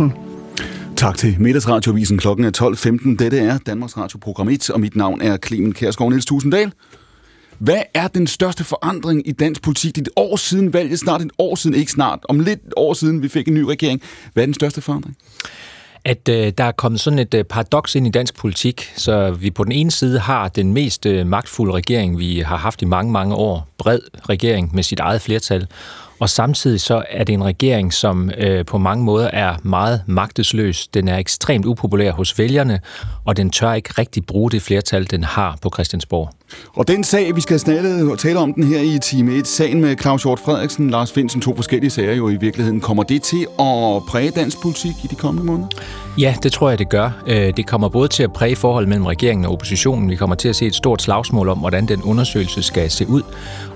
Radioavisen. Tak til Middagsradioavisen. Klokken er 12.15. Dette er Danmarks Radio Program 1, og mit navn er Clemen Kærsgaard Niels Tusinddal. Hvad er den største forandring i dansk politik? Det er et år siden valget, snart et år siden, ikke snart, om lidt år siden vi fik en ny regering. Hvad er den største forandring? at øh, der er kommet sådan et øh, paradoks ind i dansk politik, så vi på den ene side har den mest øh, magtfulde regering, vi har haft i mange, mange år, bred regering med sit eget flertal, og samtidig så er det en regering, som øh, på mange måder er meget magtesløs. Den er ekstremt upopulær hos vælgerne, og den tør ikke rigtig bruge det flertal, den har på Christiansborg. Og den sag, vi skal snakke og tale om den her i time 1, sagen med Claus Hjort Frederiksen, Lars Finsen, to forskellige sager jo i virkeligheden. Kommer det til at præge dansk politik i de kommende måneder? Ja, det tror jeg, det gør. Øh, det kommer både til at præge forholdet mellem regeringen og oppositionen. Vi kommer til at se et stort slagsmål om, hvordan den undersøgelse skal se ud.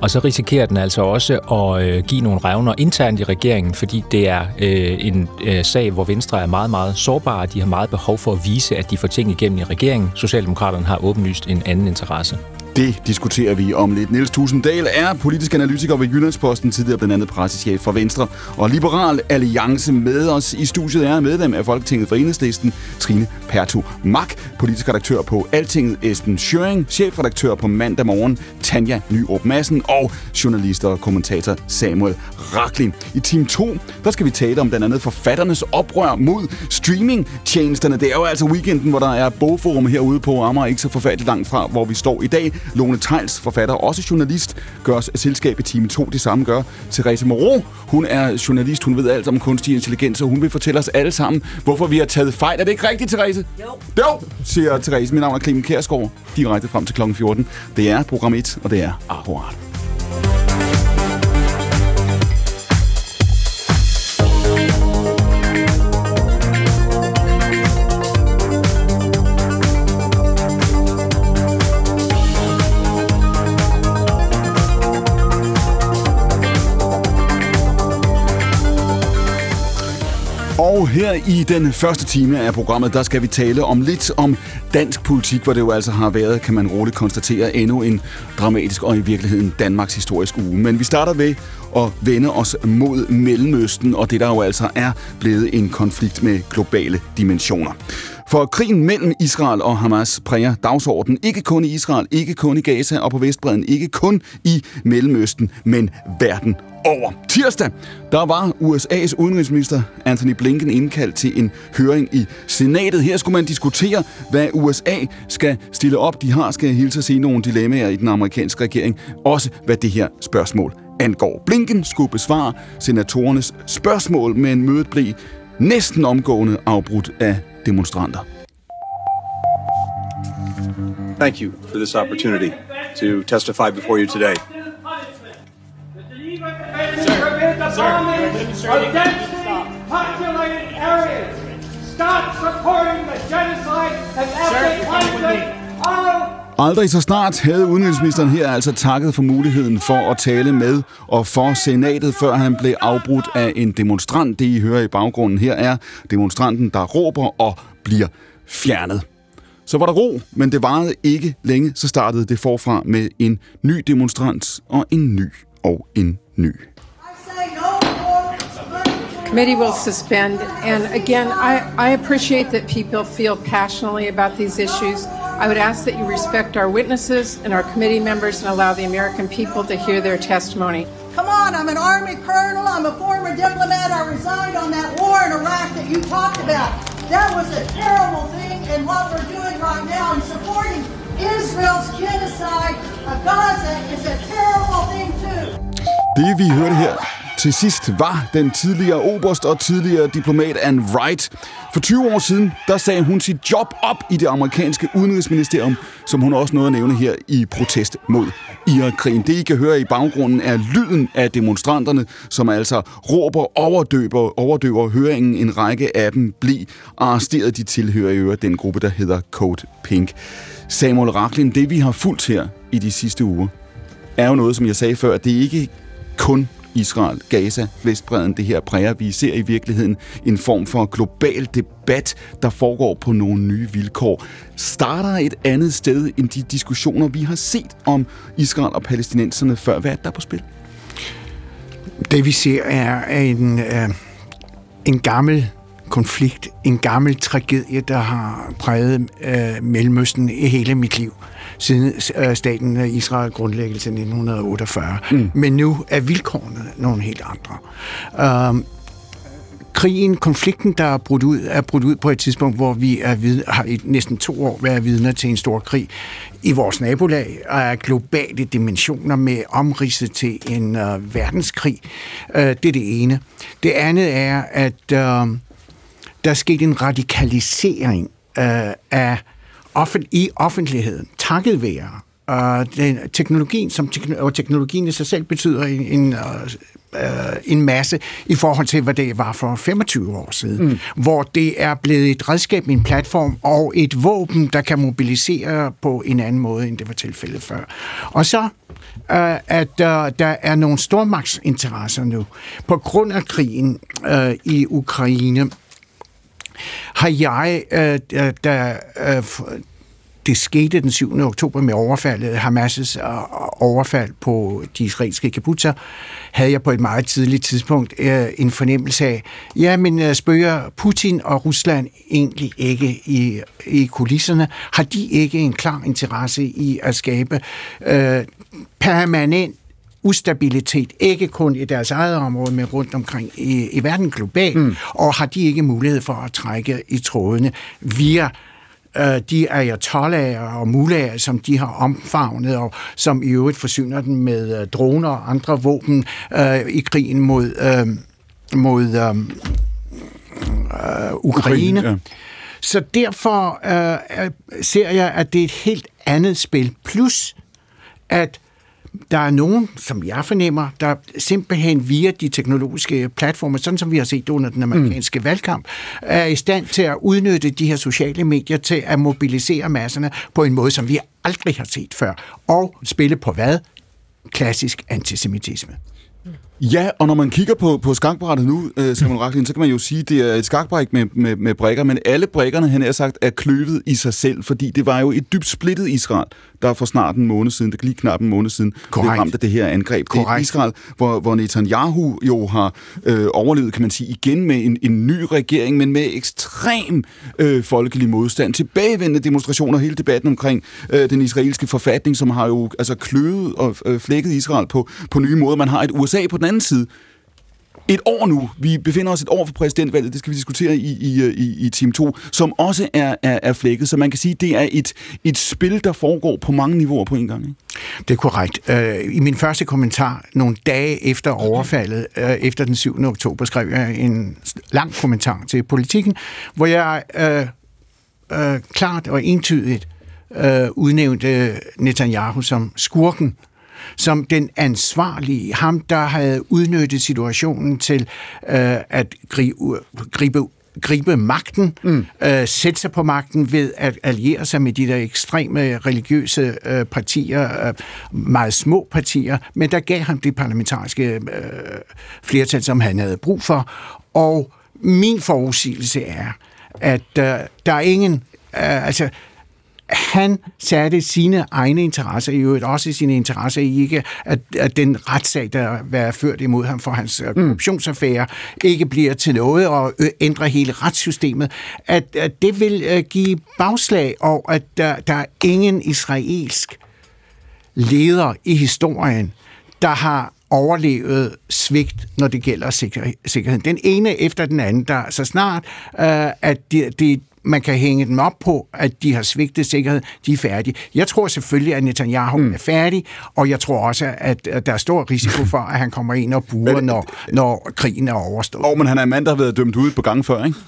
Og så risikerer den altså også at øh, give nogle revner internt i regeringen, fordi det er øh, en øh, sag, hvor Venstre er meget, meget sårbare. De har meget behov for at vise, at de får ting igennem i regeringen. Socialdemokraterne har åbenlyst en anden interesse. Det diskuterer vi om lidt. Niels Tusinddal er politisk analytiker ved Jyllandsposten, tidligere blandt andet pressechef for Venstre og Liberal Alliance. Med os i studiet er medlem af Folketinget for Enhedslisten, Trine Pertu Mak, politisk redaktør på Altinget, Esben Schøring, chefredaktør på Mandag Morgen, Tanja Nyrup Madsen og journalist og kommentator Samuel Raklin. I team 2, der skal vi tale om blandt andet forfatternes oprør mod streamingtjenesterne. Det er jo altså weekenden, hvor der er bogforum herude på Amager, ikke så forfærdeligt langt fra, hvor vi står i dag. Lone Tejls, forfatter og også journalist, gør os selskab i time 2. Det samme gør Therese Moreau. Hun er journalist, hun ved alt om kunstig intelligens, og hun vil fortælle os alle sammen, hvorfor vi har taget fejl. Er det ikke rigtigt, Therese? Jo. Jo, siger Therese. Mit navn er Clemen Kærsgaard. Direkte frem til kl. 14. Det er program 1, og det er akkurat. Og her i den første time af programmet, der skal vi tale om lidt om dansk politik, hvor det jo altså har været, kan man roligt konstatere, endnu en dramatisk og i virkeligheden Danmarks historisk uge. Men vi starter ved at vende os mod Mellemøsten, og det der jo altså er blevet en konflikt med globale dimensioner. For krigen mellem Israel og Hamas præger dagsordenen ikke kun i Israel, ikke kun i Gaza og på Vestbreden, ikke kun i Mellemøsten, men verden over. Tirsdag, der var USA's udenrigsminister Anthony Blinken indkaldt til en høring i senatet. Her skulle man diskutere, hvad USA skal stille op. De har, skal jeg hilse at sige, nogle dilemmaer i den amerikanske regering. Også hvad det her spørgsmål angår. Blinken skulle besvare senatorernes spørgsmål, men mødet blev næsten omgående afbrudt af demonstranter. Thank you for this opportunity to testify before you today. populated areas. Stop supporting Aldrig så snart havde udenrigsministeren her altså takket for muligheden for at tale med og for senatet, før han blev afbrudt af en demonstrant. Det I hører i baggrunden her er demonstranten, der råber og bliver fjernet. Så var der ro, men det varede ikke længe, så startede det forfra med en ny demonstrant og en ny og en ny. committee will suspend. And again, I, I appreciate that people feel passionately about these issues. I would ask that you respect our witnesses and our committee members and allow the American people to hear their testimony. Come on, I'm an Army colonel, I'm a former diplomat, I resigned on that war in Iraq that you talked about. That was a terrible thing, and what we're doing right now in supporting Israel's genocide of Gaza is a terrible thing too. Det vi hørte her til sidst var den tidligere oberst og tidligere diplomat Anne Wright. For 20 år siden, der sagde hun sit job op i det amerikanske udenrigsministerium, som hun også nåede at nævne her i protest mod Irakkrigen. Det, I kan høre i baggrunden, er lyden af demonstranterne, som altså råber overdøber, overdøver høringen. En række af dem blev arresteret. De tilhører i øvrigt den gruppe, der hedder Code Pink. Samuel Racklin, det vi har fulgt her i de sidste uger, er jo noget, som jeg sagde før, at det ikke kun Israel, Gaza, Vestbreden, det her præger. Vi ser i virkeligheden en form for global debat, der foregår på nogle nye vilkår. Starter et andet sted end de diskussioner, vi har set om Israel og palæstinenserne før. Hvad er der på spil? Det vi ser er en, øh, en gammel konflikt, en gammel tragedie, der har præget øh, Mellemøsten i hele mit liv, siden øh, staten Israel grundlæggelse i 1948. Mm. Men nu er vilkårene nogle helt andre. Øh, krigen, konflikten, der er brudt ud, er brudt ud på et tidspunkt, hvor vi er vid- har i næsten to år været vidner til en stor krig i vores nabolag, og er globale dimensioner med omridset til en uh, verdenskrig. Uh, det er det ene. Det andet er, at uh, der er sket en radikalisering uh, af offen- i offentligheden, takket være uh, den, teknologien, som og teknologien i sig selv betyder en, en uh, øh, en masse i forhold til, hvad det var for 25 år siden, mm. hvor det er blevet et redskab, en platform og et våben, der kan mobilisere på en anden måde, end det var tilfældet før. Og så øh, at øh, der er nogle stormagtsinteresser nu. På grund af krigen øh, i Ukraine har jeg, øh, der, øh, det skete den 7. oktober med overfaldet, Hamas' overfald på de israelske kibbutzer, havde jeg på et meget tidligt tidspunkt øh, en fornemmelse af, ja, men øh, spørger Putin og Rusland egentlig ikke i, i kulisserne? Har de ikke en klar interesse i at skabe øh, permanent ustabilitet, ikke kun i deres eget område, men rundt omkring i, i verden globalt, mm. og har de ikke mulighed for at trække i trådene via øh, de ayatollaher og mullaher, som de har omfavnet, og som i øvrigt forsyner dem med øh, droner og andre våben øh, i krigen mod, øh, mod øh, øh, Ukraine. Ukraine ja. Så derfor øh, ser jeg, at det er et helt andet spil. Plus, at der er nogen, som jeg fornemmer, der simpelthen via de teknologiske platforme, sådan som vi har set under den amerikanske mm. valgkamp, er i stand til at udnytte de her sociale medier til at mobilisere masserne på en måde, som vi aldrig har set før. Og spille på hvad? Klassisk antisemitisme. Ja, og når man kigger på, på skakbrættet nu, øh, Samuel Racklin, så kan man jo sige, at det er et skakbræk med, med, med brækker, men alle brækkerne, han har sagt, er kløvet i sig selv, fordi det var jo et dybt splittet Israel, der for snart en måned siden, der lige knap en måned siden, blev ramt af det her angreb. Korrekt. Det er Israel, hvor, hvor Netanyahu jo har øh, overlevet, kan man sige, igen med en, en ny regering, men med ekstrem øh, folkelig modstand, tilbagevendende demonstrationer, hele debatten omkring øh, den israelske forfatning, som har jo altså kløvet og øh, flækket Israel på, på nye måder. Man har et USA på den anden side, et år nu. Vi befinder os et år for præsidentvalget, det skal vi diskutere i, i, i, i Team 2, som også er, er, er flækket. Så man kan sige, det er et, et spil, der foregår på mange niveauer på en gang. Ikke? Det er korrekt. Øh, I min første kommentar, nogle dage efter overfaldet, øh, efter den 7. oktober, skrev jeg en lang kommentar til politikken, hvor jeg øh, øh, klart og entydigt øh, udnævnte Netanyahu som skurken som den ansvarlige, ham der havde udnyttet situationen til øh, at gribe, gribe gribe magten, mm. øh, sætte sig på magten ved at alliere sig med de der ekstreme religiøse øh, partier, øh, meget små partier, men der gav ham det parlamentariske øh, flertal, som han havde brug for. Og min forudsigelse er, at øh, der er ingen, øh, altså han satte sine egne interesser, i øvrigt også sine interesser i ikke, at, at den retssag, der var ført imod ham for hans mm. korruptionsaffære, ikke bliver til noget og ændrer hele retssystemet, at, at det vil uh, give bagslag, og at der, der er ingen israelsk leder i historien, der har overlevet svigt, når det gælder sikkerhed. Den ene efter den anden, der så snart, uh, at det, de, man kan hænge dem op på, at de har svigtet sikkerhed, de er færdige. Jeg tror selvfølgelig, at Netanyahu mm. er færdig, og jeg tror også, at, der er stor risiko for, at han kommer ind og buer, når, når krigen er overstået. Og men han er en mand, der har været dømt ud på gang før, ikke?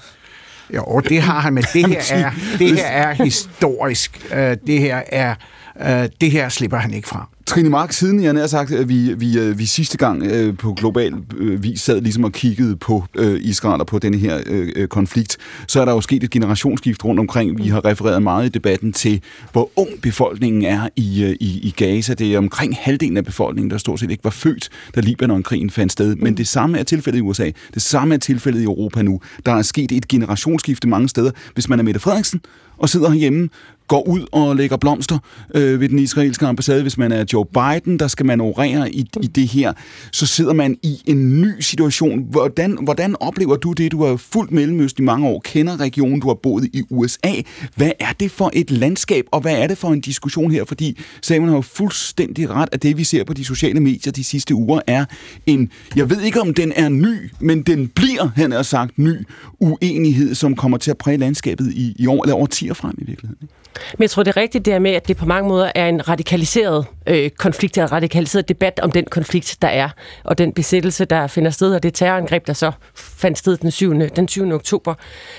Jo, det har han, men det her er, det her er historisk. Det her er øh, det her slipper han ikke fra. Trine Mark, siden jeg har sagt, at vi, vi, øh, vi sidste gang øh, på global øh, vis sad ligesom og kiggede på øh, Israel og på denne her øh, øh, konflikt, så er der jo sket et generationsskift rundt omkring. Vi har refereret meget i debatten til, hvor ung befolkningen er i, øh, i, i Gaza. Det er omkring halvdelen af befolkningen, der stort set ikke var født, da Libanon-krigen fandt sted. Men det samme er tilfældet i USA. Det samme er tilfældet i Europa nu. Der er sket et generationsskifte mange steder. Hvis man er Mette Frederiksen og sidder herhjemme, går ud og lægger blomster øh, ved den israelske ambassade. Hvis man er Joe Biden, der skal man orere i, i det her, så sidder man i en ny situation. Hvordan, hvordan oplever du det? Du har fuldt Mellemøst i mange år, kender regionen, du har boet i USA. Hvad er det for et landskab, og hvad er det for en diskussion her? Fordi Samuel har jo fuldstændig ret, at det vi ser på de sociale medier de sidste uger er en, jeg ved ikke om den er ny, men den bliver, han har sagt, ny uenighed, som kommer til at præge landskabet i, i år, eller over 10 frem i virkeligheden. Men jeg tror, det er rigtigt der med, at det på mange måder er en radikaliseret øh, konflikt, en radikaliseret debat om den konflikt, der er, og den besættelse, der finder sted, og det terrorangreb, der så fandt sted den 7. Den 7. oktober.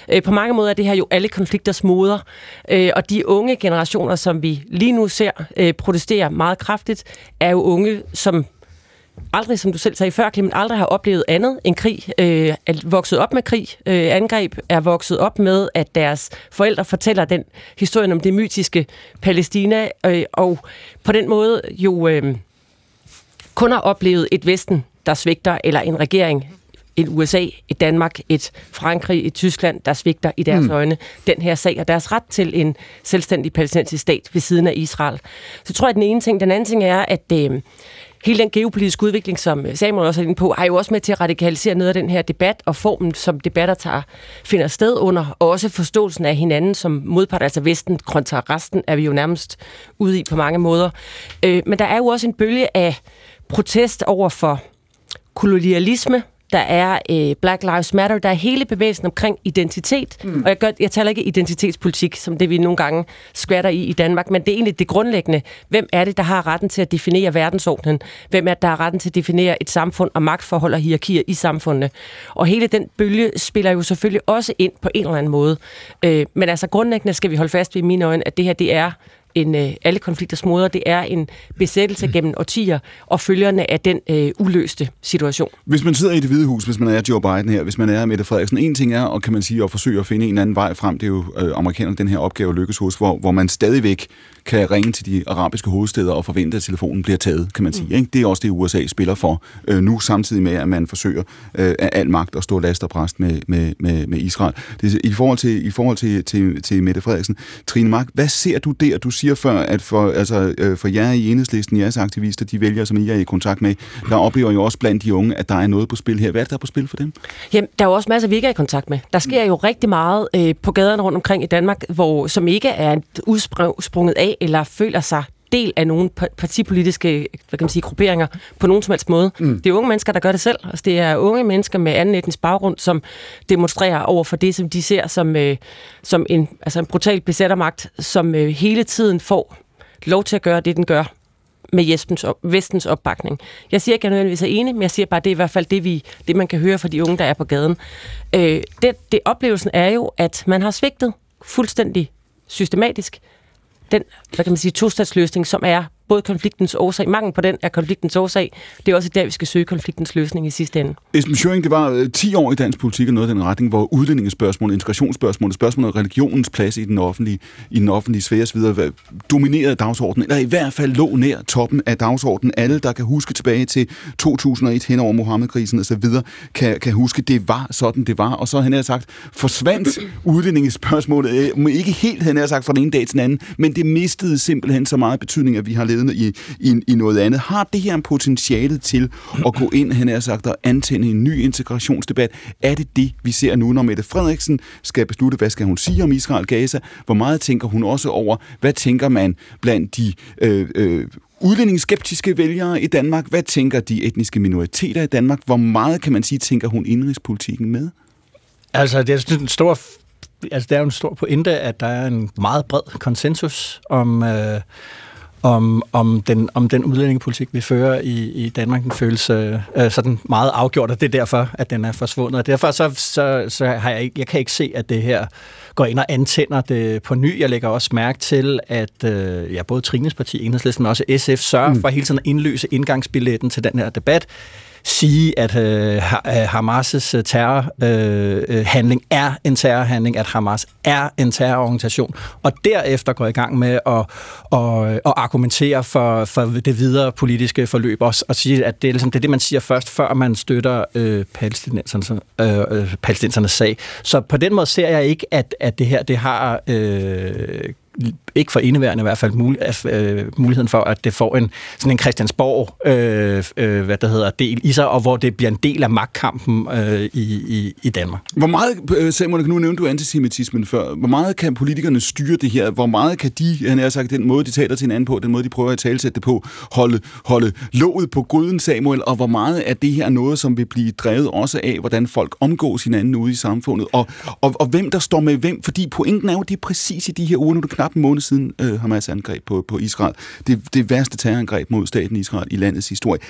Øh, på mange måder er det her jo alle konflikters moder, øh, og de unge generationer, som vi lige nu ser øh, protestere meget kraftigt, er jo unge, som aldrig, som du selv sagde før, Clement, aldrig har oplevet andet end krig, øh, er vokset op med krig, øh, angreb, er vokset op med, at deres forældre fortæller den historien om det mytiske Palæstina, øh, og på den måde jo øh, kun har oplevet et Vesten, der svigter, eller en regering, et USA, et Danmark, et Frankrig, et Tyskland, der svigter i deres mm. øjne den her sag, og deres ret til en selvstændig palæstinensisk stat ved siden af Israel. Så tror jeg, at den ene ting. Den anden ting er, at øh, hele den geopolitiske udvikling, som øh, Samuel også er inde på, er jo også med til at radikalisere noget af den her debat, og formen, som debatter tager, finder sted under, og også forståelsen af hinanden som modpart, altså Vesten kontra resten, er vi jo nærmest ude i på mange måder. Øh, men der er jo også en bølge af protest over for kolonialisme, der er øh, Black Lives Matter, der er hele bevægelsen omkring identitet, mm. og jeg, gør, jeg taler ikke identitetspolitik, som det vi nogle gange skvatter i i Danmark, men det er egentlig det grundlæggende. Hvem er det, der har retten til at definere verdensordenen? Hvem er det, der har retten til at definere et samfund og magtforhold og hierarkier i samfundet? Og hele den bølge spiller jo selvfølgelig også ind på en eller anden måde. Øh, men altså grundlæggende skal vi holde fast ved i mine øjne, at det her det er en, øh, alle konflikters moder, det er en besættelse gennem årtier og følgerne af den øh, uløste situation. Hvis man sidder i det hvide hus, hvis man er Joe Biden her, hvis man er Mette Frederiksen, en ting er, og kan man sige, at forsøge at finde en anden vej frem, det er jo øh, amerikanerne, den her opgave lykkes hos, hvor, hvor man stadigvæk kan ringe til de arabiske hovedsteder og forvente, at telefonen bliver taget, kan man sige. Mm. Ikke? Det er også det, USA spiller for øh, nu, samtidig med, at man forsøger øh, af al magt at stå last og præst med, med, med, med Israel. Det, I forhold, til, i forhold til, til, til Mette Frederiksen, Trine Mark, hvad ser du der? Du siger før, at for, altså, øh, for jer i enhedslisten, jeres aktivister, de vælger, som I er i kontakt med, der oplever jo også blandt de unge, at der er noget på spil her. Hvad er det, der er på spil for dem? Jamen, der er jo også masser, vi ikke er i kontakt med. Der sker jo rigtig meget øh, på gaderne rundt omkring i Danmark, hvor, som ikke er udsprunget af eller føler sig del af nogle partipolitiske hvad kan man sige, grupperinger på nogen som helst måde. Mm. Det er unge mennesker, der gør det selv. Altså, det er unge mennesker med anden etnisk baggrund, som demonstrerer over for det, som de ser som, øh, som en, altså en brutal besættermagt, som øh, hele tiden får lov til at gøre det, den gør med Jespens op, Vestens opbakning. Jeg siger ikke, at jeg nødvendigvis er enig, men jeg siger bare, at det er i hvert fald det, vi, det man kan høre fra de unge, der er på gaden. Øh, det, det oplevelsen er jo, at man har svigtet fuldstændig systematisk den, hvad kan man sige, tostatsløsning, som er både konfliktens årsag, mangel på den er konfliktens årsag. Det er også der, vi skal søge konfliktens løsning i sidste ende. Esben Schøring, det var øh, 10 år i dansk politik og noget af den retning, hvor udlændingespørgsmål, integrationsspørgsmål, spørgsmål om religionens plads i den offentlige, i den offentlige sfære osv. dominerede dagsordenen, eller i hvert fald lå nær toppen af dagsordenen. Alle, der kan huske tilbage til 2001 hen over Mohammed-krisen osv., kan, kan huske, det var sådan, det var. Og så, han har sagt, forsvandt udlændingespørgsmålet, øh, ikke helt, han har sagt, fra den ene dag til den anden, men det mistede simpelthen så meget betydning, at vi har ledet i, i, i noget andet. Har det her en potentiale til at gå ind, han har sagt, og antænde en ny integrationsdebat? Er det det, vi ser nu, når Mette Frederiksen skal beslutte, hvad skal hun sige om Israel-Gaza? Hvor meget tænker hun også over, hvad tænker man blandt de øh, øh, udlændingsskeptiske vælgere i Danmark? Hvad tænker de etniske minoriteter i Danmark? Hvor meget, kan man sige, tænker hun indrigspolitikken med? Altså, det er en stor altså, det er jo en stor pointe, at der er en meget bred konsensus om, øh, om, om, den, om den udlændingepolitik, vi fører i, i Danmark, den føles øh, sådan meget afgjort, og det er derfor, at den er forsvundet. Og derfor så, så, så har jeg, ikke, jeg kan ikke se, at det her går ind og antænder det på ny. Jeg lægger også mærke til, at øh, ja, både Trines parti, Enhedslisten, men også SF sørger mm. for hele tiden at indløse indgangsbilletten til den her debat sige, at øh, øh Hamas' terrorhandling øh, øh, øh er en terrorhandling, at Hamas er en terrororganisation, og derefter går i gang med at, at, at argumentere for, for det videre politiske forløb også, og sige, at det er, ligesom, det er det, man siger først, før man støtter øh, palæstinensernes, øh, palæstinensernes sag. Så på den måde ser jeg ikke, at, at det her det har øh, ikke for indeværende i hvert fald, mul, øh, muligheden for, at det får en sådan en Christiansborg, øh, øh, hvad der hedder, del i sig, og hvor det bliver en del af magtkampen øh, i, i, i Danmark. Hvor meget, øh, Samuel, nu nævnte du antisemitismen før, hvor meget kan politikerne styre det her? Hvor meget kan de, han har sagt, den måde, de taler til hinanden på, den måde, de prøver at talsætte det på, holde, holde låget på gryden, Samuel, og hvor meget er det her noget, som vil blive drevet også af, hvordan folk omgås hinanden ude i samfundet, og, og, og hvem der står med hvem, fordi pointen er jo, det er præcis i de her uger, nu du knap knap en måned siden øh, Hamas angreb på, på Israel. Det, det værste terrorangreb mod staten Israel i landets historie.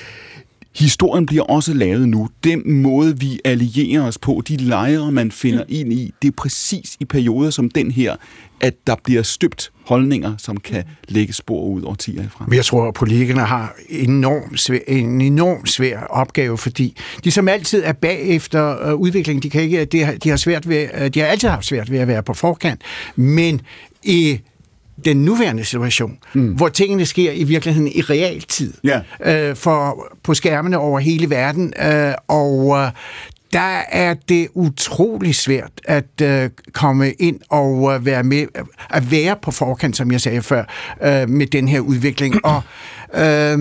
Historien bliver også lavet nu. Den måde, vi allierer os på, de lejre, man finder ind i, det er præcis i perioder som den her, at der bliver støbt holdninger, som kan lægge spor ud over tider frem. Men jeg tror, at politikerne har enorm svær, en enorm svær opgave, fordi de som altid er bagefter uh, udviklingen. De, kan ikke, de, har, de, har svært ved, uh, de har altid haft svært ved at være på forkant, men i den nuværende situation, mm. hvor tingene sker i virkeligheden i realtid, yeah. øh, for på skærmene over hele verden, øh, og øh, der er det utrolig svært at øh, komme ind og øh, være med, at være på forkant, som jeg sagde før, øh, med den her udvikling. Og øh,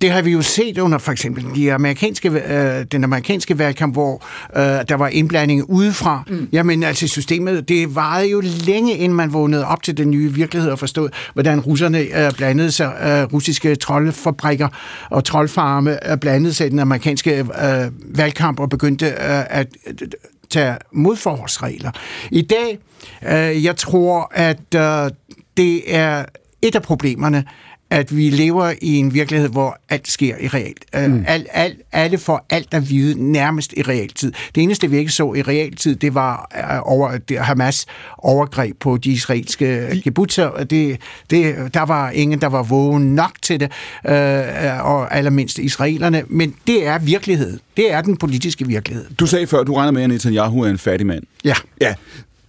det har vi jo set under for eksempel de amerikanske, øh, den amerikanske valgkamp, hvor øh, der var indblanding udefra. Mm. Jamen altså systemet, det varede jo længe, inden man vågnede op til den nye virkelighed og forstod, hvordan russerne øh, blandede sig, øh, russiske troldfabrikker og troldfarme øh, blandede sig i den amerikanske øh, valgkamp og begyndte øh, at øh, tage modforholdsregler. I dag, øh, jeg tror, at øh, det er et af problemerne, at vi lever i en virkelighed, hvor alt sker i realt. Øh, mm. Al, al, alle får alt at vide nærmest i realtid. Det eneste, vi ikke så i realtid, det var uh, over det Hamas overgreb på de israelske kibbutzer. Det, det, der var ingen, der var vågen nok til det, uh, og allermindst israelerne. Men det er virkelighed. Det er den politiske virkelighed. Du sagde før, du regner med, at Netanyahu er en fattig mand. Ja. Ja,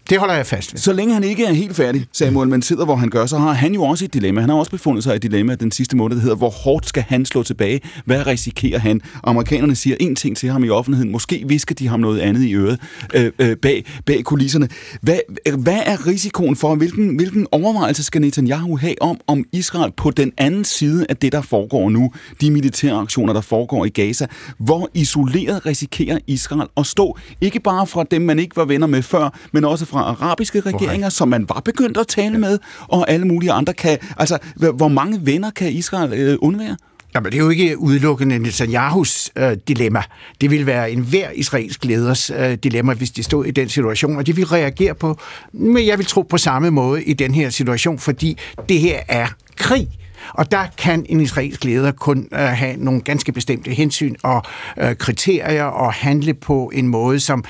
det holder jeg fast ved. Så længe han ikke er helt færdig, Samuel, men sidder, hvor han gør, så har han jo også et dilemma. Han har også befundet sig i et dilemma den sidste måned, der hedder, hvor hårdt skal han slå tilbage? Hvad risikerer han? Amerikanerne siger en ting til ham i offentligheden. Måske visker de ham noget andet i øret øh, øh, bag, bag kulisserne. Hvad, hvad er risikoen for, hvilken, hvilken overvejelse skal Netanyahu have om, om Israel på den anden side af det, der foregår nu? De militære aktioner, der foregår i Gaza. Hvor isoleret risikerer Israel at stå? Ikke bare fra dem, man ikke var venner med før, men også fra fra arabiske regeringer, som man var begyndt at tale med, og alle mulige andre kan... Altså, hvor mange venner kan Israel øh, undvære? Jamen, det er jo ikke udelukkende Netanyahus øh, dilemma. Det vil være en hver israelsk leders øh, dilemma, hvis de stod i den situation, og de vil reagere på, men jeg vil tro på samme måde i den her situation, fordi det her er krig. Og der kan en israelsk leder kun øh, have nogle ganske bestemte hensyn og øh, kriterier og handle på en måde, som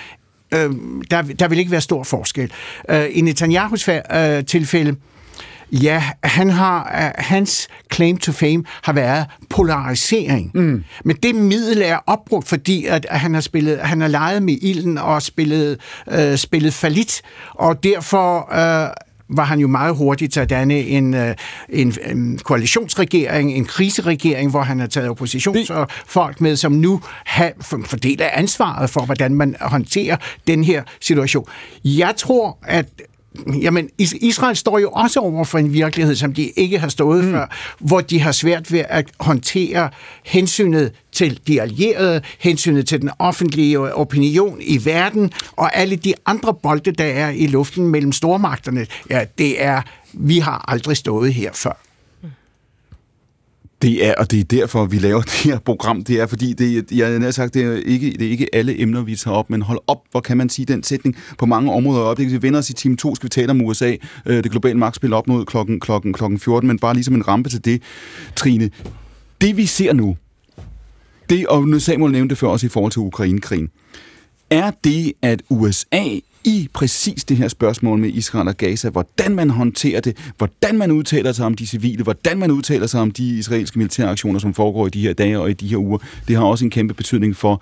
øh, der, der vil ikke være stor forskel. Øh, I Netanyahus øh, tilfælde, Ja, han har, uh, hans claim to fame har været polarisering. Mm. Men det middel er opbrugt, fordi at han har spillet, han har leget med ilden og spillet, uh, spillet falit, og derfor uh, var han jo meget hurtigt til at danne en, øh, en, en koalitionsregering, en kriseregering, hvor han har taget oppositionsfolk med, som nu har, fordelt ansvaret for, hvordan man håndterer den her situation. Jeg tror, at Jamen, Israel står jo også over for en virkelighed, som de ikke har stået mm. før, hvor de har svært ved at håndtere hensynet til de allierede, hensynet til den offentlige opinion i verden, og alle de andre bolde, der er i luften mellem stormagterne. Ja, det er, vi har aldrig stået her før. Det er, og det er derfor, vi laver det her program. Det er, fordi det, jeg har sagt, det er, ikke, det er ikke alle emner, vi tager op, men hold op, hvor kan man sige den sætning på mange områder op. Vi vender os i time 2, skal vi tale om USA, øh, det globale magtspil op mod klokken, klokken, klokken 14, men bare ligesom en rampe til det, Trine. Det vi ser nu, det, og nu Samuel nævnte det før også i forhold til Ukraine-krigen, er det, at USA i præcis det her spørgsmål med Israel og Gaza, hvordan man håndterer det, hvordan man udtaler sig om de civile, hvordan man udtaler sig om de israelske militære aktioner, som foregår i de her dage og i de her uger. Det har også en kæmpe betydning for,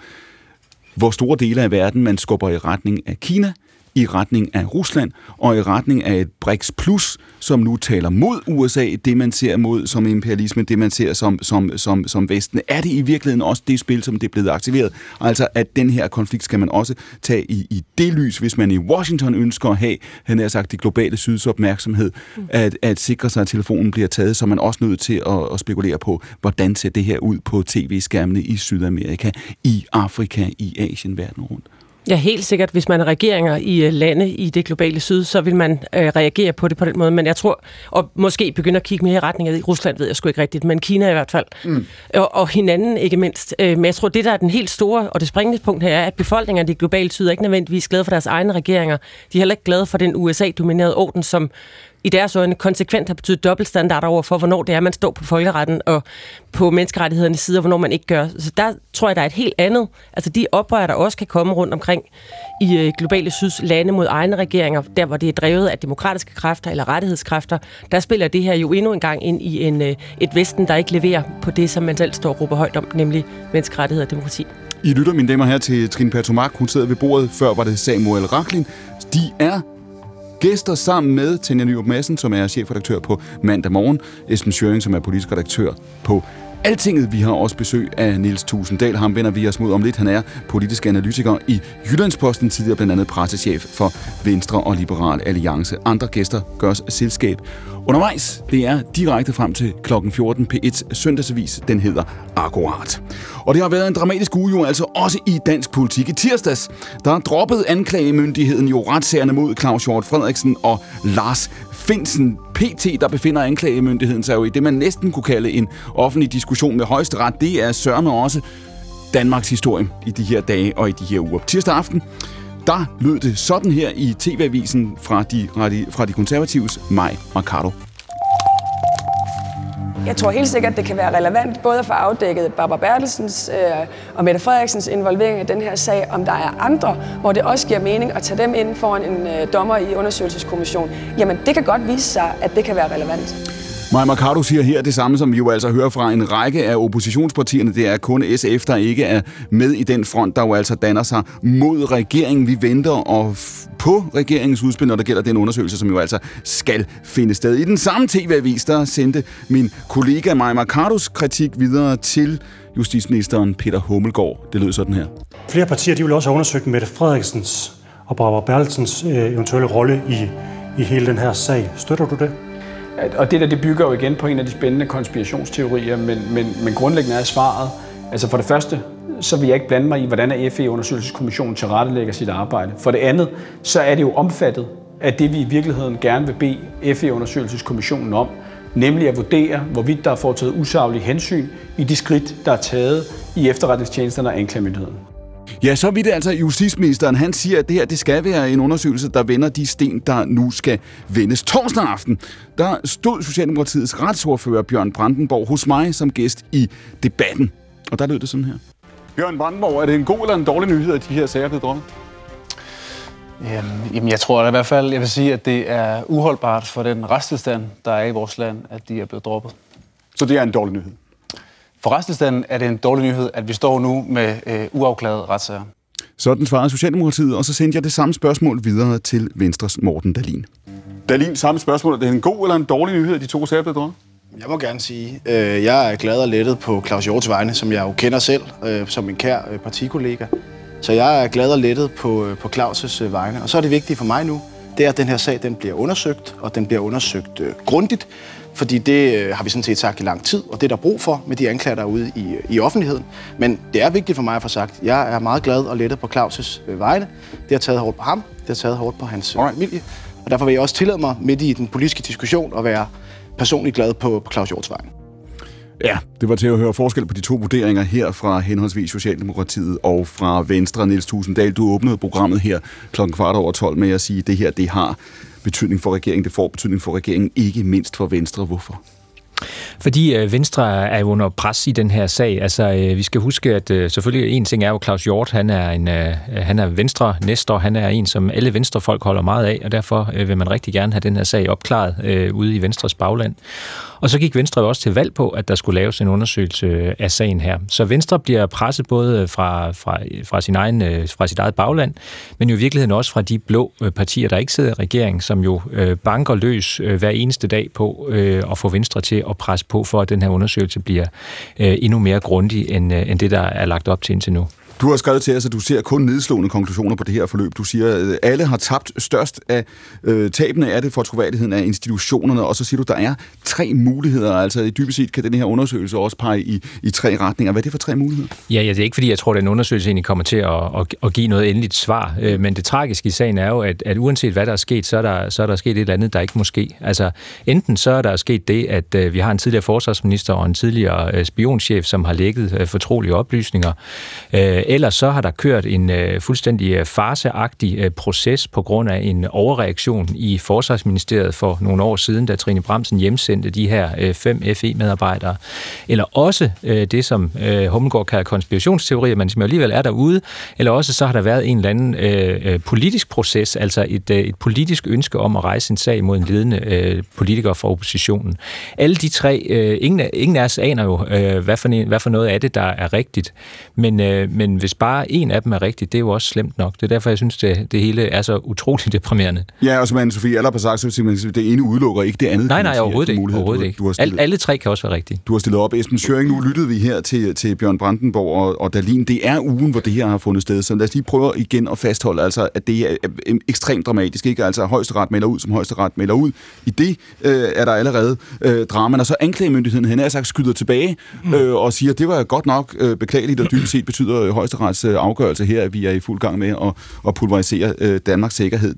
hvor store dele af verden man skubber i retning af Kina, i retning af Rusland og i retning af et BRICS Plus, som nu taler mod USA, det man ser mod som imperialisme, det man ser som, som, som, som Vesten. Er det i virkeligheden også det spil, som det er blevet aktiveret? Altså, at den her konflikt skal man også tage i, i det lys, hvis man i Washington ønsker at have, han har sagt, det globale syds opmærksomhed, mm. at, at sikre sig, at telefonen bliver taget, så er man også nødt til at, at spekulere på, hvordan ser det her ud på tv-skærmene i Sydamerika, i Afrika, i Asien, verden rundt. Ja, helt sikkert. Hvis man er regeringer i øh, lande i det globale syd, så vil man øh, reagere på det på den måde. Men jeg tror, og måske begynde at kigge mere i retning af Rusland, ved jeg sgu ikke rigtigt, men Kina i hvert fald. Mm. Og, og hinanden ikke mindst. Øh, men jeg tror, det der er den helt store og det springende punkt her, er, at befolkningerne i det globale syd er ikke nødvendigvis glade for deres egne regeringer. De er heller ikke glade for den USA-dominerede orden, som i deres øjne konsekvent har betydet dobbeltstandarder over for, hvornår det er, man står på folkeretten og på menneskerettighedernes side, og hvornår man ikke gør. Så der tror jeg, der er et helt andet. Altså de oprør, der også kan komme rundt omkring i øh, globale syds lande mod egne regeringer, der hvor det er drevet af demokratiske kræfter eller rettighedskræfter, der spiller det her jo endnu en gang ind i en, øh, et Vesten, der ikke leverer på det, som man selv står og råber højt om, nemlig menneskerettighed og demokrati. I lytter, mine damer her, til Trine Patomak. Hun sidder ved bordet. Før var det Samuel Raklin. De er gæster sammen med Tanja Nyrup Madsen, som er chefredaktør på Mandag Morgen, Esben Schøring, som er politisk redaktør på Altinget. Vi har også besøg af Niels Tusinddal. Ham vender vi os mod om lidt. Han er politisk analytiker i Jyllandsposten, tidligere blandt andet pressechef for Venstre og Liberal Alliance. Andre gæster gør os selskab. Undervejs, det er direkte frem til kl. 14 P1 søndagsavis. Den hedder Akkurat. Og det har været en dramatisk uge jo altså også i dansk politik. I tirsdags, der droppede anklagemyndigheden jo retssagerne mod Claus Hjort Frederiksen og Lars Finsen. PT, der befinder anklagemyndigheden sig jo i det, man næsten kunne kalde en offentlig diskussion med højesteret. Det er sørme også Danmarks historie i de her dage og i de her uger. Tirsdag aften, der lød det sådan her i TV-avisen fra de, fra de konservatives Maj Mercado. Jeg tror helt sikkert, det kan være relevant både at få afdækket Barbara Bertelsens øh, og Mette Frederiksens involvering i den her sag, om der er andre, hvor det også giver mening at tage dem ind foran en øh, dommer i undersøgelseskommission. Jamen, det kan godt vise sig, at det kan være relevant. Maja Mercado siger her det samme, som vi jo altså hører fra en række af oppositionspartierne. Det er kun SF, der ikke er med i den front, der jo altså danner sig mod regeringen. Vi venter og på regeringens udspil, når der gælder den undersøgelse, som jo altså skal finde sted. I den samme tv-avis, der sendte min kollega Maja Mercados kritik videre til justitsministeren Peter Hummelgaard. Det lød sådan her. Flere partier de vil også have undersøgt Mette Frederiksens og Barbara Bertelsens øh, eventuelle rolle i, i hele den her sag. Støtter du det? Og det der, det bygger jo igen på en af de spændende konspirationsteorier, men, men, men grundlæggende er svaret, altså for det første, så vil jeg ikke blande mig i, hvordan FE-undersøgelseskommissionen tilrettelægger sit arbejde. For det andet, så er det jo omfattet af det, vi i virkeligheden gerne vil bede FE-undersøgelseskommissionen om, nemlig at vurdere, hvorvidt der er foretaget usaglige hensyn i de skridt, der er taget i efterretningstjenesterne og anklagemyndigheden. Ja, så vidt det altså justitsministeren. Han siger, at det her det skal være en undersøgelse, der vender de sten, der nu skal vendes. Torsdag aften, der stod Socialdemokratiets retsordfører Bjørn Brandenborg hos mig som gæst i debatten. Og der lød det sådan her. Bjørn Brandenborg, er det en god eller en dårlig nyhed, at de her sager er blevet droppet? Jamen, jeg tror i hvert fald, jeg vil sige, at det er uholdbart for den retstilstand, der er i vores land, at de er blevet droppet. Så det er en dårlig nyhed? For retstilstanden er det en dårlig nyhed, at vi står nu med øh, uafklarede retssager. Sådan svarede Socialdemokratiet, og så sendte jeg det samme spørgsmål videre til Venstres Morten Dalin. Dalin, samme spørgsmål. Er det en god eller en dårlig nyhed, at de to sager blev droppet? Jeg må gerne sige, øh, jeg er glad og lettet på Claus Hjorts vegne, som jeg jo kender selv øh, som en kær øh, partikollega. Så jeg er glad og lettet på, øh, på Claus' øh, vegne. Og så er det vigtigt for mig nu, det er, at den her sag den bliver undersøgt, og den bliver undersøgt øh, grundigt, fordi det øh, har vi sådan set sagt i lang tid, og det er der brug for med de anklager, der er ude i, i offentligheden. Men det er vigtigt for mig at få sagt, jeg er meget glad og lettet på Claus' øh, vegne. Det har taget hårdt på ham, det har taget hårdt på hans øh, familie, og derfor vil jeg også tillade mig midt i den politiske diskussion at være personligt glad på, på Claus Hjorts vegne. Ja, det var til at høre forskel på de to vurderinger her fra henholdsvis Socialdemokratiet og fra Venstre. Niels Tusinddal, du åbnede programmet her klokken kvart over 12 med at sige, at det her det har betydning for regeringen. Det får betydning for regeringen, ikke mindst for Venstre. Hvorfor? Fordi øh, Venstre er jo under pres i den her sag. Altså, øh, vi skal huske, at øh, selvfølgelig en ting er jo, Claus Hjort, han er, en, øh, han er Venstre næster, han er en, som alle Venstrefolk holder meget af, og derfor øh, vil man rigtig gerne have den her sag opklaret øh, ude i Venstres bagland. Og så gik Venstre jo også til valg på, at der skulle laves en undersøgelse øh, af sagen her. Så Venstre bliver presset både fra, fra, fra, sin egen, øh, fra sit eget bagland, men jo i virkeligheden også fra de blå øh, partier, der ikke sidder i regeringen, som jo øh, banker løs øh, hver eneste dag på at få Venstre til at presse på for, at den her undersøgelse bliver øh, endnu mere grundig, end, øh, end det, der er lagt op til indtil nu. Du har skrevet til os, at du ser kun nedslående konklusioner på det her forløb. Du siger, at øh, alle har tabt størst af øh, tabene er det for troværdigheden af institutionerne, og så siger du, at der er tre muligheder. Altså i dybest set kan den her undersøgelse også pege i, i tre retninger. Hvad er det for tre muligheder? Ja, ja, det er ikke fordi, jeg tror, at den undersøgelse egentlig kommer til at, at, at give noget endeligt svar. Øh, men det tragiske i sagen er jo, at, at uanset hvad der er sket, så er der, så er der sket et eller andet, der ikke må ske. Altså enten så er der sket det, at øh, vi har en tidligere forsvarsminister og en tidligere øh, spionchef, som har lægget øh, fortrolige oplysninger, øh, ellers så har der kørt en øh, fuldstændig øh, farseagtig øh, proces på grund af en overreaktion i Forsvarsministeriet for nogle år siden, da Trine Bremsen hjemsendte de her øh, fem FE-medarbejdere. Eller også øh, det, som øh, Hummelgaard kalder konspirationsteorier, men som alligevel er derude. Eller også så har der været en eller anden øh, øh, politisk proces, altså et, øh, et politisk ønske om at rejse en sag mod en ledende øh, politiker fra oppositionen. Alle de tre, øh, ingen, ingen af os aner jo, øh, hvad, for en, hvad for noget af det, der er rigtigt. Men, øh, men hvis bare en af dem er rigtig, det er jo også slemt nok. Det er derfor, jeg synes, det, det hele er så utroligt deprimerende. Ja, og som Anne-Sophie Aller har sagt, så vil sige, det ene udelukker ikke det andet. Nej, nej, overhovedet ikke. Overhovedet ikke. Du, du stillet, alle tre kan også være rigtige. Du har stillet op. Esben Schøring, nu lyttede vi her til, til Bjørn Brandenborg og, og Dalin. Det er ugen, hvor det her har fundet sted, så lad os lige prøve igen at fastholde, altså, at det er ekstremt dramatisk. Ikke? Altså, højesteret melder ud, som højesteret melder ud. I det øh, er der allerede øh, drama, og så anklagemyndigheden, han er sagt, skyder tilbage mm. øh, og siger, at det var godt nok øh, beklageligt, og dybest set betyder højesterets øh, afgørelse her, at vi er i fuld gang med at, at pulverisere øh, Danmarks sikkerhed.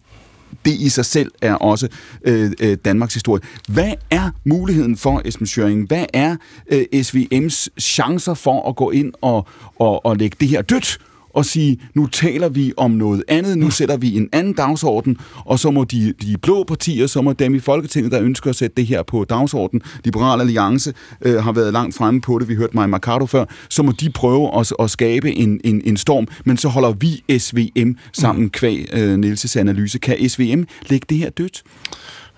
Det i sig selv er også øh, øh Danmarks historie. Hvad er muligheden for, Esben Schøring? Hvad er øh, SVM's chancer for at gå ind og, og, og lægge det her dødt? Og sige, nu taler vi om noget andet, nu sætter vi en anden dagsorden, og så må de, de blå partier, så må dem i Folketinget, der ønsker at sætte det her på dagsorden, Liberal Alliance øh, har været langt fremme på det, vi hørte mig Mercado før, så må de prøve at, at skabe en, en, en storm, men så holder vi SVM sammen kvæg øh, Nielses analyse. Kan SVM lægge det her dødt?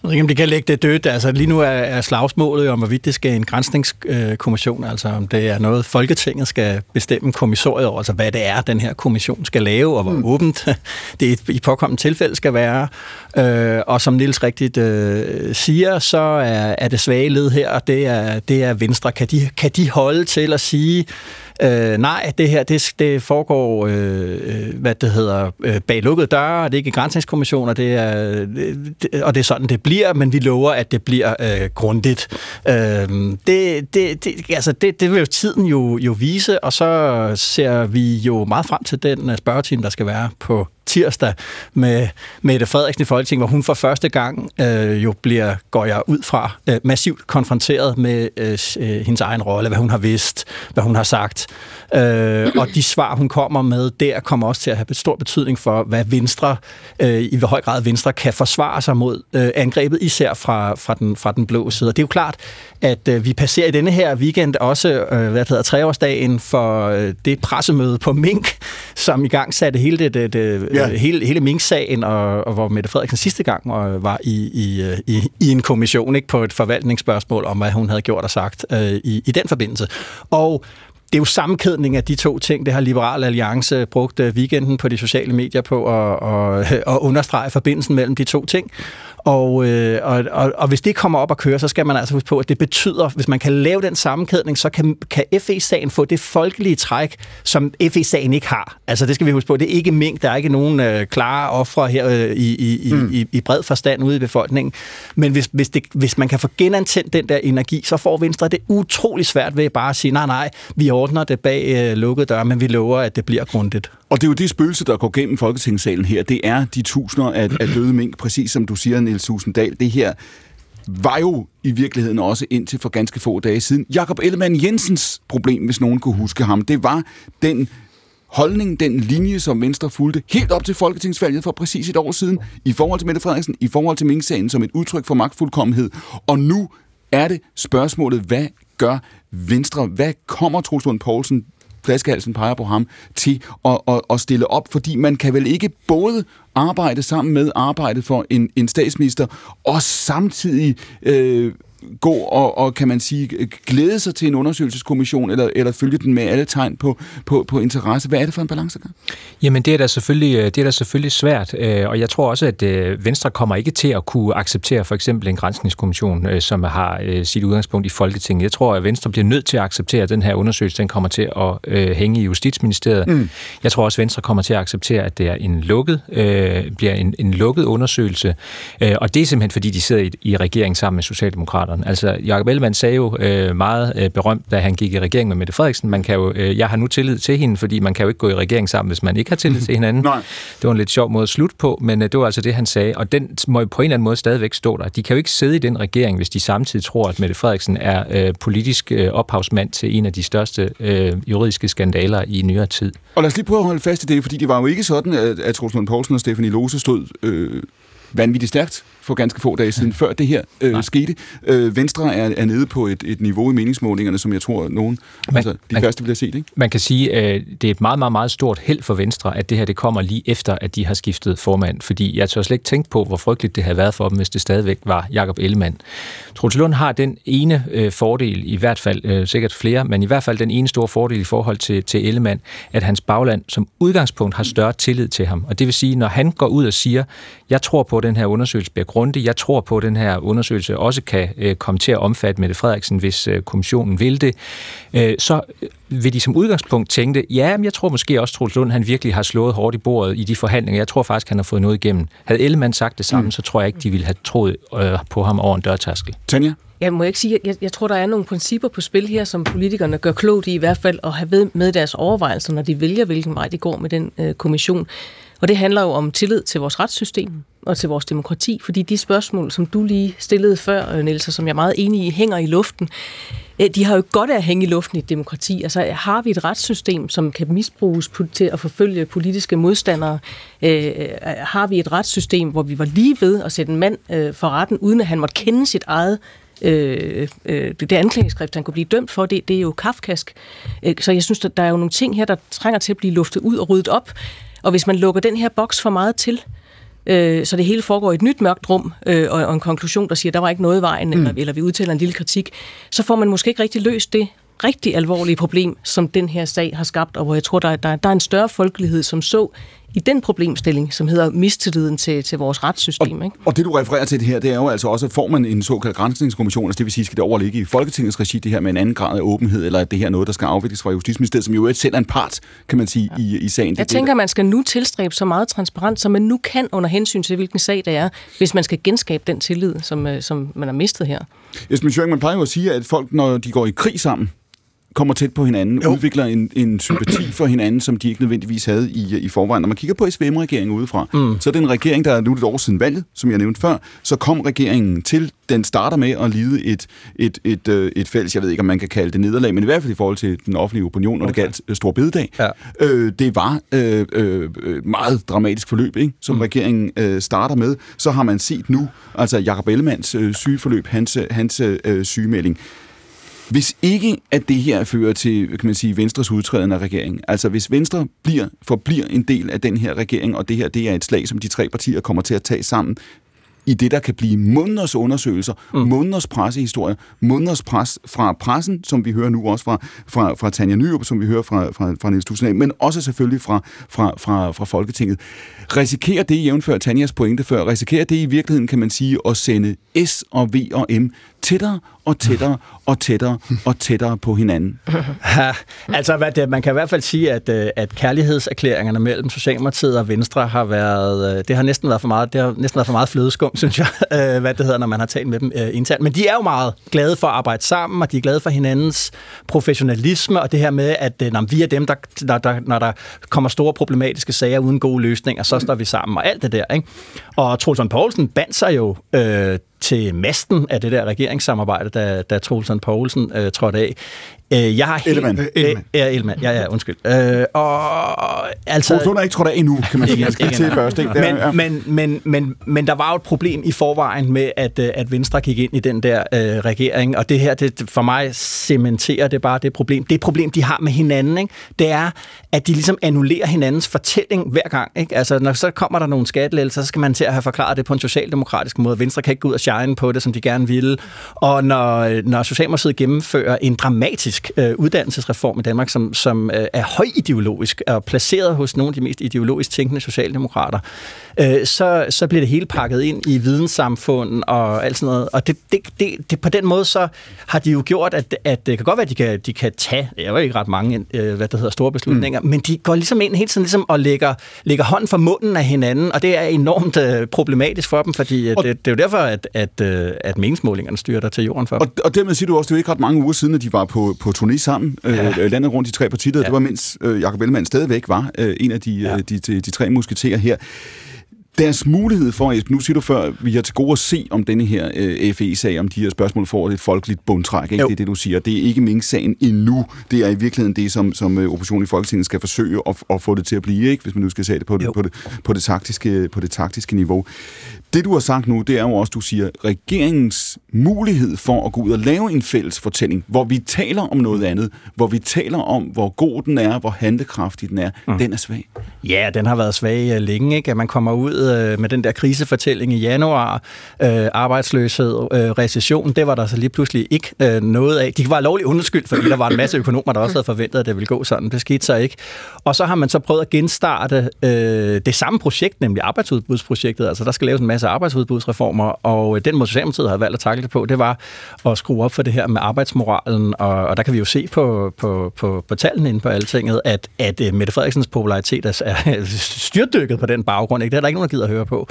Jeg ved ikke, om det kan lægge det dødt. Altså, lige nu er, er slagsmålet om, hvorvidt det skal en grænsningskommission, altså om det er noget, Folketinget skal bestemme kommissoriet over, altså hvad det er, den her kommission skal lave, og hvor mm. åbent det i påkommende tilfælde skal være. Øh, og som Nils rigtigt øh, siger, så er, er det svage led her, det er, det er Venstre. Kan de, kan de holde til at sige, Øh, nej, det her det, det foregår, øh, øh hvad det hedder, øh, bag lukkede døre, det er ikke grænsningskommissioner, det er, det, og det er sådan, det bliver, men vi lover, at det bliver øh, grundigt. Øh, det, det, det, altså det, det vil jo tiden jo, jo vise, og så ser vi jo meget frem til den øh, spørgetime, der skal være på tirsdag med Mette Frederiksen i Folketinget, hvor hun for første gang øh, jo bliver, går jeg ud fra, øh, massivt konfronteret med øh, øh, hendes egen rolle, hvad hun har vidst, hvad hun har sagt. Øh, og de svar, hun kommer med der, kommer også til at have stor betydning for, hvad Venstre, øh, i hvor høj grad Venstre kan forsvare sig mod øh, angrebet, især fra, fra, den, fra den blå side. Og det er jo klart, at øh, vi passerer i denne her weekend også, øh, hvad hedder treårsdagen for øh, det pressemøde på Mink, som i gang satte hele, det, det, det, ja. øh, hele, hele Mink-sagen, og, og hvor Mette Frederiksen sidste gang øh, var i, i, øh, i, i en kommission ikke på et forvaltningsspørgsmål om, hvad hun havde gjort og sagt øh, i, i den forbindelse. Og det er jo sammenkædning af de to ting. Det har Liberal Alliance brugt weekenden på de sociale medier på at, at, at understrege forbindelsen mellem de to ting. Og, øh, og, og, og hvis det kommer op at køre, så skal man altså huske på, at det betyder, hvis man kan lave den sammenkædning, så kan, kan FE-sagen få det folkelige træk, som FE-sagen ikke har. Altså det skal vi huske på. Det er ikke mink, der er ikke nogen øh, klare ofre her øh, i, i, mm. i, i bred forstand ude i befolkningen. Men hvis, hvis, det, hvis man kan få genantændt den der energi, så får Venstre det utrolig svært ved bare at sige, nej, nej, vi ordner det bag øh, lukkede døre, men vi lover, at det bliver grundigt. Og det er jo det spøgelse, der går gennem Folketingssalen her. Det er de tusinder af, af døde mink, præcis som du siger, Niels Susendal. Det her var jo i virkeligheden også indtil for ganske få dage siden Jakob Ellemann Jensens problem, hvis nogen kunne huske ham. Det var den holdning, den linje, som Venstre fulgte helt op til Folketingsvalget for præcis et år siden, i forhold til Mette Frederiksen, i forhold til Mink-sagen som et udtryk for magtfuldkommenhed. Og nu er det spørgsmålet, hvad gør Venstre? Hvad kommer Troels Lund Poulsen flaskehalsen peger på ham, til at, at, at stille op, fordi man kan vel ikke både arbejde sammen med arbejdet for en, en statsminister, og samtidig øh, gå og, og, kan man sige, glæde sig til en undersøgelseskommission, eller, eller følge den med alle tegn på, på, på interesse. Hvad er det for en balancegang? Jamen, det er da selvfølgelig, det er da selvfølgelig svært, øh, og jeg tror også, at øh, Venstre kommer ikke til at kunne acceptere for eksempel en grænsningskommission, øh, som har sit udgangspunkt i Folketinget. Jeg tror, at Venstre bliver nødt til at acceptere, at den her undersøgelse den kommer til at hænge i Justitsministeriet. Mm. Jeg tror også, at Venstre kommer til at acceptere, at det er en lukket, bliver en, en lukket undersøgelse, og det er simpelthen, fordi de sidder i, i regeringen sammen med Socialdemokraterne Socialdemokraterne. Altså, Jacob Ellemann sagde jo øh, meget øh, berømt, da han gik i regering med Mette Frederiksen, man kan jo, øh, jeg har nu tillid til hende, fordi man kan jo ikke gå i regering sammen, hvis man ikke har tillid til hinanden. Nej. Det var en lidt sjov måde at slutte på, men øh, det var altså det, han sagde, og den må jo på en eller anden måde stadigvæk stå der. De kan jo ikke sidde i den regering, hvis de samtidig tror, at Mette Frederiksen er øh, politisk øh, ophavsmand til en af de største øh, juridiske skandaler i nyere tid. Og lad os lige prøve at holde fast i det, fordi det var jo ikke sådan, at, at Troels Poulsen og Stefanie Lose stod øh, vanvittigt stærkt for ganske få dage siden, før det her øh, skete. Øh, Venstre er, er nede på et, et niveau i meningsmålingerne, som jeg tror, nogen, man, altså de man, første vil have set. Ikke? Man kan sige, øh, det er et meget, meget, meget stort held for Venstre, at det her det kommer lige efter, at de har skiftet formand. Fordi jeg tør slet ikke tænke på, hvor frygteligt det havde været for dem, hvis det stadigvæk var Jakob Ellemann. Troels Lund har den ene øh, fordel, i hvert fald øh, sikkert flere, men i hvert fald den ene store fordel i forhold til, til Ellemann, at hans bagland som udgangspunkt har større tillid til ham. Og det vil sige, når han går ud og siger, jeg tror på, at den her undersøgelse bliver grundig, jeg tror på, at den her undersøgelse også kan øh, komme til at omfatte Mette Frederiksen, hvis øh, kommissionen vil det, øh, så vil de som udgangspunkt tænke, ja, men jeg tror måske også, Troels Lund, han virkelig har slået hårdt i bordet i de forhandlinger. Jeg tror faktisk, han har fået noget igennem. Havde Ellemann sagt det samme, mm. så tror jeg ikke, de ville have troet øh, på ham over en dørtaskel. Tanja? Jeg må ikke sige, jeg, jeg tror, der er nogle principper på spil her, som politikerne gør klogt i, i hvert fald at have ved med deres overvejelser, når de vælger, hvilken vej de går med den øh, kommission. Og det handler jo om tillid til vores retssystem og til vores demokrati, fordi de spørgsmål, som du lige stillede før, øh, Niels, og som jeg er meget enig i, hænger i luften. Øh, de har jo godt af at hænge i luften i et demokrati. Altså har vi et retssystem, som kan misbruges til at forfølge politiske modstandere? Øh, øh, har vi et retssystem, hvor vi var lige ved at sætte en mand øh, for retten, uden at han måtte kende sit eget øh, øh, det anklageskrift, han kunne blive dømt for, det, det er jo kafkask. Så jeg synes, at der er jo nogle ting her, der trænger til at blive luftet ud og ryddet op. Og hvis man lukker den her boks for meget til, øh, så det hele foregår i et nyt mørkt rum, øh, og, og en konklusion, der siger, der var ikke noget i vejen, mm. eller, eller vi udtaler en lille kritik, så får man måske ikke rigtig løst det rigtig alvorlige problem, som den her sag har skabt, og hvor jeg tror, der, der, der er en større folkelighed, som så i den problemstilling, som hedder mistilliden til, til vores retssystem. Og, ikke? og det, du refererer til det her, det er jo altså også, får man en såkaldt grænsningskommission, altså det vil sige, skal det overligge i Folketingets regi, det her med en anden grad af åbenhed, eller er det her noget, der skal afvikles fra Justitsministeriet, som jo er selv er en part, kan man sige, ja. i, i sagen. Jeg det, tænker, man skal nu tilstræbe så meget transparent, som man nu kan under hensyn til, hvilken sag det er, hvis man skal genskabe den tillid, som, øh, som man har mistet her. Esben Schøring, man plejer jo at sige, at folk, når de går i krig sammen, kommer tæt på hinanden, jo. udvikler en, en sympati for hinanden, som de ikke nødvendigvis havde i, i forvejen. Når man kigger på SVM-regeringen udefra, mm. så er det en regering, der er nu et år siden valget, som jeg nævnte før, så kom regeringen til, den starter med at lide et, et, et, et, øh, et fælles, jeg ved ikke, om man kan kalde det nederlag, men i hvert fald i forhold til den offentlige opinion, når okay. det galt øh, Stor Bededag. Ja. Øh, det var øh, øh, meget dramatisk forløb, ikke? som mm. regeringen øh, starter med. Så har man set nu, altså Jacob Ellemanns øh, sygeforløb, hans, hans øh, sygemelding. Hvis ikke at det her fører til, kan man sige, Venstres udtræden af regeringen, altså hvis Venstre bliver, forbliver en del af den her regering, og det her det er et slag, som de tre partier kommer til at tage sammen, i det, der kan blive måneders undersøgelser, mm. måneders pressehistorier, måneders pres fra pressen, som vi hører nu også fra, fra, fra Tanja Nyrup, som vi hører fra, fra, fra Niels Tussindag, men også selvfølgelig fra, fra, fra, fra Folketinget. Risikerer det, jævnfør Tanjas pointe før, risikerer det i virkeligheden, kan man sige, at sende S og V og M tættere og tættere og tættere og tættere på hinanden. Ja, altså, hvad det, man kan i hvert fald sige, at, øh, at kærlighedserklæringerne mellem Socialdemokratiet og Venstre har været, øh, det har næsten været for meget, det har næsten været for meget flødeskum, synes jeg, øh, hvad det hedder, når man har talt med dem internt. Men de er jo meget glade for at arbejde sammen, og de er glade for hinandens professionalisme, og det her med, at når vi er dem, der, der, der, når der kommer store problematiske sager uden gode løsninger, så står vi sammen, og alt det der. Ikke? Og Trulsund Poulsen bandt sig jo øh, til masten af det der regeringssamarbejde, da, da Troelsen Poulsen øh, trådte af. Øh, jeg har helt... Ellemann. Øh, Ellemann. Ja, Ellemann. Ja, ja, undskyld. Øh, og altså... Troels Lund ikke trådt af endnu, kan man sige. Skal til først, ikke? Men, men, men, men, men der var jo et problem i forvejen med, at, øh, at Venstre gik ind i den der øh, regering, og det her, det, for mig cementerer det bare det problem. Det problem, de har med hinanden, ikke? det er, at de ligesom annullerer hinandens fortælling hver gang. Ikke? Altså, når så kommer der nogle skattelettelser, så skal man til at have forklaret det på en socialdemokratisk måde. Venstre kan ikke gå ud og shine på det, som de gerne ville. Og når, når Socialdemokratiet gennemfører en dramatisk øh, uddannelsesreform i Danmark, som, som øh, er højideologisk og placeret hos nogle af de mest ideologisk tænkende socialdemokrater, øh, så, så bliver det hele pakket ind i videnssamfundet og alt sådan noget. Og det, det, det, det, på den måde så har de jo gjort, at, at det kan godt være, at de kan, de kan tage, det er jo ikke ret mange, øh, hvad der hedder, store beslutninger, mm. men de går ligesom ind hele tiden ligesom og lægger, lægger hånden for munden af hinanden, og det er enormt øh, problematisk for dem, fordi øh, det, det er jo derfor, at, at, øh, at meningsmålingerne styrer til jorden for og, og dermed siger du også, det er jo ikke ret mange uger siden, at de var på, på turné sammen, ja. øh, landet rundt de tre partier. Ja. Det var mens øh, Jacob Ellemann stadigvæk var øh, en af de, ja. øh, de, de, de tre musketerer her deres mulighed for, nu siger du før, vi har til gode at se om denne her øh, FE-sag, om de her spørgsmål får et folkeligt bundtræk, ikke? Jo. det er det, du siger. Det er ikke Mink-sagen endnu. Det er i virkeligheden det, som, som øh, oppositionen i Folketinget skal forsøge at, at få det til at blive, ikke? hvis man nu skal se det på det, på det, på det, taktiske, på det taktiske niveau. Det, du har sagt nu, det er jo også, du siger, regeringens mulighed for at gå ud og lave en fælles fortælling, hvor vi taler om noget andet, hvor vi taler om, hvor god den er, hvor handekraftig den er, mm. den er svag. Ja, den har været svag uh, længe, ikke? At man kommer ud Øh, med den der krisefortælling i januar, øh, arbejdsløshed, øh, recession, det var der så lige pludselig ikke øh, noget af. De var lovligt underskyldt, fordi der var en masse økonomer, der også havde forventet, at det ville gå sådan. Det skete så ikke. Og så har man så prøvet at genstarte øh, det samme projekt, nemlig arbejdsudbudsprojektet. Altså, der skal laves en masse arbejdsudbudsreformer, og øh, den måde Socialdemokratiet har valgt at takle det på, det var at skrue op for det her med arbejdsmoralen, og, og der kan vi jo se på, på, på, på tallene inde på altinget, at, at øh, Mette Frederiksens popularitet er, er styrtdykket på den baggrund. Ikke? Det er der ikke nogen, gider at høre på.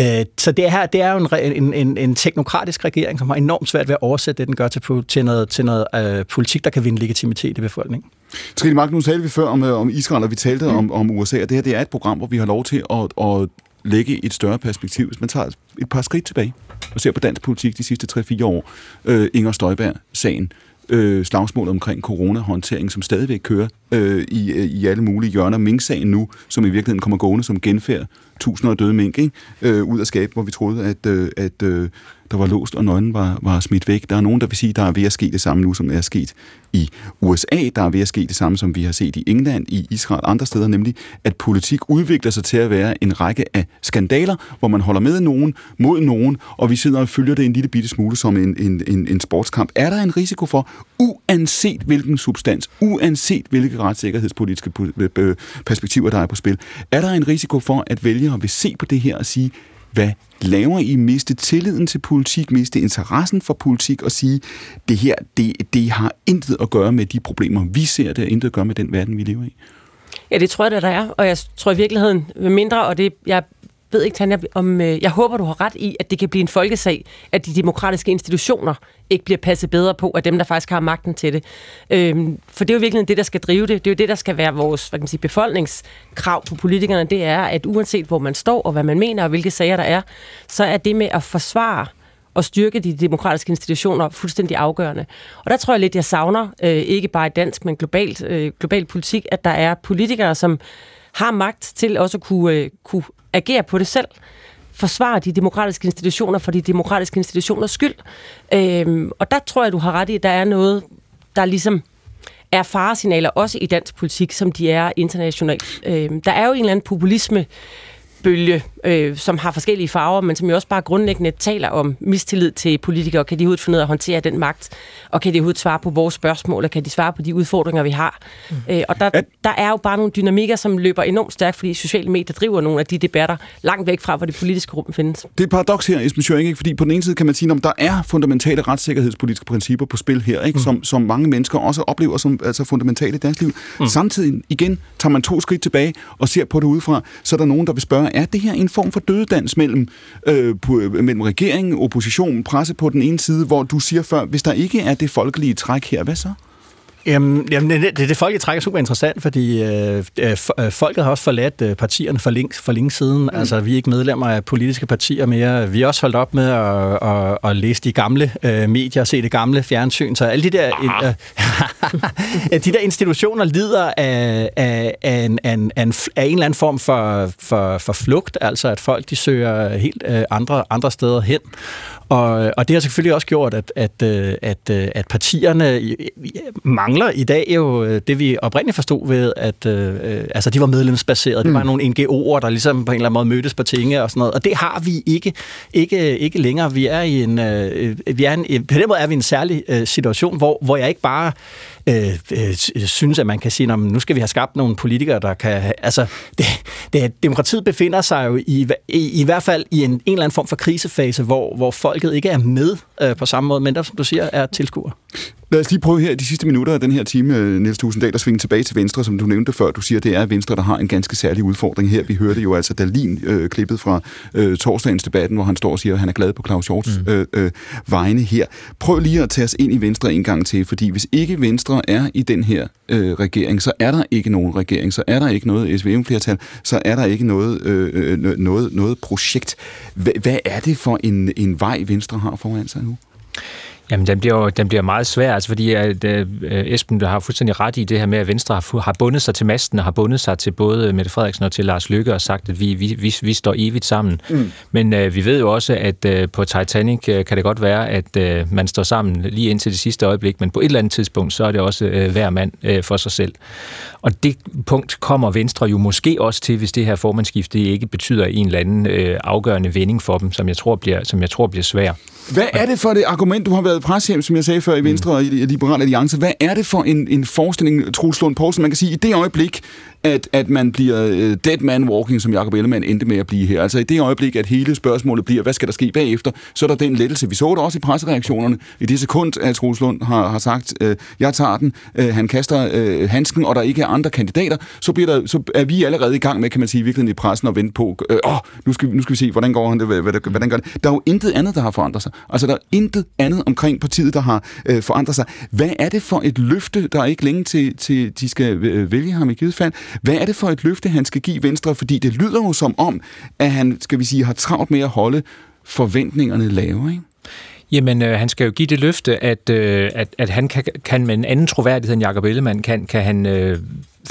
Uh, så det her det er jo en, en, en, en teknokratisk regering, som har enormt svært ved at oversætte det, den gør til, til noget, til noget uh, politik, der kan vinde legitimitet i befolkningen. Trine Mark, nu talte vi før om, om Israel, og vi talte mm. om, om USA, og det her det er et program, hvor vi har lov til at, at lægge et større perspektiv. Hvis man tager et par skridt tilbage og ser på dansk politik de sidste 3-4 år, øh, Inger Støjberg-sagen, øh, slagsmålet omkring coronahåndtering, som stadigvæk kører øh, i, øh, i alle mulige hjørner. Mink-sagen nu, som i virkeligheden kommer gående som genfærd tusinder af døde mink ikke? Øh, ud af skab, hvor vi troede, at, øh, at øh, der var låst, og nøglen var, var smidt væk. Der er nogen, der vil sige, der er ved at ske det samme nu, som er sket i USA. Der er ved at ske det samme, som vi har set i England, i Israel og andre steder, nemlig at politik udvikler sig til at være en række af skandaler, hvor man holder med nogen, mod nogen, og vi sidder og følger det en lille bitte smule som en, en, en, en sportskamp. Er der en risiko for, uanset hvilken substans, uanset hvilke retssikkerhedspolitiske øh, perspektiver, der er på spil, er der en risiko for, at vælgere vil se på det her og sige, hvad laver I? Miste tilliden til politik, miste interessen for politik og sige, det her, det, det har intet at gøre med de problemer, vi ser, det har intet at gøre med den verden, vi lever i. Ja, det tror jeg, der er. Og jeg tror i virkeligheden, mindre, og det, jeg ved ikke, Tanja, om øh, jeg håber, du har ret i, at det kan blive en folkesag, at de demokratiske institutioner ikke bliver passet bedre på af dem, der faktisk har magten til det. Øhm, for det er jo virkelig det, der skal drive det. Det er jo det, der skal være vores hvad kan man sige, befolkningskrav på politikerne. Det er, at uanset hvor man står og hvad man mener og hvilke sager der er, så er det med at forsvare og styrke de demokratiske institutioner fuldstændig afgørende. Og der tror jeg lidt, jeg savner, øh, ikke bare i dansk, men globalt, øh, global politik, at der er politikere, som har magt til også at kunne, øh, kunne agere på det selv forsvare de demokratiske institutioner for de demokratiske institutioners skyld. Øhm, og der tror jeg, du har ret i, at der er noget, der ligesom er faresignaler også i dansk politik, som de er internationalt. Øhm, der er jo en eller anden populisme, bølge, øh, som har forskellige farver, men som jo også bare grundlæggende taler om mistillid til politikere. Kan de overhovedet finde ud af at håndtere den magt? Og kan de overhovedet svare på vores spørgsmål? Og kan de svare på de udfordringer, vi har? Mm. Øh, og der, der er jo bare nogle dynamikker, som løber enormt stærkt, fordi sociale medier driver nogle af de debatter langt væk fra, hvor det politiske rum findes. Det er et paradoks her, Esben Schøring, ikke? fordi på den ene side kan man sige, at der er fundamentale retssikkerhedspolitiske principper på spil her, ikke? Mm. Som, som mange mennesker også oplever som altså fundamentale i deres liv. Mm. Samtidig igen tager man to skridt tilbage og ser på det udefra, så er der nogen, der vil spørge, er det her en form for dødedans mellem, øh, på, mellem regeringen, opposition, presse på den ene side, hvor du siger før, hvis der ikke er det folkelige træk her, hvad så? Jamen, jamen det, det, det folket trækker super interessant, fordi øh, øh, folket har også forladt øh, partierne for længe, for længe siden. Mm. Altså, vi er ikke medlemmer af politiske partier mere. Vi er også holdt op med at, at, at læse de gamle øh, medier, se det gamle fjernsyn. Så alle de der, ah. øh, de der institutioner lider af, af, af, en, af, en, af, en, eller anden form for, for, for flugt, altså at folk de søger helt øh, andre, andre steder hen. Og, og det har selvfølgelig også gjort, at, at, øh, at, øh, at partierne mangler i dag jo øh, det, vi oprindeligt forstod ved, at øh, altså, de var medlemsbaserede. Mm. Det var nogle NGO'er, der ligesom på en eller anden måde mødtes på tinge og sådan noget. Og det har vi ikke, ikke, ikke længere. Vi er i en, øh, vi er en, på den måde er vi i en særlig øh, situation, hvor, hvor jeg ikke bare øh, øh, synes, at man kan sige, at nu skal vi have skabt nogle politikere, der kan... Altså, det, det, demokratiet befinder sig jo i, i, i hvert fald i en, en eller anden form for krisefase, hvor, hvor folket ikke er med øh, på samme måde, men der, som du siger, er tilskuer. Lad os lige prøve her de sidste minutter af den her time, øh, Niels Tusinddal, at svinge tilbage til Venstre, som du nævnte før. Du siger, det er Venstre, der har en ganske særlig udfordring her. Vi hørte jo altså Dalin øh, klippet fra øh, torsdagens debatten, hvor han står og siger, at han er glad på Claus Hjorts mm. øh, øh, vegne her. Prøv lige at tage os ind i Venstre en gang til, fordi hvis ikke Venstre er i den her øh, regering, så er der ikke nogen regering, så er der ikke noget SVM-flertal, så er der ikke noget, øh, øh noget, noget projekt. H- hvad er det for en, en vej, Venstre har foran sig nu? Jamen, den bliver jo den bliver meget svær, altså, fordi at, uh, Esben har fuldstændig ret i det her med, at Venstre har, har bundet sig til masten og har bundet sig til både Mette Frederiksen og til Lars Lykke og sagt, at vi, vi, vi, vi står evigt sammen. Mm. Men uh, vi ved jo også, at uh, på Titanic uh, kan det godt være, at uh, man står sammen lige indtil det sidste øjeblik, men på et eller andet tidspunkt, så er det også uh, hver mand uh, for sig selv. Og det punkt kommer Venstre jo måske også til, hvis det her formandskifte ikke betyder en eller anden øh, afgørende vending for dem, som jeg tror bliver, som jeg tror bliver svær. Hvad er det for det argument, du har været preshjem, som jeg sagde før, i Venstre og i Liberale Alliance? Hvad er det for en, en forestilling, Troels Lund Poulsen, man kan sige, i det øjeblik, at, at man bliver øh, dead man walking, som Jacob Ellemann endte med at blive her. Altså i det øjeblik, at hele spørgsmålet bliver, hvad skal der ske bagefter, så er der den lettelse. Vi så det også i pressereaktionerne. I det sekund, at Troels Lund har, har sagt, øh, jeg tager den, øh, han kaster øh, handsken, og der ikke er andre kandidater, så, bliver der, så er vi allerede i gang med, kan man sige, virkelig i pressen og vente på, øh, åh, nu, skal, nu skal vi se, hvordan går han det, hvordan gør det. Der er jo intet andet, der har forandret sig. Altså der er intet andet omkring partiet, der har øh, forandret sig. Hvad er det for et løfte, der er ikke længe til, til de skal øh, vælge ham i givet fald? Hvad er det for et løfte, han skal give Venstre? Fordi det lyder jo som om, at han, skal vi sige, har travlt med at holde forventningerne lave, ikke? Jamen, øh, han skal jo give det løfte, at, øh, at, at han kan, kan med en anden troværdighed end Jacob Ellemann, kan, kan han øh,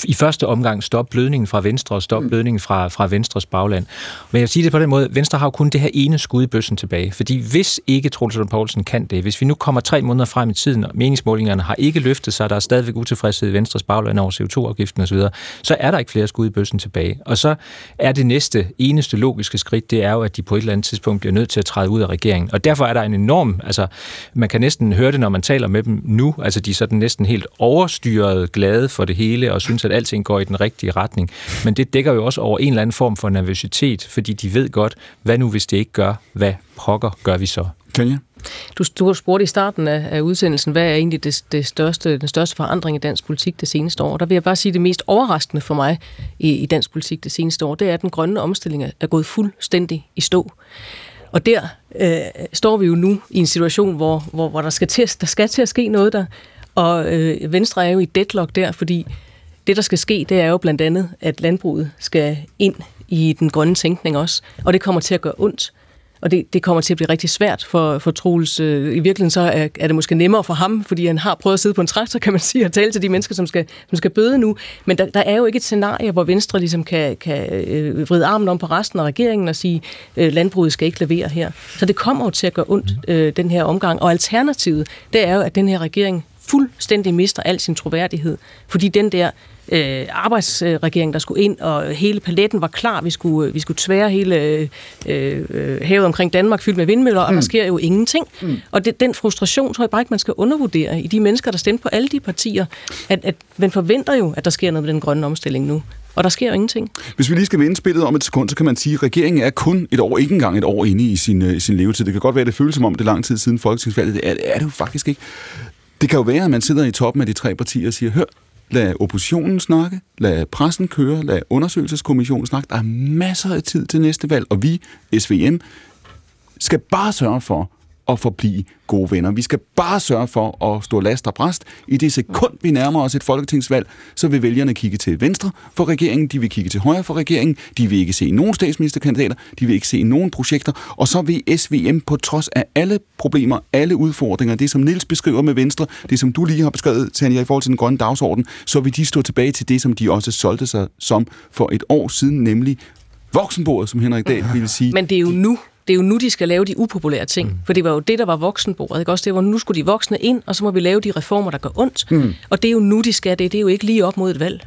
i første omgang stoppe blødningen fra Venstre og stoppe mm. blødningen fra, fra Venstres bagland. Men jeg vil sige det på den måde, Venstre har jo kun det her ene skud i bøssen tilbage. Fordi hvis ikke Troels Lund Poulsen kan det, hvis vi nu kommer tre måneder frem i tiden, og meningsmålingerne har ikke løftet sig, der er stadigvæk utilfredshed i Venstres bagland over CO2-afgiften osv., så er der ikke flere skud i bøssen tilbage. Og så er det næste, eneste logiske skridt, det er jo, at de på et eller andet tidspunkt bliver nødt til at træde ud af regeringen. Og derfor er der en enorm, altså man kan næsten høre det, når man taler med dem nu, altså de er sådan næsten helt overstyret glade for det hele, og synes, at alting går i den rigtige retning. Men det dækker jo også over en eller anden form for nervøsitet, fordi de ved godt, hvad nu hvis det ikke gør, hvad pokker gør vi så? Tanja? Du, du spurgt i starten af, af udsendelsen, hvad er egentlig det, det største, den største forandring i dansk politik det seneste år? Der vil jeg bare sige, at det mest overraskende for mig i, i dansk politik det seneste år, det er, at den grønne omstilling er gået fuldstændig i stå. Og der øh, står vi jo nu i en situation, hvor, hvor, hvor der, skal til, der skal til at ske noget der. Og øh, Venstre er jo i deadlock der, fordi det, der skal ske, det er jo blandt andet, at landbruget skal ind i den grønne tænkning også, og det kommer til at gøre ondt. Og det, det kommer til at blive rigtig svært for, for Troels. Øh, I virkeligheden så er, er det måske nemmere for ham, fordi han har prøvet at sidde på en traktor, kan man sige, og tale til de mennesker, som skal, som skal bøde nu. Men der, der er jo ikke et scenarie, hvor Venstre ligesom kan, kan øh, vride armen om på resten af regeringen og sige, øh, landbruget skal ikke levere her. Så det kommer jo til at gøre ondt, øh, den her omgang. Og alternativet, det er jo, at den her regering fuldstændig mister al sin troværdighed. Fordi den der øh, arbejdsregering, der skulle ind, og hele paletten var klar. Vi skulle, vi skulle tvære hele øh, øh, havet omkring Danmark fyldt med vindmøller, og mm. der sker jo ingenting. Mm. Og det, den frustration tror jeg bare ikke, man skal undervurdere i de mennesker, der stemte på alle de partier, at, at man forventer jo, at der sker noget med den grønne omstilling nu. Og der sker jo ingenting. Hvis vi lige skal vende spillet om et sekund, så kan man sige, at regeringen er kun et år, ikke engang et år inde i sin, øh, sin levetid. Det kan godt være, at det føles som om det er lang tid siden folketingsvalget. Det er, er det jo faktisk ikke. Det kan jo være, at man sidder i toppen af de tre partier og siger, hør, lad oppositionen snakke, lad pressen køre, lad undersøgelseskommissionen snakke. Der er masser af tid til næste valg, og vi, SVM, skal bare sørge for at forblive gode venner. Vi skal bare sørge for at stå last og bræst. I det sekund, vi nærmer os et folketingsvalg, så vil vælgerne kigge til venstre for regeringen, de vil kigge til højre for regeringen, de vil ikke se nogen statsministerkandidater, de vil ikke se nogen projekter, og så vil SVM på trods af alle problemer, alle udfordringer, det som Nils beskriver med Venstre, det som du lige har beskrevet, Tanja, i forhold til den grønne dagsorden, så vil de stå tilbage til det, som de også solgte sig som for et år siden, nemlig voksenbordet, som Henrik Dahl ville sige. Men det er jo nu, det er jo nu, de skal lave de upopulære ting. Mm. For det var jo det, der var voksenbordet. Ikke? Også det var, nu skulle de voksne ind, og så må vi lave de reformer, der gør ondt. Mm. Og det er jo nu, de skal det. Det er jo ikke lige op mod et valg.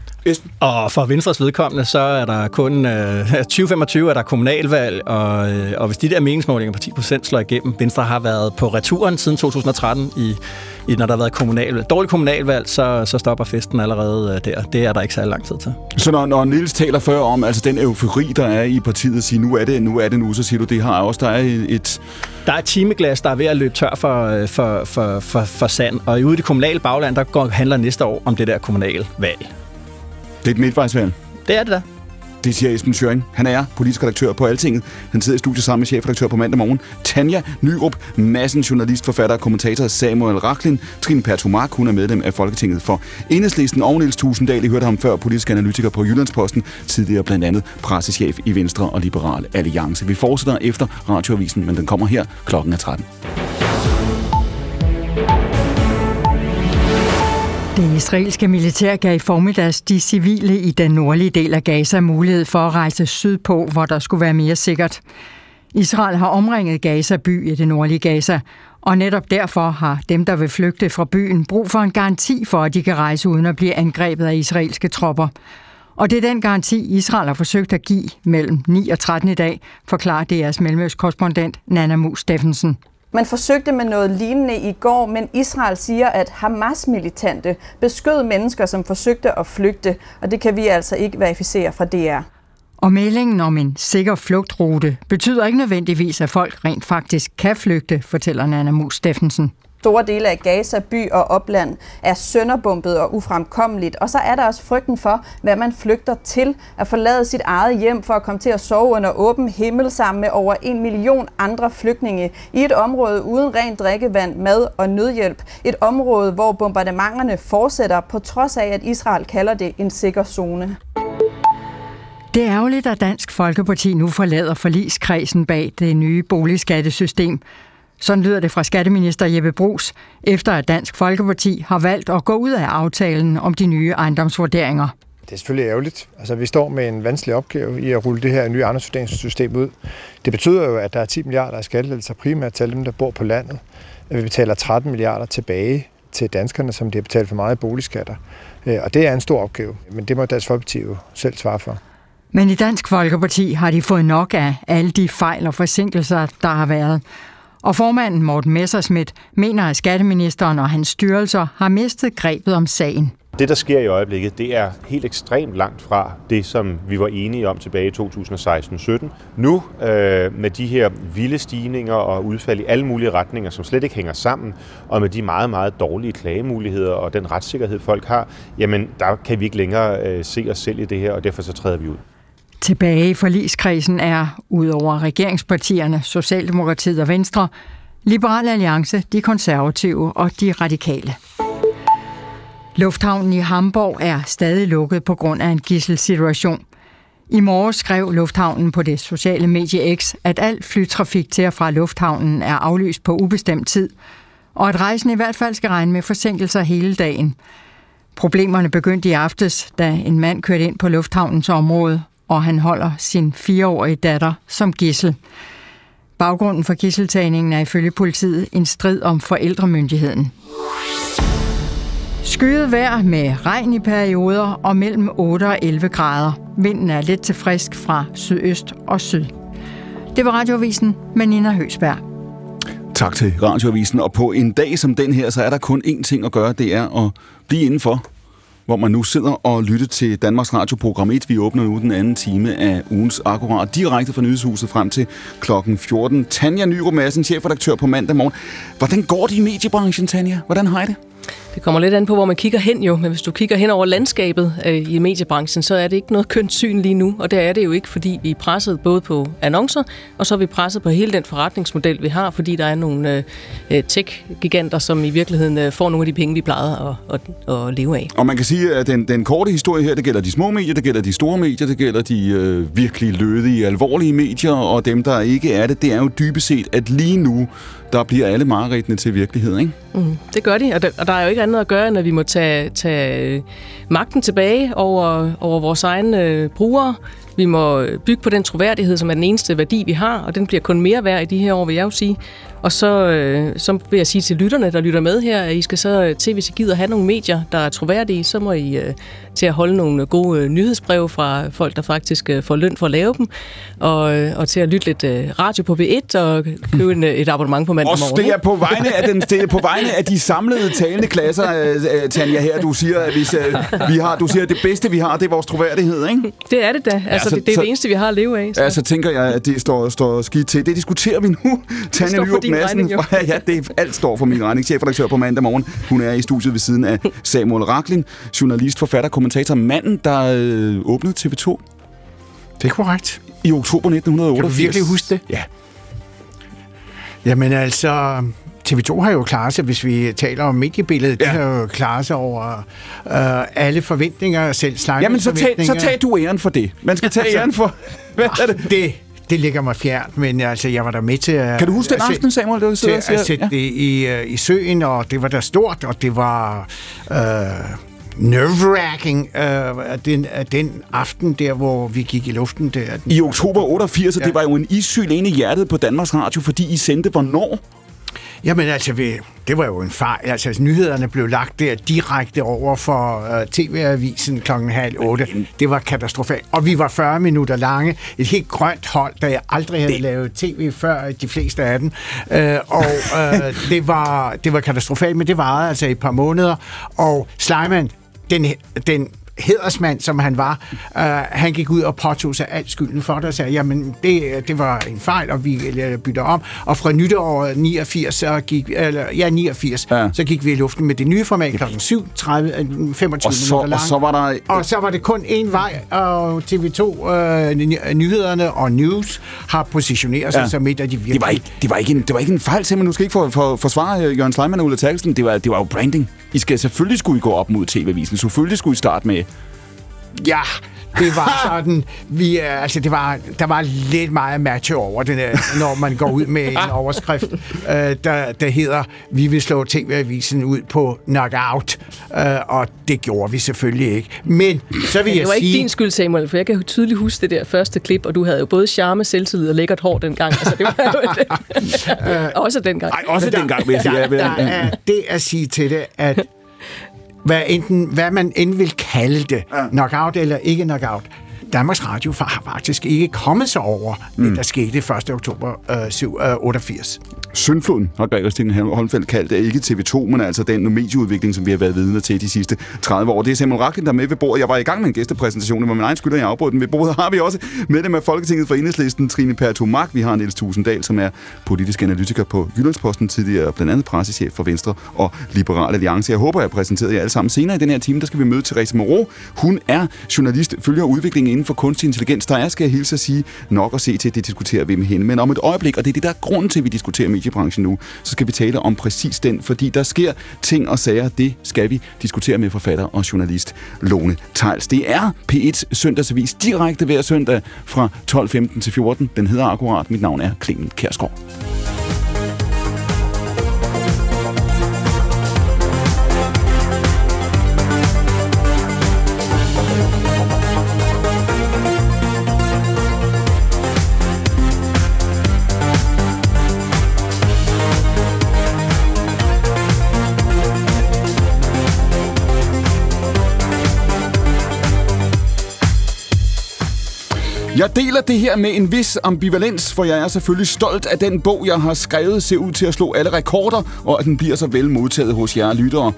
Og for Venstres vedkommende, så er der kun øh, 2025 er der kommunalvalg, og, øh, og hvis de der meningsmålinger på 10% slår igennem, Venstre har været på returen siden 2013, i, i når der har været kommunalvalg. Dårligt kommunalvalg, så, så stopper festen allerede øh, der. Det er der ikke særlig lang tid til. Så når, når Nils taler før om altså den eufori, der er i partiet, siger nu er det nu, er det nu så siger du, det har også, der er et... Der er et timeglas, der er ved at løbe tør for, øh, for, for, for, for sand, og ude i det kommunale bagland, der går, handler næste år om det der kommunale valg. Det er et midtvejsvalg. Det er det da. Det siger Esben Schøring. Han er politisk redaktør på Altinget. Han sidder i studiet sammen med chefredaktør på mandag morgen. Tanja Nyrup, massen journalist, forfatter og kommentator Samuel Racklin. Trine Pertumark, hun er medlem af Folketinget for Enhedslisten. Og Niels Tusinddal, I hørte ham før, politisk analytiker på Jyllandsposten. Tidligere blandt andet pressechef i Venstre og Liberal Alliance. Vi fortsætter efter radioavisen, men den kommer her klokken er 13. Det israelske militær gav i formiddags de civile i den nordlige del af Gaza mulighed for at rejse sydpå, hvor der skulle være mere sikkert. Israel har omringet Gaza by i det nordlige Gaza, og netop derfor har dem, der vil flygte fra byen, brug for en garanti for, at de kan rejse uden at blive angrebet af israelske tropper. Og det er den garanti, Israel har forsøgt at give mellem 9 og 13 i dag, forklarer DR's mellemøstkorrespondent Nana Mus Steffensen. Man forsøgte med noget lignende i går, men Israel siger, at Hamas-militante beskød mennesker, som forsøgte at flygte, og det kan vi altså ikke verificere fra DR. Og meldingen om en sikker flugtrute betyder ikke nødvendigvis, at folk rent faktisk kan flygte, fortæller Nana Mus Steffensen. Store dele af Gaza by og opland er sønderbumpet og ufremkommeligt, og så er der også frygten for, hvad man flygter til, at forlade sit eget hjem for at komme til at sove under åben himmel sammen med over en million andre flygtninge i et område uden rent drikkevand, mad og nødhjælp. Et område, hvor bombardementerne fortsætter, på trods af, at Israel kalder det en sikker zone. Det er ærgerligt, at Dansk Folkeparti nu forlader forligskredsen bag det nye boligskattesystem. Sådan lyder det fra skatteminister Jeppe Brugs, efter at Dansk Folkeparti har valgt at gå ud af aftalen om de nye ejendomsvurderinger. Det er selvfølgelig ærgerligt. Altså, vi står med en vanskelig opgave i at rulle det her nye ejendomsvurderingssystem ud. Det betyder jo, at der er 10 milliarder af skattelettelser primært til dem, der bor på landet. At vi betaler 13 milliarder tilbage til danskerne, som de har betalt for meget i boligskatter. Øh, og det er en stor opgave, men det må Dansk Folkeparti jo selv svare for. Men i Dansk Folkeparti har de fået nok af alle de fejl og forsinkelser, der har været. Og formanden Morten Messerschmidt mener, at skatteministeren og hans styrelser har mistet grebet om sagen. Det, der sker i øjeblikket, det er helt ekstremt langt fra det, som vi var enige om tilbage i 2016-17. Nu, øh, med de her vilde stigninger og udfald i alle mulige retninger, som slet ikke hænger sammen, og med de meget, meget dårlige klagemuligheder og den retssikkerhed, folk har, jamen, der kan vi ikke længere øh, se os selv i det her, og derfor så træder vi ud. Tilbage i forligskredsen er, udover regeringspartierne, Socialdemokratiet og Venstre, Liberal Alliance, de konservative og de radikale. Lufthavnen i Hamburg er stadig lukket på grund af en gisselsituation. I morges skrev Lufthavnen på det sociale medie X, at al flytrafik til og fra lufthavnen er aflyst på ubestemt tid, og at rejsen i hvert fald skal regne med forsinkelser hele dagen. Problemerne begyndte i aftes, da en mand kørte ind på lufthavnens område og han holder sin fireårige datter som gissel. Baggrunden for gisseltagningen er ifølge politiet en strid om forældremyndigheden. Skyet vejr med regn i perioder og mellem 8 og 11 grader. Vinden er lidt til frisk fra sydøst og syd. Det var Radioavisen med Nina Høsberg. Tak til Radioavisen. Og på en dag som den her, så er der kun én ting at gøre, det er at blive indenfor hvor man nu sidder og lytter til Danmarks Radio Program 1. Vi åbner nu den anden time af ugens Akkurat direkte fra Nyhedshuset frem til klokken 14. Tanja Nyrup Madsen, chefredaktør på mandag morgen. Hvordan går det i mediebranchen, Tanja? Hvordan har I det? Det kommer lidt an på, hvor man kigger hen jo, men hvis du kigger hen over landskabet øh, i mediebranchen, så er det ikke noget kønt syn lige nu, og det er det jo ikke, fordi vi er presset både på annoncer, og så er vi presset på hele den forretningsmodel, vi har, fordi der er nogle øh, tech-giganter, som i virkeligheden øh, får nogle af de penge, vi plejede at, at, at leve af. Og man kan sige, at den, den korte historie her, det gælder de små medier, det gælder de store medier, det gælder de øh, virkelig lødige, alvorlige medier, og dem, der ikke er det, det er jo dybest set, at lige nu, der bliver alle mareridtene til virkelighed, ikke? Mm, det gør de, og der, og der er jo ikke andet at gøre, end at vi må tage, tage øh, magten tilbage over, over vores egne øh, brugere. Vi må bygge på den troværdighed, som er den eneste værdi, vi har, og den bliver kun mere værd i de her år, vil jeg jo sige. Og så, øh, så vil jeg sige til lytterne, der lytter med her, at I skal så til, hvis I gider have nogle medier, der er troværdige, så må I øh, til at holde nogle gode øh, nyhedsbreve fra folk, der faktisk øh, får løn for at lave dem, og, øh, og til at lytte lidt øh, radio på B1 og købe en, øh, et abonnement på mandag Også morgen. det er på vegne af, den, det er på vegne af de samlede talende klasser, øh, øh, Tanja, her. Du siger, at hvis, øh, vi har, du siger, at det bedste, vi har, det er vores troværdighed, ikke? Det er det da. Altså, Ja, så- det, det er så- det eneste, vi har at leve af. Så. Ja, så tænker jeg, at det står, står skidt til. Det diskuterer vi nu. Tanja står din regning. Madsen. Ja, det er, alt står for min regning. Chefredaktør på mandag morgen. Hun er i studiet ved siden af Samuel Raklin, journalist, forfatter, kommentator, manden, der øh, åbnede TV2. Det er korrekt. I oktober 1988. Kan du virkelig huske det? Ja. Jamen altså, TV2 har jo klaret sig, hvis vi taler om mediebilledet, ja. de har jo klaret sig over øh, alle forventninger, selv slags Jamen, så tag, så tag du æren for det. Man skal tage Altså, æren for... Hvad er det? det? Det ligger mig fjernt, men altså, jeg var der med til at... Kan du huske den at sætte- aften, Samuel, da du sidder og at siger- sætte ja. det i, øh, i søen, og det var der stort, og det var... Øh, nerve-wracking øh, den, den aften der, hvor vi gik i luften der. Den I oktober 88, og Ja. det var jo en isyl inde i hjertet på Danmarks Radio, fordi I sendte hvornår? Jamen altså, vi, det var jo en fejl. Altså, nyhederne blev lagt der direkte over for uh, TV-avisen klokken halv otte. Det var katastrofalt. Og vi var 40 minutter lange. Et helt grønt hold, der jeg aldrig havde det... lavet tv før, de fleste af dem. Uh, og uh, det, var, det var katastrofalt, men det varede altså et par måneder. Og Sleiman, den, den hedersmand, som han var, øh, han gik ud og påtog sig alt skylden for det og sagde, jamen det, det var en fejl, og vi øh, bytter om. Og fra nytår 89, så gik, eller, ja, 89, ja. så gik vi i luften med det nye format kl. 7.30, 25 Og så, minutter og lang. så var der... Og så var det kun én vej, og TV2 øh, ny- nyhederne og news har positioneret sig ja. som et af de virkelig... Det var ikke, det var ikke, en, det var ikke en fejl, simpelthen. Du skal ikke for, for, forsvare øh, Jørgen Sleiman og Ulla Terkelsen. Det var, det var jo branding. I skal selvfølgelig skulle I gå op mod TV-avisen. Selvfølgelig skulle I starte med... Ja, det var sådan, vi, øh, altså det var, der var lidt meget match over det, der, når man går ud med en overskrift, øh, der, der hedder, vi vil slå TV-avisen ud på knockout, øh, og det gjorde vi selvfølgelig ikke. Men så vil Men jeg det var sige... ikke din skyld, Samuel, for jeg kan tydeligt huske det der første klip, og du havde jo både charme, selvtillid og lækkert hår dengang. Altså, det var jo også dengang. Ej, også dengang, vil jeg sige. Der, der er det at sige til det, at hvad, enten, hvad man end vil kalde det, ja. knockout eller ikke knockout, Danmarks Radio har faktisk ikke kommet sig over mm. det, der skete 1. oktober øh, 7, øh, 88. Syndfloden har Gregers Stine Holmfeldt kaldt det. Ikke TV2, men altså den medieudvikling, som vi har været vidne til de sidste 30 år. Det er Samuel Raklin, der er med ved bordet. Jeg var i gang med en gæstepræsentation, det var min egen skyld, at jeg afbrød den. Ved bordet har vi også medlem af Folketinget for Enhedslisten, Trine Pertumak. Vi har Niels Tusinddal, som er politisk analytiker på Jyllandsposten, tidligere blandt andet pressechef for Venstre og Liberal Alliance. Jeg håber, jeg har præsenteret jer alle sammen senere i den her time. Der skal vi møde Therese Moreau. Hun er journalist, følger udviklingen inden for kunstig intelligens. Der er, skal jeg hilse at sige, nok at se til, det diskuterer vi med hende. Men om et øjeblik, og det er det, der er grunden til, at vi diskuterer mediebranchen nu, så skal vi tale om præcis den, fordi der sker ting og sager. Det skal vi diskutere med forfatter og journalist Lone Tejls. Det er P1 søndagsavis direkte hver søndag fra 12.15 til 14. Den hedder akkurat. Mit navn er Clemen Kærsgaard. Jeg deler det her med en vis ambivalens, for jeg er selvfølgelig stolt af den bog, jeg har skrevet, ser ud til at slå alle rekorder, og at den bliver så vel modtaget hos jer lyttere.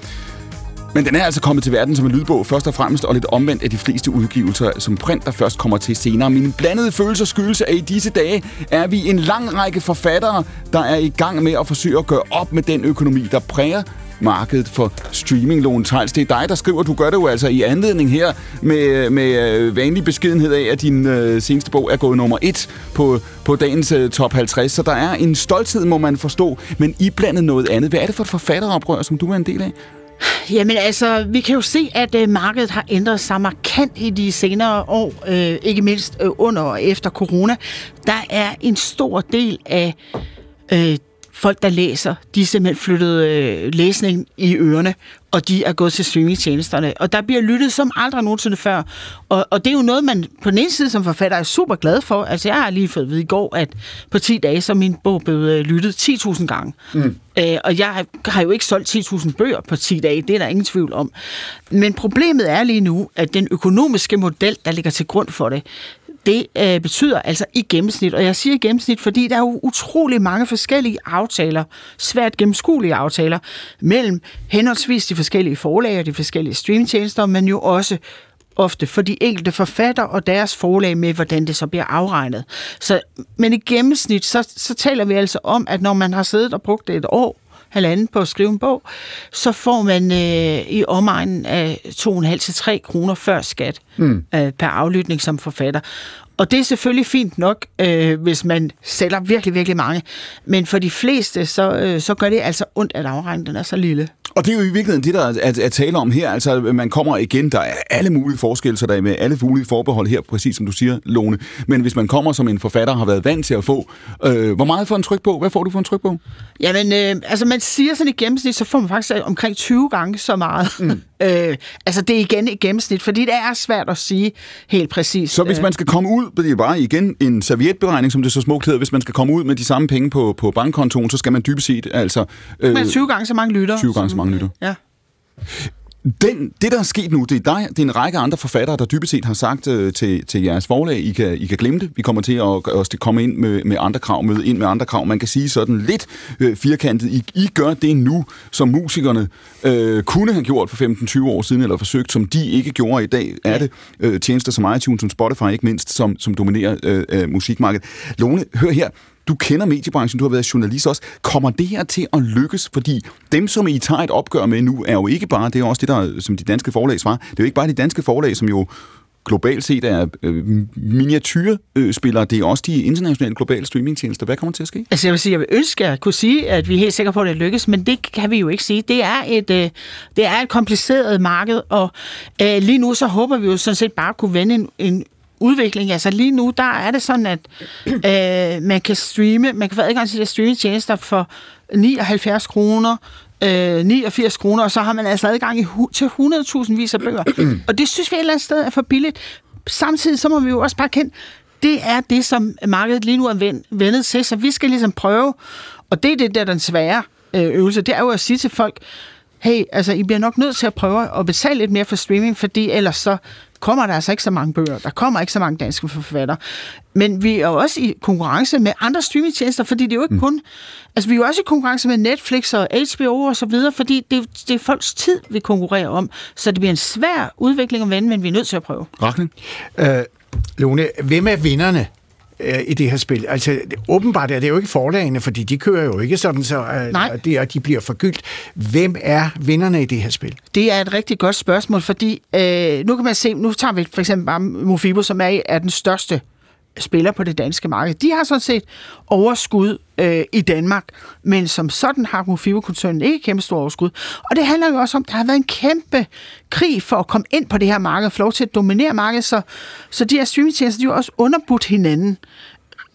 Men den er altså kommet til verden som en lydbog først og fremmest, og lidt omvendt af de fleste udgivelser som print, der først kommer til senere. Mine blandede følelser skyldes, at i disse dage er vi en lang række forfattere, der er i gang med at forsøge at gøre op med den økonomi, der præger markedet for streaming, Lone Tejls. Det er dig, der skriver. Du gør det jo altså i anledning her med, med øh, vanlig beskedenhed af, at din øh, seneste bog er gået nummer et på, på dagens øh, top 50. Så der er en stolthed, må man forstå, men iblandet noget andet. Hvad er det for et forfatteroprør, som du er en del af? Jamen altså, vi kan jo se, at øh, markedet har ændret sig markant i de senere år, øh, ikke mindst øh, under og efter corona. Der er en stor del af øh, folk, der læser, de er simpelthen flyttet øh, læsning i ørerne, og de er gået til streamingtjenesterne. Og der bliver lyttet som aldrig nogensinde før. Og, og det er jo noget, man på den ene side som forfatter er super glad for. Altså, jeg har lige fået at vide i går, at på 10 dage, så er min bog blevet øh, lyttet 10.000 gange. Mm. Øh, og jeg har jo ikke solgt 10.000 bøger på 10 dage, det er der ingen tvivl om. Men problemet er lige nu, at den økonomiske model, der ligger til grund for det, det øh, betyder altså i gennemsnit, og jeg siger i gennemsnit, fordi der er jo utrolig mange forskellige aftaler, svært gennemskuelige aftaler, mellem henholdsvis de forskellige forlag og de forskellige streamingtjenester, men jo også ofte for de enkelte forfatter og deres forlag med, hvordan det så bliver afregnet. Så, men i gennemsnit, så, så taler vi altså om, at når man har siddet og brugt det et år, halvanden på at skrive en bog, så får man øh, i omegnen af 2,5-3 kroner før skat mm. øh, per aflytning som forfatter. Og det er selvfølgelig fint nok, øh, hvis man sælger virkelig, virkelig mange. Men for de fleste, så, øh, så gør det altså ondt, at afregningen den er så lille. Og det er jo i virkeligheden det, der er at, at tale om her. Altså, man kommer igen, der er alle mulige forskelle, så der er med alle mulige forbehold her, præcis som du siger, Lone. Men hvis man kommer som en forfatter har været vant til at få, øh, hvor meget får en tryk på? Hvad får du for en tryk på? Jamen, øh, altså man siger sådan i gennemsnit, så får man faktisk omkring 20 gange så meget. Mm. øh, altså det er igen i gennemsnit, fordi det er svært at sige helt præcis. Så hvis man skal komme ud, det er bare igen en servietberegning, som det så smukt hedder, hvis man skal komme ud med de samme penge på, på bankkontoen, så skal man dybest set altså... Øh, men 20 gange så mange lytter. 20 gange så mange lytter. Ja. Den, det, der er sket nu, det er dig, det er en række andre forfattere, der dybest set har sagt øh, til, til jeres forlag, I kan, I kan glemme det. Vi kommer til at også komme ind med, med andre krav, møde ind med andre krav. Man kan sige sådan lidt øh, firkantet. I, I gør det nu, som musikerne øh, kunne have gjort for 15-20 år siden, eller forsøgt, som de ikke gjorde i dag. Er det øh, tjenester som iTunes, som Spotify ikke mindst, som, som dominerer øh, øh, musikmarkedet. Lone, hør her du kender mediebranchen, du har været journalist også. Kommer det her til at lykkes? Fordi dem, som I tager et opgør med nu, er jo ikke bare, det er også det, der, som de danske forlag svarer, det er jo ikke bare de danske forlag, som jo globalt set er øh, miniatyrspillere, det er også de internationale globale streamingtjenester. Hvad kommer til at ske? Altså jeg vil sige, jeg vil ønske at kunne sige, at vi er helt sikre på, at det lykkes, men det kan vi jo ikke sige. Det er et, øh, det er et kompliceret marked, og øh, lige nu så håber vi jo sådan set bare at kunne vende en, en udvikling. Altså lige nu, der er det sådan, at øh, man kan streame, man kan få adgang til de streamingtjenester for 79 kroner, øh, 89 kroner, og så har man altså adgang i, til 100.000 vis af bøger. og det synes vi et eller andet sted er for billigt. Samtidig så må vi jo også bare kende, det er det, som markedet lige nu er vendet til, så vi skal ligesom prøve, og det er det der den svære øh, øvelse, det er jo at sige til folk, hey, altså I bliver nok nødt til at prøve at betale lidt mere for streaming, fordi ellers så kommer der altså ikke så mange bøger. Der kommer ikke så mange danske forfattere. Men vi er jo også i konkurrence med andre streamingtjenester, fordi det er jo ikke mm. kun... Altså, vi er jo også i konkurrence med Netflix og HBO og så videre, fordi det, det er folks tid, vi konkurrerer om. Så det bliver en svær udvikling at vende, men vi er nødt til at prøve. Rachling? Øh, Lone, hvem er vinderne? Øh, i det her spil. Altså, det, åbenbart er det jo ikke forlagene, fordi de kører jo ikke sådan, så øh, det er, de bliver forgyldt. Hvem er vinderne i det her spil? Det er et rigtig godt spørgsmål, fordi øh, nu kan man se, nu tager vi for eksempel bare Mofibo, som er, er den største spiller på det danske marked. De har sådan set overskud øh, i Danmark, men som sådan har Mofibo-koncernen ikke kæmpe stor overskud. Og det handler jo også om, at der har været en kæmpe krig for at komme ind på det her marked, for lov til at dominere markedet, så, så de her streamingtjenester, de har også underbudt hinanden.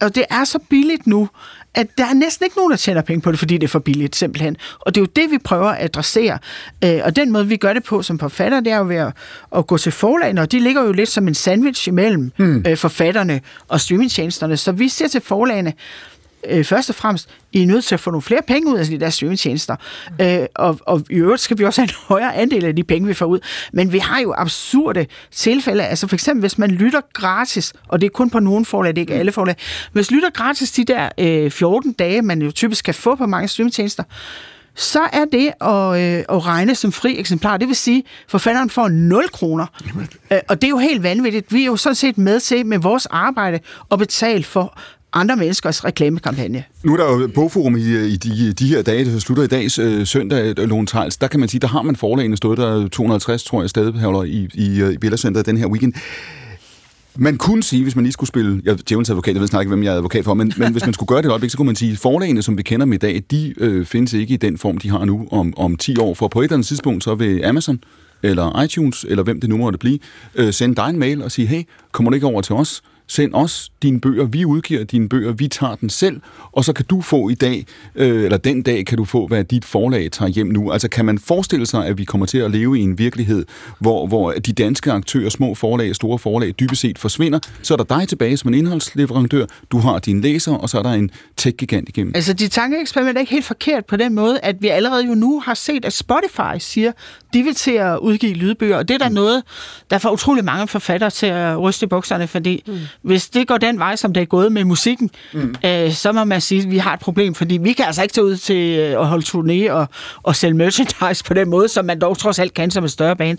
Og det er så billigt nu, at der er næsten ikke nogen, der tjener penge på det, fordi det er for billigt, simpelthen. Og det er jo det, vi prøver at adressere. Øh, og den måde, vi gør det på som forfatter, det er jo ved at, at gå til forlagene, og de ligger jo lidt som en sandwich imellem øh, forfatterne og streamingtjenesterne. Så vi siger til forlagene, øh, først og fremmest, I er nødt til at få nogle flere penge ud af de der streamingtjenester. Øh, og, og i øvrigt skal vi også have en højere andel af de penge, vi får ud. Men vi har jo absurde tilfælde. Altså for eksempel, hvis man lytter gratis, og det er kun på nogle forlag, det er ikke alle forlag. Hvis lytter gratis de der øh, 14 dage, man jo typisk kan få på mange streamingtjenester, så er det at, øh, at regne som fri eksemplar. Det vil sige, at forfatteren får 0 kroner. Øh, og det er jo helt vanvittigt. Vi er jo sådan set med til med vores arbejde at betale for andre menneskers reklamekampagne. Nu er der jo bogforum i, i de, de her dage, der slutter i dag øh, søndag, øh, Lone Tejls. Der kan man sige, der har man forlagene stået der 250, tror jeg, stadig i, i, øh, i Center den her weekend. Man kunne sige, hvis man lige skulle spille, jeg djævelens advokat, jeg ved snart ikke, hvem jeg er advokat for, men, men hvis man skulle gøre det et øjeblik, så kunne man sige, at forlagene, som vi kender dem i dag, de øh, findes ikke i den form, de har nu om, om 10 år. For på et eller andet tidspunkt, så vil Amazon eller iTunes, eller hvem det nu måtte blive, øh, sende dig en mail og sige, hey, kommer du ikke over til os? Send os dine bøger. Vi udgiver dine bøger. Vi tager den selv. Og så kan du få i dag, øh, eller den dag, kan du få, hvad dit forlag tager hjem nu. Altså kan man forestille sig, at vi kommer til at leve i en virkelighed, hvor, hvor de danske aktører, små forlag, store forlag, dybest set forsvinder. Så er der dig tilbage som en indholdsleverandør. Du har dine læsere, og så er der en tech-gigant igennem. Altså, de tankeeksperiment er ikke helt forkert på den måde, at vi allerede jo nu har set, at Spotify siger, de vil til at udgive lydbøger, og det er der mm. noget, der får utrolig mange forfattere til at ryste i bukserne, fordi mm. Hvis det går den vej, som det er gået med musikken, mm. øh, så må man sige, at vi har et problem, fordi vi kan altså ikke tage ud til øh, at holde turné og, og sælge merchandise på den måde, som man dog trods alt kan som et større band.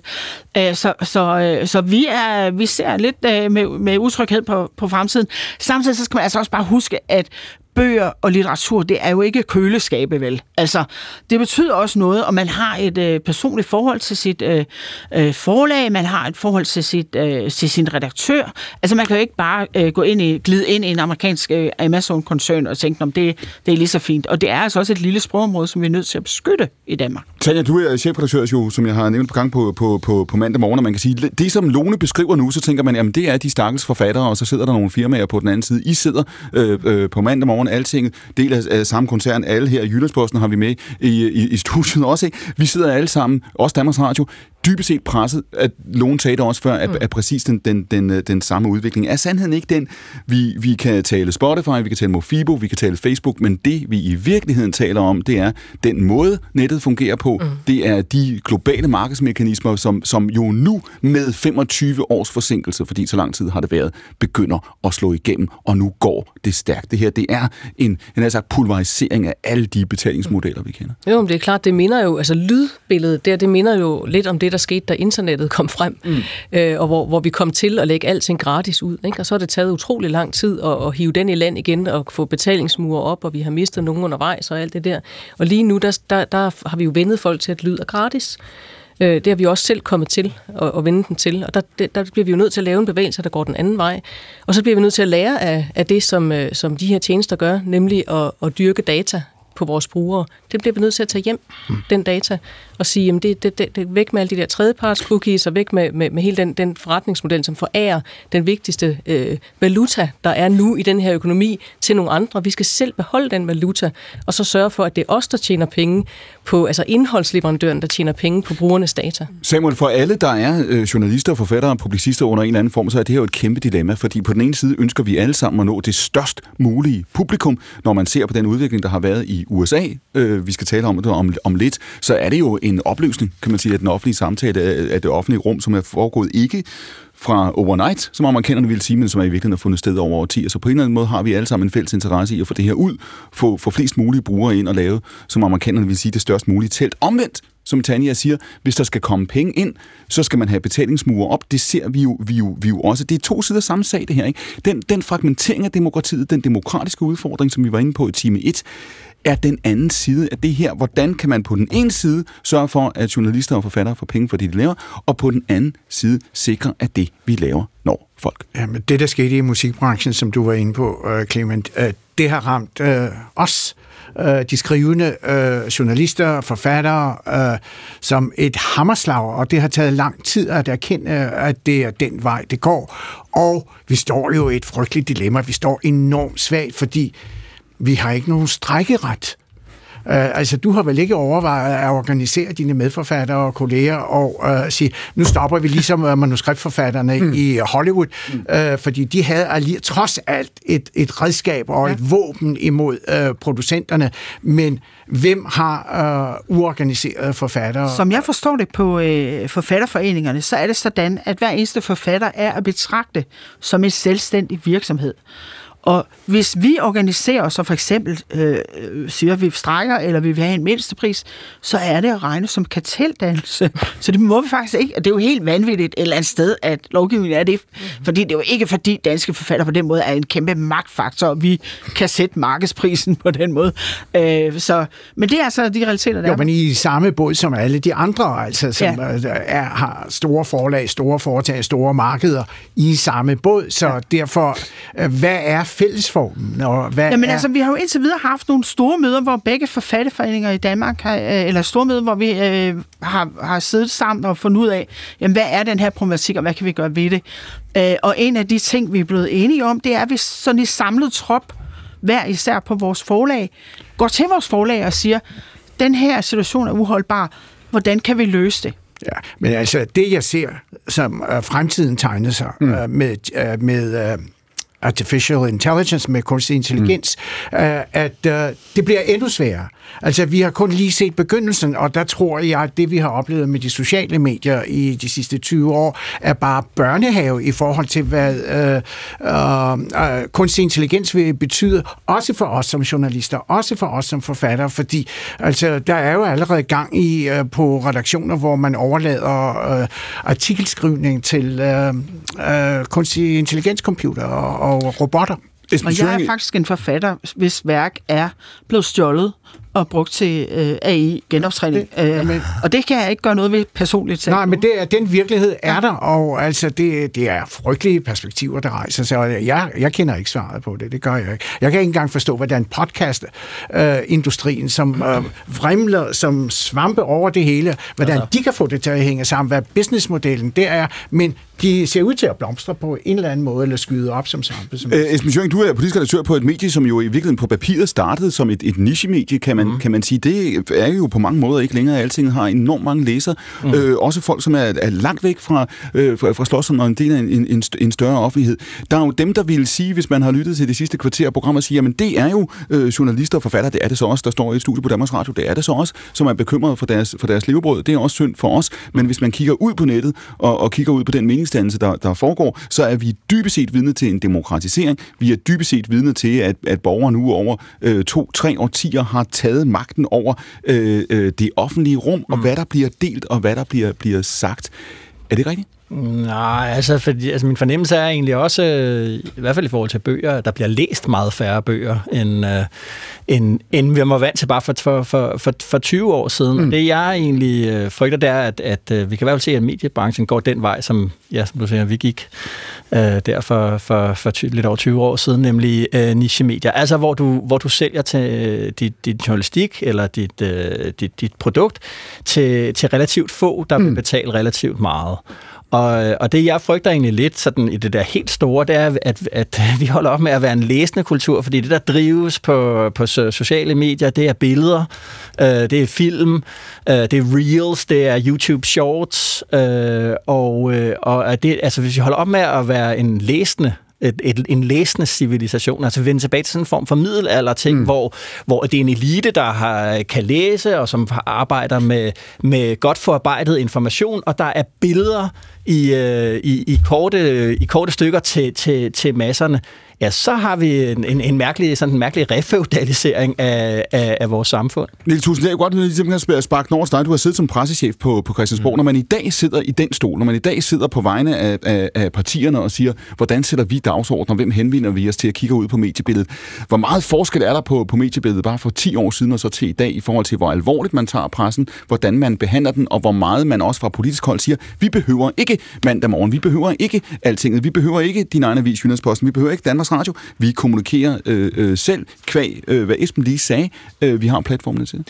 Øh, så så, øh, så vi, er, vi ser lidt øh, med, med utryghed på, på fremtiden. Samtidig så skal man altså også bare huske, at bøger og litteratur, det er jo ikke køleskabe, vel? Altså, det betyder også noget, og man har et øh, personligt forhold til sit øh, øh, forlag, man har et forhold til, sit, øh, til sin redaktør. Altså, man kan jo ikke bare øh, gå ind i, glide ind i en amerikansk øh, Amazon-koncern og tænke, om det, det er lige så fint. Og det er altså også et lille sprogområde, som vi er nødt til at beskytte i Danmark. Tanja, du er chefredaktør, jo, som jeg har nævnt på gang på, på, på, på mandag morgen, og man kan sige, det som Lone beskriver nu, så tænker man, jamen det er de stakkels forfattere, og så sidder der nogle firmaer på den anden side. I sidder øh, øh, på mandag morgen Godmorgen Altinget, del af, øh, af samme koncern, alle her i Jyllandsposten har vi med i, i, i studiet også. Ikke? Vi sidder alle sammen, også Danmarks Radio, dybest set presset, at nogen sagde det også før, at, mm. at præcis den, den, den, den samme udvikling. Er sandheden ikke den, vi, vi kan tale Spotify, vi kan tale Mofibo, vi kan tale Facebook, men det vi i virkeligheden taler om, det er den måde, nettet fungerer på. Mm. Det er de globale markedsmekanismer, som, som jo nu med 25 års forsinkelse, fordi så lang tid har det været, begynder at slå igennem, og nu går det stærkt. Det her, det er en, en altså pulverisering af alle de betalingsmodeller, vi kender. Jo, men det er klart, det minder jo, altså lydbilledet der, det minder jo lidt om det, der skete, da internettet kom frem, mm. øh, og hvor, hvor vi kom til at lægge alting gratis ud. Ikke? Og så har det taget utrolig lang tid at, at hive den i land igen og få betalingsmure op, og vi har mistet nogen undervejs og alt det der. Og lige nu, der, der, der har vi jo vendet folk til, at lyd er gratis. Øh, det har vi også selv kommet til at, at vende den til, og der, der bliver vi jo nødt til at lave en bevægelse, der går den anden vej. Og så bliver vi nødt til at lære af, af det, som, øh, som de her tjenester gør, nemlig at, at dyrke data på vores brugere. Det bliver vi nødt til at tage hjem, mm. den data, og sige, jamen det, det, det, det væk med alle de der tredjeparts cookies, og væk med, med, med hele den, den forretningsmodel, som forærer den vigtigste øh, valuta, der er nu i den her økonomi, til nogle andre. Vi skal selv beholde den valuta, og så sørge for, at det er os, der tjener penge på, altså indholdsleverandøren, der tjener penge på brugernes data. Samuel, for alle, der er øh, journalister, forfattere og publicister under en eller anden form, så er det her jo et kæmpe dilemma, fordi på den ene side ønsker vi alle sammen at nå det størst mulige publikum, når man ser på den udvikling, der har været i USA, øh, vi skal tale om det om, om lidt, så er det jo en opløsning, kan man sige, af den offentlige samtale, af det offentlige rum, som er foregået ikke fra overnight, som amerikanerne ville sige, men som er i virkeligheden har fundet sted over årtier. Så på en eller anden måde har vi alle sammen en fælles interesse i at få det her ud, få, få flest mulige brugere ind og lave, som amerikanerne vil sige, det størst mulige telt. Omvendt, som Tanja siger, hvis der skal komme penge ind, så skal man have betalingsmure op. Det ser vi jo, vi jo, vi jo også. Det er to sider samme sag, det her. Ikke? Den, den fragmentering af demokratiet, den demokratiske udfordring, som vi var inde på i time 1, er den anden side af det her. Hvordan kan man på den ene side sørge for, at journalister og forfattere får penge for det, de laver, og på den anden side sikre, at det, vi laver, når folk. Jamen, det, der skete i musikbranchen, som du var inde på, øh, Clement, øh, det har ramt øh, os, øh, de skrivende øh, journalister, forfattere, øh, som et hammerslag, og det har taget lang tid at erkende, at det er den vej, det går. Og vi står jo i et frygteligt dilemma. Vi står enormt svagt, fordi vi har ikke nogen strækkeret. Uh, altså, du har vel ikke overvejet at organisere dine medforfattere og kolleger og uh, sige, nu stopper vi ligesom uh, manuskriptforfatterne mm. i Hollywood, mm. uh, fordi de havde alligevel trods alt et, et redskab og ja. et våben imod uh, producenterne, men hvem har uh, uorganiserede forfattere? Som jeg forstår det på uh, forfatterforeningerne, så er det sådan, at hver eneste forfatter er at betragte som en selvstændig virksomhed. Og hvis vi organiserer os og for eksempel øh, siger, at vi strækker, eller vi vil have en mindstepris, så er det at regne som karteldannelse. Så det må vi faktisk ikke. Og det er jo helt vanvittigt et eller andet sted, at lovgivningen er det. Fordi det er jo ikke fordi danske forfatter på den måde er en kæmpe magtfaktor, og vi kan sætte markedsprisen på den måde. Øh, så, men det er altså de realiteter, der Jo, er. men i samme båd som alle de andre, altså, som ja. er, har store forlag, store foretag, store markeder i samme båd. Så ja. derfor, øh, hvad er fællesformen? Og hvad Jamen er... altså, vi har jo indtil videre haft nogle store møder, hvor begge forfatterforeninger i Danmark, har, øh, eller store møder, hvor vi øh, har, har siddet sammen og fundet ud af, jamen, hvad er den her problematik, og hvad kan vi gøre ved det? Øh, og en af de ting, vi er blevet enige om, det er, at vi sådan i samlet trop, hver især på vores forlag, går til vores forlag og siger, den her situation er uholdbar, hvordan kan vi løse det? Ja, men altså det, jeg ser, som uh, fremtiden tegner sig mm. uh, med, uh, med uh, artificial intelligence, med kunstig intelligens, mm. uh, at uh, det bliver endnu sværere. Altså, vi har kun lige set begyndelsen, og der tror jeg, at det, vi har oplevet med de sociale medier i de sidste 20 år, er bare børnehave i forhold til, hvad uh, uh, kunstig intelligens vil betyde, også for os som journalister, også for os som forfattere, fordi altså, der er jo allerede gang i uh, på redaktioner, hvor man overlader uh, artikelskrivning til uh, uh, kunstig intelligenscomputer og, og robotter. Og jeg er faktisk en forfatter, hvis værk er blevet stjålet og brugt til øh, AI-genoptræning. Øh, og det kan jeg ikke gøre noget ved personligt. Nej, men det er, den virkelighed er der, og altså, det, det er frygtelige perspektiver, der rejser sig, og jeg, jeg kender ikke svaret på det, det gør jeg ikke. Jeg kan ikke engang forstå, hvordan podcast-industrien, som øh, vrimler som svampe over det hele, hvordan altså. de kan få det til at hænge sammen, hvad businessmodellen det er, men de ser ud til at blomstre på en eller anden måde, eller skyde op som svampe. Som Øh, Esben Schøring, du er politisk redaktør på et medie, som jo i virkeligheden på papiret startede som et, et niche-medie, kan man, mm. kan man sige. Det er jo på mange måder ikke længere. Alting har enormt mange læsere. Mm. Øh, også folk, som er, er langt væk fra, øh, fra, fra Slottsholm og en del af en, en, en større offentlighed. Der er jo dem, der vil sige, hvis man har lyttet til det sidste kvarter af programmet, siger, jamen det er jo øh, journalister og forfattere, det er det så også, der står i et studie på Danmarks Radio, det er det så også, som er bekymrede for deres, for deres levebrød. Det er også synd for os. Men hvis man kigger ud på nettet og, og kigger ud på den meningsdannelse, der, der foregår, så er vi dybest set vidne til en demokratisering. Vi er dybest set vidne til, at, at borgere nu over øh, to-tre årtier har taget magten over øh, øh, det offentlige rum, mm. og hvad der bliver delt, og hvad der bliver, bliver sagt. Er det rigtigt? Nej, altså, fordi, altså min fornemmelse er egentlig også, øh, i hvert fald i forhold til bøger, der bliver læst meget færre bøger, end, øh, end, end vi var vant til bare for, for, for, for, for 20 år siden. Mm. Det jeg egentlig øh, frygter, det er, at, at øh, vi kan i hvert fald se, at mediebranchen går den vej, som, ja, som du siger, vi gik øh, der for, for, for ty, lidt over 20 år siden, nemlig øh, niche-medier. Altså, hvor du, hvor du sælger til øh, dit, dit journalistik eller dit, øh, dit, dit produkt til, til relativt få, der mm. vil betale relativt meget. Og, og det, jeg frygter egentlig lidt sådan, i det der helt store, det er, at, at vi holder op med at være en læsende kultur, fordi det, der drives på, på sociale medier, det er billeder, øh, det er film, øh, det er reels, det er YouTube Shorts, øh, og, øh, og det, altså, hvis vi holder op med at være en læsende et, et, en læsende civilisation, altså vende tilbage til sådan en form for middelalder ting, mm. hvor, hvor det er en elite, der har, kan læse, og som arbejder med, med godt forarbejdet information, og der er billeder i, øh, i, i, korte, i korte stykker til, til, til masserne, ja, så har vi en, en, en mærkelig, sådan en mærkelig refeudalisering af, af, af vores samfund. Niels Tusind, jeg godt lige sparke den over dig. Du har siddet som pressechef på, på Christiansborg. Mm. Når man i dag sidder i den stol, når man i dag sidder på vegne af, af, af partierne og siger, hvordan sætter vi dagsordner, hvem henvender vi os til at kigge ud på mediebilledet? Hvor meget forskel er der på, på mediebilledet bare for 10 år siden og så til i dag, i forhold til, hvor alvorligt man tager pressen, hvordan man behandler den, og hvor meget man også fra politisk hold siger, vi behøver ikke mandag morgen, vi behøver ikke altinget, vi behøver ikke din egen avis, Jyllandsposten, vi behøver ikke Danmarks Radio, vi kommunikerer øh, øh, selv, kvæg, øh, hvad Esben lige sagde, øh, vi har platformene til.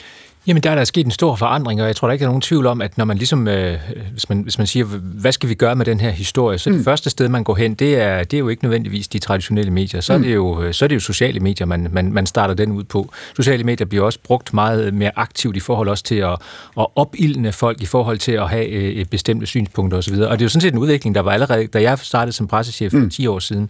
Jamen, der er der sket en stor forandring, og jeg tror der ikke er nogen tvivl om, at når man ligesom, øh, hvis, man, hvis man siger, hvad skal vi gøre med den her historie, så mm. det første sted, man går hen, det er, det er jo ikke nødvendigvis de traditionelle medier. Så, mm. er, det jo, så er det jo sociale medier, man, man, man starter den ud på. Sociale medier bliver også brugt meget mere aktivt i forhold også til at, at opildne folk i forhold til at have øh, bestemte synspunkter osv. Og det er jo sådan set en udvikling, der var allerede, da jeg startede som pressechef for mm. 10 år siden,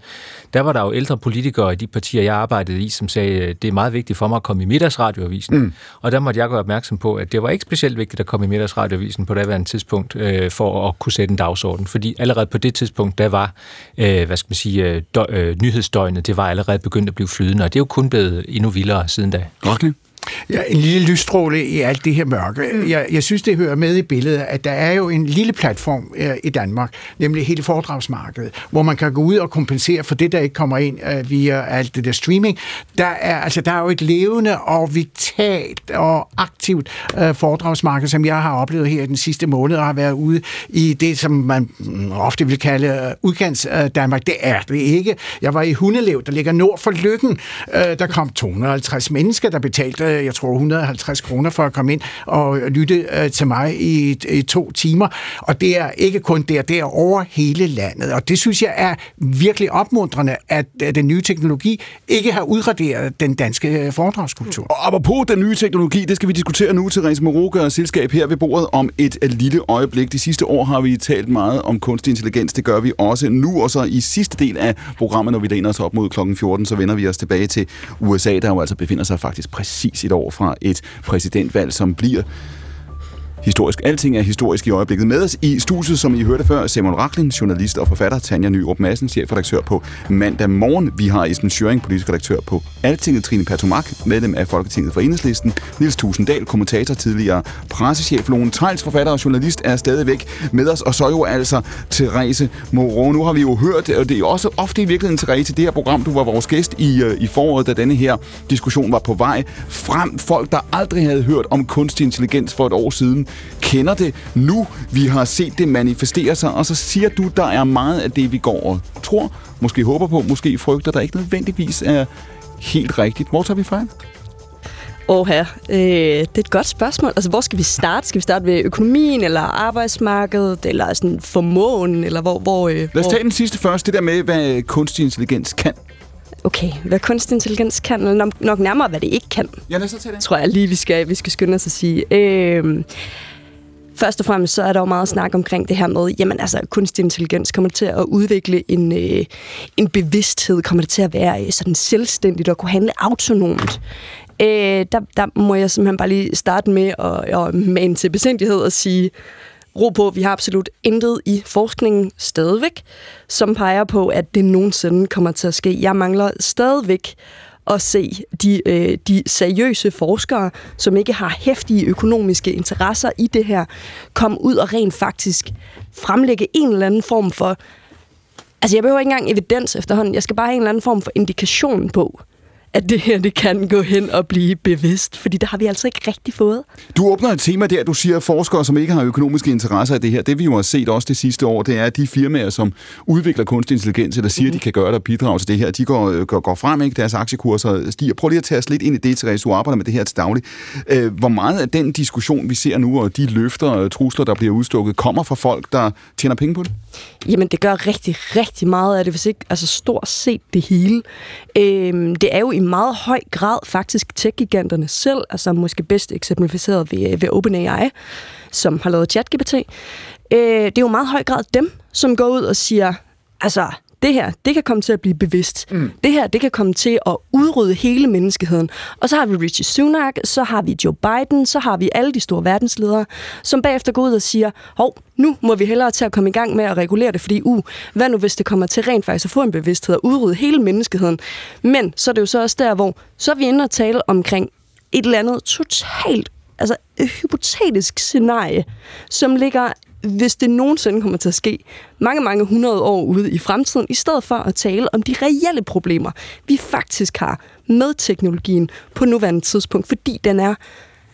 der var der jo ældre politikere i de partier, jeg arbejdede i, som sagde, det er meget vigtigt for mig at komme i middagsradioavisen. Mm. Og der måtte jeg gå opmærksom på, at det var ikke specielt vigtigt at komme i middagsradiovisen på daværende tidspunkt øh, for at kunne sætte en dagsorden. Fordi allerede på det tidspunkt, der var, øh, hvad skal man sige, øh, dø, øh, nyhedsdøgnet, det var allerede begyndt at blive flydende, og det er jo kun blevet endnu vildere siden da. Rockne? Ja, en lille lysstråle i alt det her mørke. Jeg, jeg synes, det hører med i billedet, at der er jo en lille platform øh, i Danmark, nemlig hele foredragsmarkedet, hvor man kan gå ud og kompensere for det, der ikke kommer ind øh, via alt det der streaming. Der er, altså, der er jo et levende og vitalt og aktivt øh, foredragsmarked, som jeg har oplevet her den sidste måned, og har været ude i det, som man mm, ofte vil kalde øh, udkants øh, Danmark. Det er det ikke. Jeg var i Hundelev, der ligger nord for Lykken. Øh, der kom 250 mennesker, der betalte jeg tror, 150 kroner for at komme ind og lytte øh, til mig i, i to timer. Og det er ikke kun der, det er over hele landet. Og det synes jeg er virkelig opmuntrende, at øh, den nye teknologi ikke har udraderet den danske øh, foredragskultur. Og apropos den nye teknologi, det skal vi diskutere nu. Therese Moroga og selskab her ved bordet om et øh, lille øjeblik. De sidste år har vi talt meget om kunstig intelligens. Det gør vi også nu. Og så i sidste del af programmet, når vi læner os op mod klokken 14, så vender vi os tilbage til USA, der jo altså befinder sig faktisk præcis et år fra et præsidentvalg, som bliver historisk. Alting er historisk i øjeblikket. Med os i studiet, som I hørte før, Simon Raklin, journalist og forfatter, Tanja Nyrup Madsen, chefredaktør på Mandag Morgen. Vi har Esben Schøring, politisk redaktør på Altinget, Trine Patomak, medlem af Folketinget for Enhedslisten, Nils Tusinddal, kommentator, tidligere pressechef, Lone Tejls, forfatter og journalist, er stadigvæk med os, og så jo altså Therese Moreau. Nu har vi jo hørt, og det er også ofte i virkeligheden, Therese, det her program, du var vores gæst i, øh, i foråret, da denne her diskussion var på vej frem. Folk, der aldrig havde hørt om kunstig intelligens for et år siden, kender det nu. Vi har set det manifestere sig, og så siger du, der er meget af det, vi går og tror, måske håber på, måske frygter, der ikke nødvendigvis er helt rigtigt. Hvor tager vi fejl? Åh her, øh, det er et godt spørgsmål. Altså, hvor skal vi starte? Skal vi starte ved økonomien, eller arbejdsmarkedet, eller sådan formåen, eller hvor... hvor øh, Lad os tage den sidste først, det der med, hvad kunstig intelligens kan. Okay, hvad kunstig intelligens kan, eller nok, nok nærmere, hvad det ikke kan. Ja, lad os tage det. Tror jeg lige, vi skal, vi skal skynde os at sige. Øh, Først og fremmest så er der jo meget snak omkring det her med, jamen altså kunstig intelligens kommer til at udvikle en, øh, en bevidsthed, kommer det til at være øh, sådan selvstændigt og kunne handle autonomt. Øh, der, der må jeg simpelthen bare lige starte med at, at mane til besindighed og sige, ro på, vi har absolut intet i forskningen stadigvæk, som peger på, at det nogensinde kommer til at ske. Jeg mangler stadigvæk at se de, øh, de seriøse forskere, som ikke har hæftige økonomiske interesser i det her, komme ud og rent faktisk fremlægge en eller anden form for... Altså, jeg behøver ikke engang evidens efterhånden. Jeg skal bare have en eller anden form for indikation på, at det her det kan gå hen og blive bevidst, fordi det har vi altså ikke rigtig fået. Du åbner et tema der, du siger, at forskere, som ikke har økonomiske interesser i det her, det vi jo har set også det sidste år, det er, at de firmaer, som udvikler kunstig intelligens, eller siger, mm-hmm. at de kan gøre det og bidrage til det her, de går, går, går frem, ikke? deres aktiekurser stiger. Prøv lige at tage os lidt ind i det, Therese, du arbejder med det her til daglig. Øh, hvor meget af den diskussion, vi ser nu, og de løfter og trusler, der bliver udstukket, kommer fra folk, der tjener penge på det? Jamen, det gør rigtig, rigtig meget af det, hvis ikke altså stort set det hele. Øhm, det er jo i meget høj grad faktisk tech-giganterne selv, altså måske bedst eksemplificeret ved, øh, ved OpenAI, som har lavet ChatGPT. Øh, det er jo meget høj grad dem, som går ud og siger, altså, det her, det kan komme til at blive bevidst. Mm. Det her, det kan komme til at udrydde hele menneskeheden. Og så har vi Richie Sunak, så har vi Joe Biden, så har vi alle de store verdensledere, som bagefter går ud og siger, hov, nu må vi hellere til at komme i gang med at regulere det, fordi uh, hvad nu hvis det kommer til rent faktisk at få en bevidsthed og udrydde hele menneskeheden. Men så er det jo så også der, hvor så er vi inde og tale omkring et eller andet totalt altså et hypotetisk scenarie, som ligger hvis det nogensinde kommer til at ske mange, mange hundrede år ude i fremtiden, i stedet for at tale om de reelle problemer, vi faktisk har med teknologien på nuværende tidspunkt, fordi den er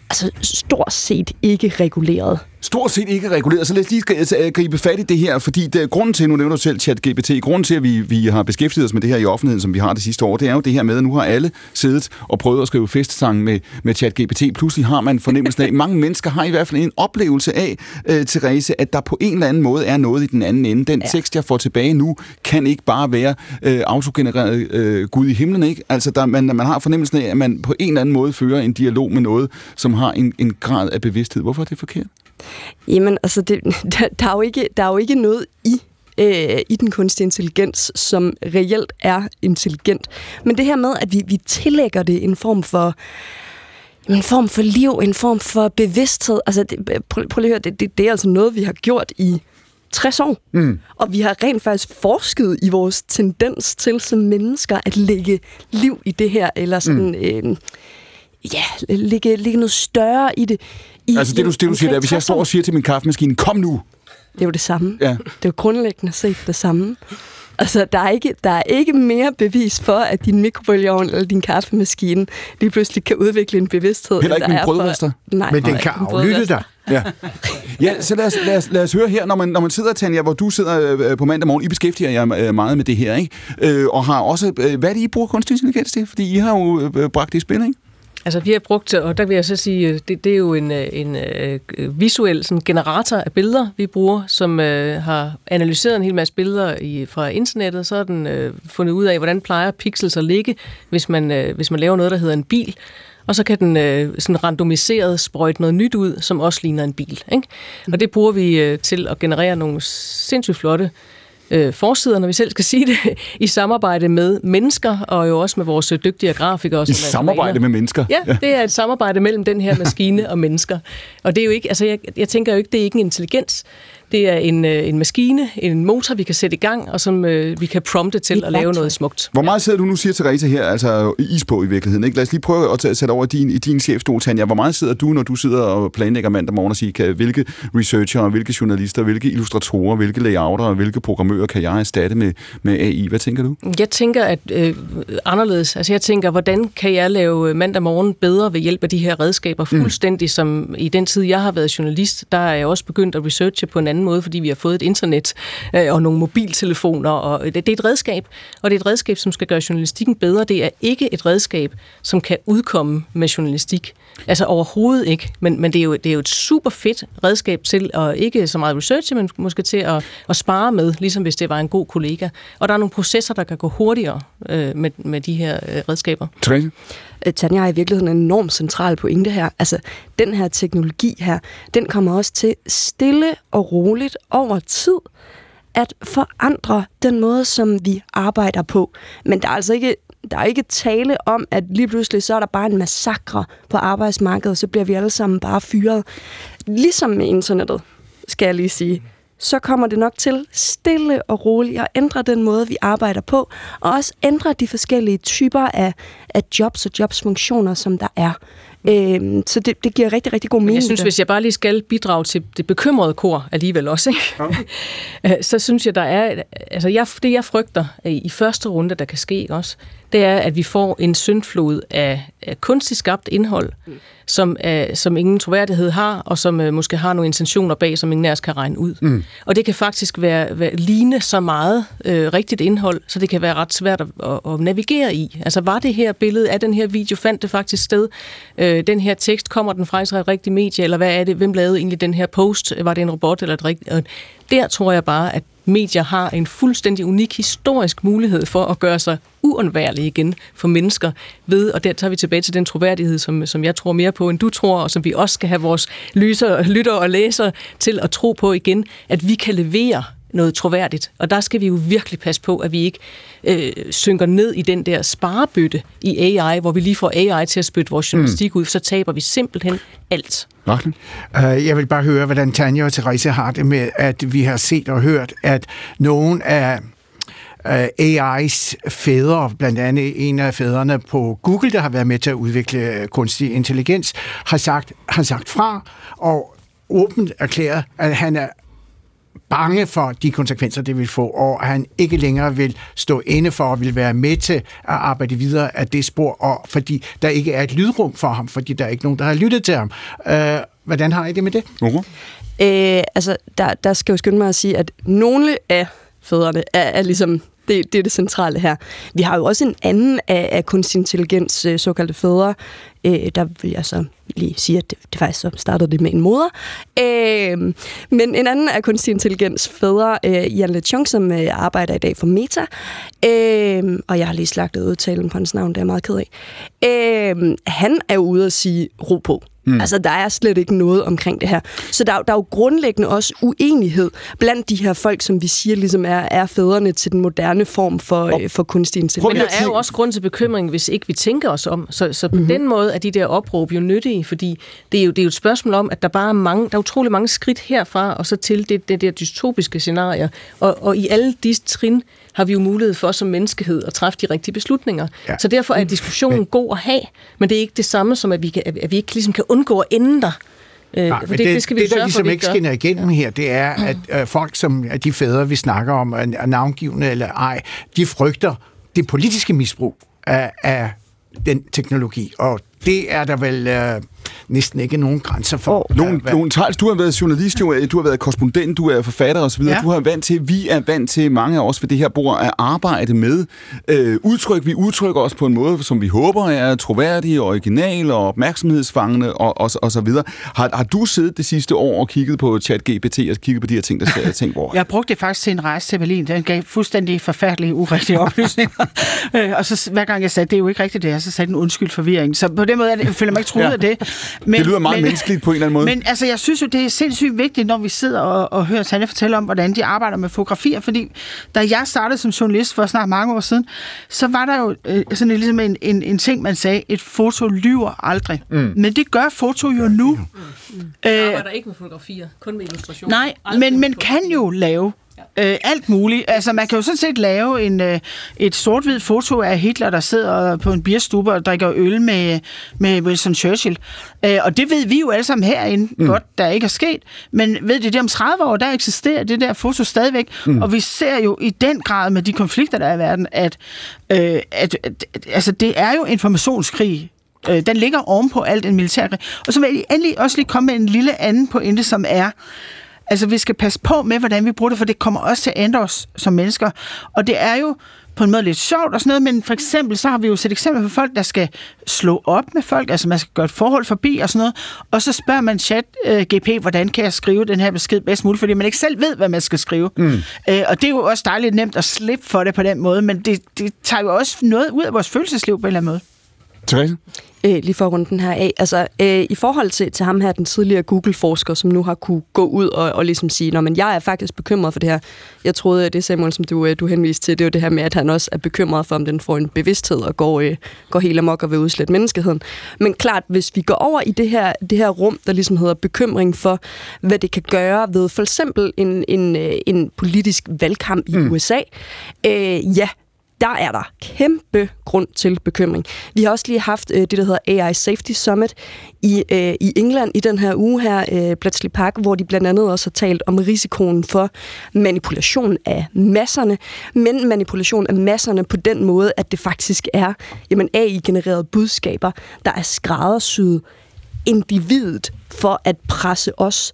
altså stort set ikke reguleret stort set ikke reguleret. Så lad os lige gribe fat i det her, fordi det, grunden til, nu nævner du selv ChatGPT, grunden til, at vi, vi har beskæftiget os med det her i offentligheden, som vi har det sidste år, det er jo det her med, at nu har alle siddet og prøvet at skrive festsange med, med ChatGPT. Pludselig har man fornemmelsen af, mange mennesker har i hvert fald en oplevelse af, øh, Therese, at der på en eller anden måde er noget i den anden ende. Den ja. tekst, jeg får tilbage nu, kan ikke bare være øh, autogenereret øh, Gud i himlen, ikke? Altså, der, man, man har fornemmelsen af, at man på en eller anden måde fører en dialog med noget, som har en, en grad af bevidsthed. Hvorfor er det forkert? Jamen, altså, det, der, der, er jo ikke, der er jo ikke noget i øh, i den kunstige intelligens, som reelt er intelligent. Men det her med, at vi, vi tillægger det en form for en form for liv, en form for bevidsthed. Altså, det, prøv, prøv lige at høre, det, det, det er altså noget, vi har gjort i 60 år. Mm. Og vi har rent faktisk forsket i vores tendens til som mennesker at lægge liv i det her, eller sådan, mm. øh, ja, lægge, lægge noget større i det. I, Altså det, du, det, du siger der, hvis jeg står og siger til min kaffemaskine, kom nu! Det er jo det samme. Ja. Det er jo grundlæggende set det samme. Altså, der er, ikke, der er ikke mere bevis for, at din mikrobølgeovn eller din kaffemaskine lige pludselig kan udvikle en bevidsthed. Heller ikke min er brødrester. For... Nej, Men den kan aflytte dig. Ja. ja, så lad os, lad, os, lad os høre her, når man, når man sidder, Tanja, hvor du sidder øh, på mandag morgen, I beskæftiger jer øh, meget med det her, ikke? Øh, og har også, øh, hvad er det, I bruger kunstig intelligens til? Fordi I har jo øh, bragt det i spil, ikke? Altså, vi har brugt, og der vil jeg så sige, øh, det, det er jo en, øh, en, en visuel sådan, generator af billeder, vi bruger, som øh, har analyseret en hel masse billeder i, fra internettet, så har den øh, fundet ud af, hvordan plejer pixels at ligge, hvis man, øh, hvis man laver noget, der hedder en bil. Og så kan den øh, sådan randomiseret sprøjte noget nyt ud, som også ligner en bil. Ikke? Og det bruger vi øh, til at generere nogle sindssygt flotte øh, forsider, når vi selv skal sige det, i samarbejde med mennesker, og jo også med vores øh, dygtige grafikere. I samarbejde malere. med mennesker? Ja, det er et samarbejde mellem den her maskine og mennesker. Og det er jo ikke, altså jeg, jeg tænker jo ikke, det er ikke en intelligens. Det er en, øh, en maskine, en motor, vi kan sætte i gang, og som øh, vi kan prompte til at lave noget smukt. Hvor meget sidder du nu, siger Therese her, altså is på i virkeligheden, ikke? Lad os lige prøve at tage- sætte over i din, i din chefstol, Tanja. Hvor meget sidder du, når du sidder og planlægger mandag morgen og siger, kan, hvilke researcher, hvilke journalister, hvilke illustratorer, hvilke layouter og hvilke programmører kan jeg erstatte med, med AI? Hvad tænker du? Jeg tænker at øh, anderledes. Altså jeg tænker, hvordan kan jeg lave mandag morgen bedre ved hjælp af de her redskaber? Fuldstændig som i den tid, jeg har været journalist, der er jeg også begyndt at researche på en anden måde, fordi vi har fået et internet øh, og nogle mobiltelefoner. Og øh, det, det er et redskab, og det er et redskab, som skal gøre journalistikken bedre. Det er ikke et redskab, som kan udkomme med journalistik. Altså overhovedet ikke. Men, men det, er jo, det er jo et super fedt redskab til at ikke så meget researche, men måske til at, at spare med, ligesom hvis det var en god kollega. Og der er nogle processer, der kan gå hurtigere øh, med, med de her øh, redskaber. Therese? Øh, Tanja har i virkeligheden en enormt central pointe her. Altså, den her teknologi her, den kommer også til stille og roligt over tid at forandre den måde, som vi arbejder på. Men der er altså ikke der er ikke tale om, at lige pludselig så er der bare en massakre på arbejdsmarkedet, så bliver vi alle sammen bare fyret. Ligesom med internettet, skal jeg lige sige, så kommer det nok til stille og roligt at ændre den måde, vi arbejder på, og også ændre de forskellige typer af, af jobs og jobsfunktioner, som der er. Øhm, så det, det giver rigtig, rigtig god Men mening. jeg synes, det. hvis jeg bare lige skal bidrage til det bekymrede kor alligevel også, ikke? Ja. så synes jeg, der er... Altså, jeg, det jeg frygter øh, i første runde, der kan ske også, det er, at vi får en syndflod af, af kunstigt skabt indhold, mm. som, er, som ingen troværdighed har, og som uh, måske har nogle intentioner bag, som ingen af os kan regne ud. Mm. Og det kan faktisk være, være ligne så meget øh, rigtigt indhold, så det kan være ret svært at, at, at navigere i. Altså var det her billede af den her video, fandt det faktisk sted? Øh, den her tekst, kommer den fra et rigtigt medie, eller hvad er det? Hvem lavede egentlig den her post? Var det en robot eller et rigtigt? Der tror jeg bare, at medier har en fuldstændig unik historisk mulighed for at gøre sig uundværlige igen for mennesker ved, og der tager vi tilbage til den troværdighed, som, som jeg tror mere på, end du tror, og som vi også skal have vores lyser, lytter og læser til at tro på igen, at vi kan levere noget troværdigt. Og der skal vi jo virkelig passe på, at vi ikke øh, synker ned i den der sparebøtte i AI, hvor vi lige får AI til at spytte vores journalistik mm. ud, så taber vi simpelthen alt. Rachel? Øh, jeg vil bare høre, hvordan Tanja og Therese har det med, at vi har set og hørt, at nogen af øh, AI's fædre, blandt andet en af fædrene på Google, der har været med til at udvikle kunstig intelligens, har sagt, har sagt fra og åbent erklæret, at han er bange for de konsekvenser, det vil få, og at han ikke længere vil stå inde for og vil være med til at arbejde videre af det spor, og fordi der ikke er et lydrum for ham, fordi der er ikke nogen, der har lyttet til ham. Uh, hvordan har I det med det? Uh-huh. Øh, altså, der, der skal jeg jo skynde mig at sige, at nogle af fædrene er, er ligesom det, det er det centrale her. Vi har jo også en anden af, af kunstig intelligens, øh, såkaldte fædre. Øh, der vil jeg så lige sige, at det, det faktisk så startede det med en moder. Øh, men en anden af kunstig intelligens fædre, øh, Jan LeChong, som øh, arbejder i dag for Meta. Øh, og jeg har lige slagtet udtalen på hans navn, det er jeg meget ked af. Øh, han er jo ude at sige, ro på Mm. Altså, der er slet ikke noget omkring det her. Så der, der er jo grundlæggende også uenighed blandt de her folk, som vi siger ligesom er, er fædrene til den moderne form for, oh. øh, for kunstig intelligens. Men der er jo også grund til bekymring, hvis ikke vi tænker os om. Så, så på mm-hmm. den måde er de der opråb jo nyttige, fordi det er jo, det er jo et spørgsmål om, at der bare er mange, der er utrolig mange skridt herfra, og så til det, det der dystopiske scenarie. Og, og i alle disse trin har vi jo mulighed for som menneskehed at træffe de rigtige beslutninger. Ja. Så derfor er diskussionen men, god at have, men det er ikke det samme som, at vi, kan, at vi ikke ligesom kan undgå at der. Øh, Nej, det, det, det, skal vi det, der ligesom for, ikke skinner igennem her, det er, at øh, folk, som er de fædre, vi snakker om, er navngivende eller ej, de frygter det politiske misbrug af, af den teknologi. Og det er der vel øh, næsten ikke nogen grænser for. Oh. Nogle, hvad... nogle Tejls, du har været journalist, du, du har været korrespondent, du er forfatter osv. Ja. Du har vant til, vi er vant til, mange af os ved det her bord, at arbejde med øh, udtryk. Vi udtrykker os på en måde, som vi håber er troværdig, original og opmærksomhedsfangende og, og, og så videre. Har, har du siddet det sidste år og kigget på ChatGPT og kigget på de her ting, der skal tænke hvor? Jeg brugte det faktisk til en rejse til Berlin. Den gav fuldstændig forfærdelige, urigtige oplysninger. øh, og så hver gang jeg sagde, det er jo ikke rigtigt det er, så sagde den undskyld forvirring. Så på den måde jeg føler mig ikke troet ja. af det. Men, det lyder meget men, menneskeligt på en eller anden måde. Men altså, jeg synes jo, det er sindssygt vigtigt, når vi sidder og, og hører Tanja fortælle om, hvordan de arbejder med fotografier, fordi da jeg startede som journalist for snart mange år siden, så var der jo øh, sådan ligesom en, en, en ting, man sagde, et foto lyver aldrig. Mm. Men det gør foto jo nu. Mm. Mm. Jeg arbejder ikke med fotografier, kun med illustrationer. Nej, men man kan jo lave Øh, alt muligt. Altså, man kan jo sådan set lave en, øh, et sort-hvid foto af Hitler, der sidder på en bierstube og drikker øl med, med Wilson Churchill. Øh, og det ved vi jo alle sammen herinde mm. godt, der ikke er sket. Men ved det, det om 30 år, der eksisterer det der foto stadigvæk. Mm. Og vi ser jo i den grad med de konflikter, der er i verden, at, øh, at, at, at altså, det er jo informationskrig, øh, den ligger ovenpå alt en militærkrig. Og så vil jeg endelig også lige komme med en lille anden pointe, som er, Altså, vi skal passe på med, hvordan vi bruger det, for det kommer også til at ændre os som mennesker. Og det er jo på en måde lidt sjovt og sådan noget, men for eksempel, så har vi jo set eksempler på folk, der skal slå op med folk, altså man skal gøre et forhold forbi og sådan noget, og så spørger man chat uh, GP, hvordan kan jeg skrive den her besked bedst muligt, fordi man ikke selv ved, hvad man skal skrive. Mm. Uh, og det er jo også dejligt nemt at slippe for det på den måde, men det, det tager jo også noget ud af vores følelsesliv på en eller anden måde. Therese? Øh, lige for at runde den her af. Altså, øh, i forhold til, til ham her, den tidligere Google-forsker, som nu har kunne gå ud og, og ligesom sige, men jeg er faktisk bekymret for det her. Jeg troede, at det Samuel, som du, øh, du henviste til, det var det her med, at han også er bekymret for, om den får en bevidsthed og går, øh, går helt amok og vil udslætte menneskeheden. Men klart, hvis vi går over i det her, det her rum, der ligesom hedder bekymring for, hvad det kan gøre ved for eksempel en, en, øh, en politisk valgkamp i mm. USA, øh, ja, der er der kæmpe grund til bekymring. Vi har også lige haft øh, det, der hedder AI Safety Summit i, øh, i England i den her uge her, øh, Bletchley Park, hvor de blandt andet også har talt om risikoen for manipulation af masserne, men manipulation af masserne på den måde, at det faktisk er jamen, AI-genererede budskaber, der er skræddersyet individet for at presse os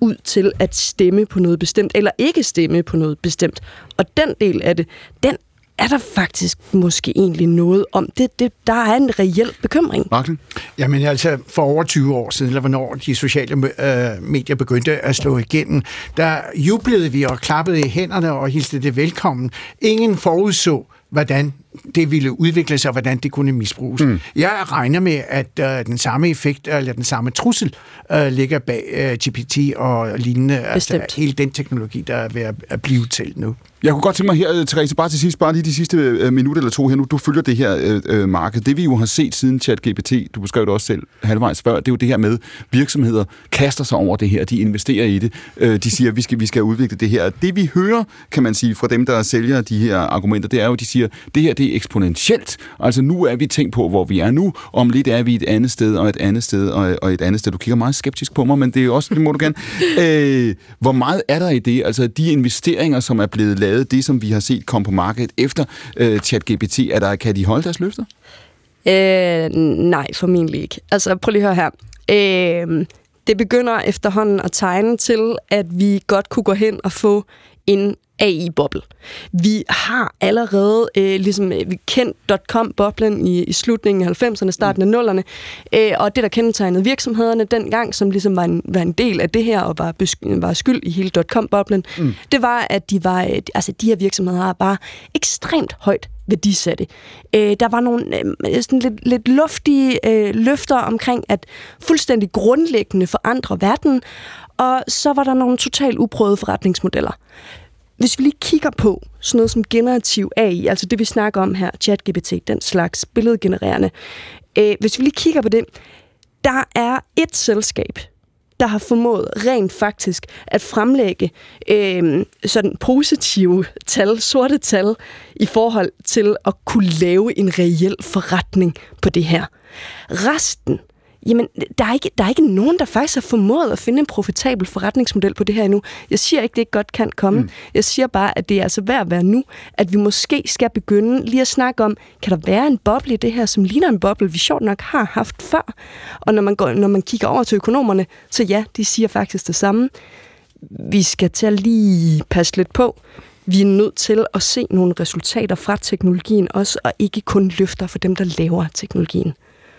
ud til at stemme på noget bestemt, eller ikke stemme på noget bestemt. Og den del af det, den er der faktisk måske egentlig noget om det. det der er en reel bekymring. Martin? Jamen altså, for over 20 år siden, eller hvornår de sociale øh, medier begyndte at slå igennem, der jublede vi og klappede i hænderne og hilste det velkommen. Ingen forudså, hvordan det ville udvikle sig, og hvordan det kunne misbruges. Mm. Jeg regner med, at uh, den samme effekt, eller den samme trussel, uh, ligger bag uh, GPT og lignende. Altså, hele den teknologi, der er ved at blive til nu. Jeg kunne godt tænke mig her, Therese, bare til sidst, bare lige de sidste uh, minutter eller to her nu. Du følger det her uh, marked. Det vi jo har set siden ChatGPT, du beskrev det også selv halvvejs før, det er jo det her med, virksomheder kaster sig over det her, de investerer i det, uh, de siger, vi skal, vi skal udvikle det her. Det vi hører, kan man sige, fra dem, der sælger de her argumenter, det er jo, de siger, det her det er eksponentielt. Altså nu er vi tænkt på, hvor vi er nu, om lidt er vi et andet sted, og et andet sted, og, og et andet sted. Du kigger meget skeptisk på mig, men det er også, det må du gerne. Øh, hvor meget er der i det? Altså de investeringer, som er blevet lavet, det som vi har set komme på markedet efter øh, ChatGPT, er der, kan de holde deres løfter? Øh, nej, formentlig ikke. Altså prøv lige at høre her. Øh, det begynder efterhånden at tegne til, at vi godt kunne gå hen og få en AI-boble. Vi har allerede øh, ligesom, øh, kendt .com-boblen i, i slutningen af 90'erne, starten af 0'erne, øh, og det, der kendetegnede virksomhederne dengang, som ligesom var en, var en del af det her, og var, besky, var skyld i hele .com-boblen, mm. det var, at de, var, øh, altså, de her virksomheder har bare ekstremt højt værdisatte. Øh, der var nogle øh, sådan lidt, lidt luftige øh, løfter omkring at fuldstændig grundlæggende forandre verden, og så var der nogle totalt uprøvede forretningsmodeller. Hvis vi lige kigger på sådan noget som generativ AI, altså det vi snakker om her, ChatGPT, den slags billedgenererende, øh, hvis vi lige kigger på det, der er et selskab, der har formået rent faktisk at fremlægge øh, sådan positive tal, sorte tal, i forhold til at kunne lave en reel forretning på det her. Resten Jamen, der er, ikke, der er ikke nogen, der faktisk har formået at finde en profitabel forretningsmodel på det her endnu. Jeg siger ikke, det ikke godt kan komme. Mm. Jeg siger bare, at det er altså værd at være nu, at vi måske skal begynde lige at snakke om, kan der være en boble i det her, som ligner en boble, vi sjovt nok har haft før? Og når man, går, når man kigger over til økonomerne, så ja, de siger faktisk det samme. Vi skal til at lige passe lidt på. Vi er nødt til at se nogle resultater fra teknologien også, og ikke kun løfter for dem, der laver teknologien.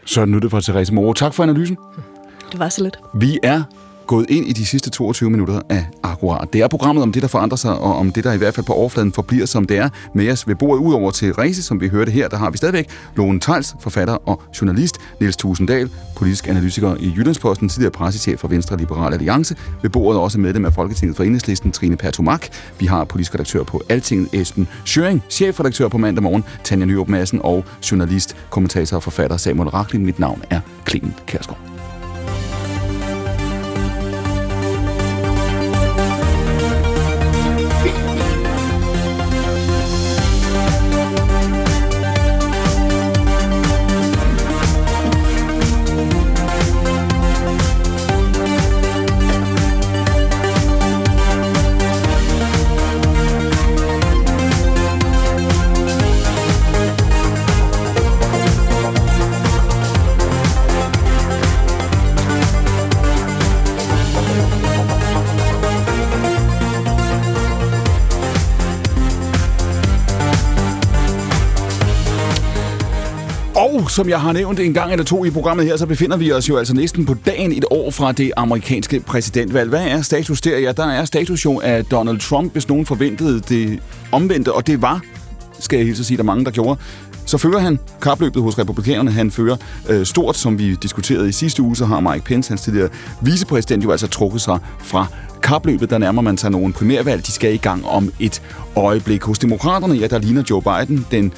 Så nu det fra Therese Moore. Tak for analysen. Det var så lidt. Vi er gået ind i de sidste 22 minutter af Agora. Det er programmet om det, der forandrer sig, og om det, der i hvert fald på overfladen forbliver, som det er med os ved bordet. Udover til Rese, som vi hørte her, der har vi stadigvæk Lone Tejls, forfatter og journalist, Niels Tusinddal, politisk analytiker i Jyllandsposten, tidligere pressechef for Venstre Liberal Alliance. Ved bordet også medlem af Folketinget for Enhedslisten, Trine Pertumak. Vi har politisk redaktør på Altinget, Esben Schøring, chefredaktør på mandag morgen, Tanja Nyrup Madsen og journalist, kommentator og forfatter Samuel Raklin. Mit navn er Clemen Kærsgaard. Som jeg har nævnt en gang eller to i programmet her, så befinder vi os jo altså næsten på dagen et år fra det amerikanske præsidentvalg. Hvad er status der? Ja, der er status jo af Donald Trump, hvis nogen forventede det omvendte, og det var, skal jeg hilse sige, der mange, der gjorde. Så fører han kapløbet hos republikanerne. Han fører øh, stort, som vi diskuterede i sidste uge, så har Mike Pence, hans tidligere vicepræsident, jo altså trukket sig fra kapløbet, der nærmer man sig nogle primærvalg. De skal i gang om et øjeblik. Hos demokraterne, ja, der ligner Joe Biden den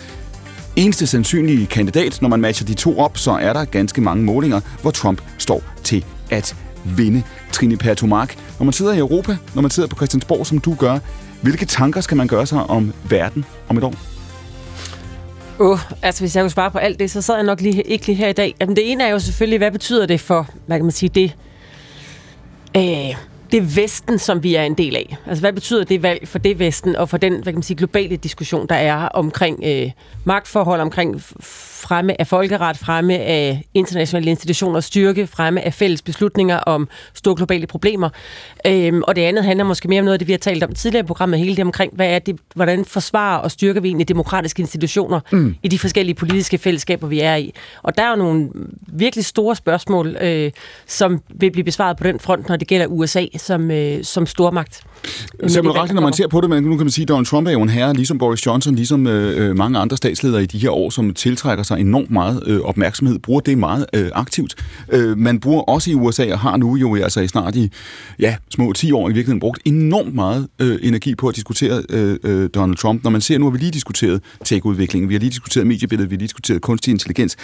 eneste sandsynlige kandidat. Når man matcher de to op, så er der ganske mange målinger, hvor Trump står til at vinde. Trine Pertumark, når man sidder i Europa, når man sidder på Christiansborg, som du gør, hvilke tanker skal man gøre sig om verden om et år? Uh, altså hvis jeg kunne svare på alt det, så sad jeg nok lige, ikke lige her i dag. Jamen det ene er jo selvfølgelig, hvad betyder det for, hvad kan man sige, det, øh, det Vesten, som vi er en del af. Altså hvad betyder det valg for det Vesten, og for den, hvad kan man sige, globale diskussion, der er omkring øh, magtforhold, omkring fremme af folkeret, fremme af internationale institutioner, styrke, fremme af fælles beslutninger om store globale problemer. Øhm, og det andet handler måske mere om noget af det, vi har talt om tidligere i programmet, hele det omkring, hvad er det, hvordan forsvarer og styrker vi egentlig demokratiske institutioner mm. i de forskellige politiske fællesskaber, vi er i. Og der er jo nogle virkelig store spørgsmål, øh, som vil blive besvaret på den front, når det gælder USA som, øh, som stormagt. Samuel Racklin, når man ser på det, men nu kan man sige, at Donald Trump er jo en herre, ligesom Boris Johnson, ligesom øh, mange andre statsledere i de her år, som tiltrækker sig enormt meget øh, opmærksomhed, bruger det meget øh, aktivt. Øh, man bruger også i USA, og har nu jo altså i snart i ja, små 10 år i virkeligheden brugt enormt meget øh, energi på at diskutere øh, øh, Donald Trump. Når man ser, nu har vi lige diskuteret tech-udviklingen, vi har lige diskuteret mediebilledet, vi har lige diskuteret kunstig intelligens.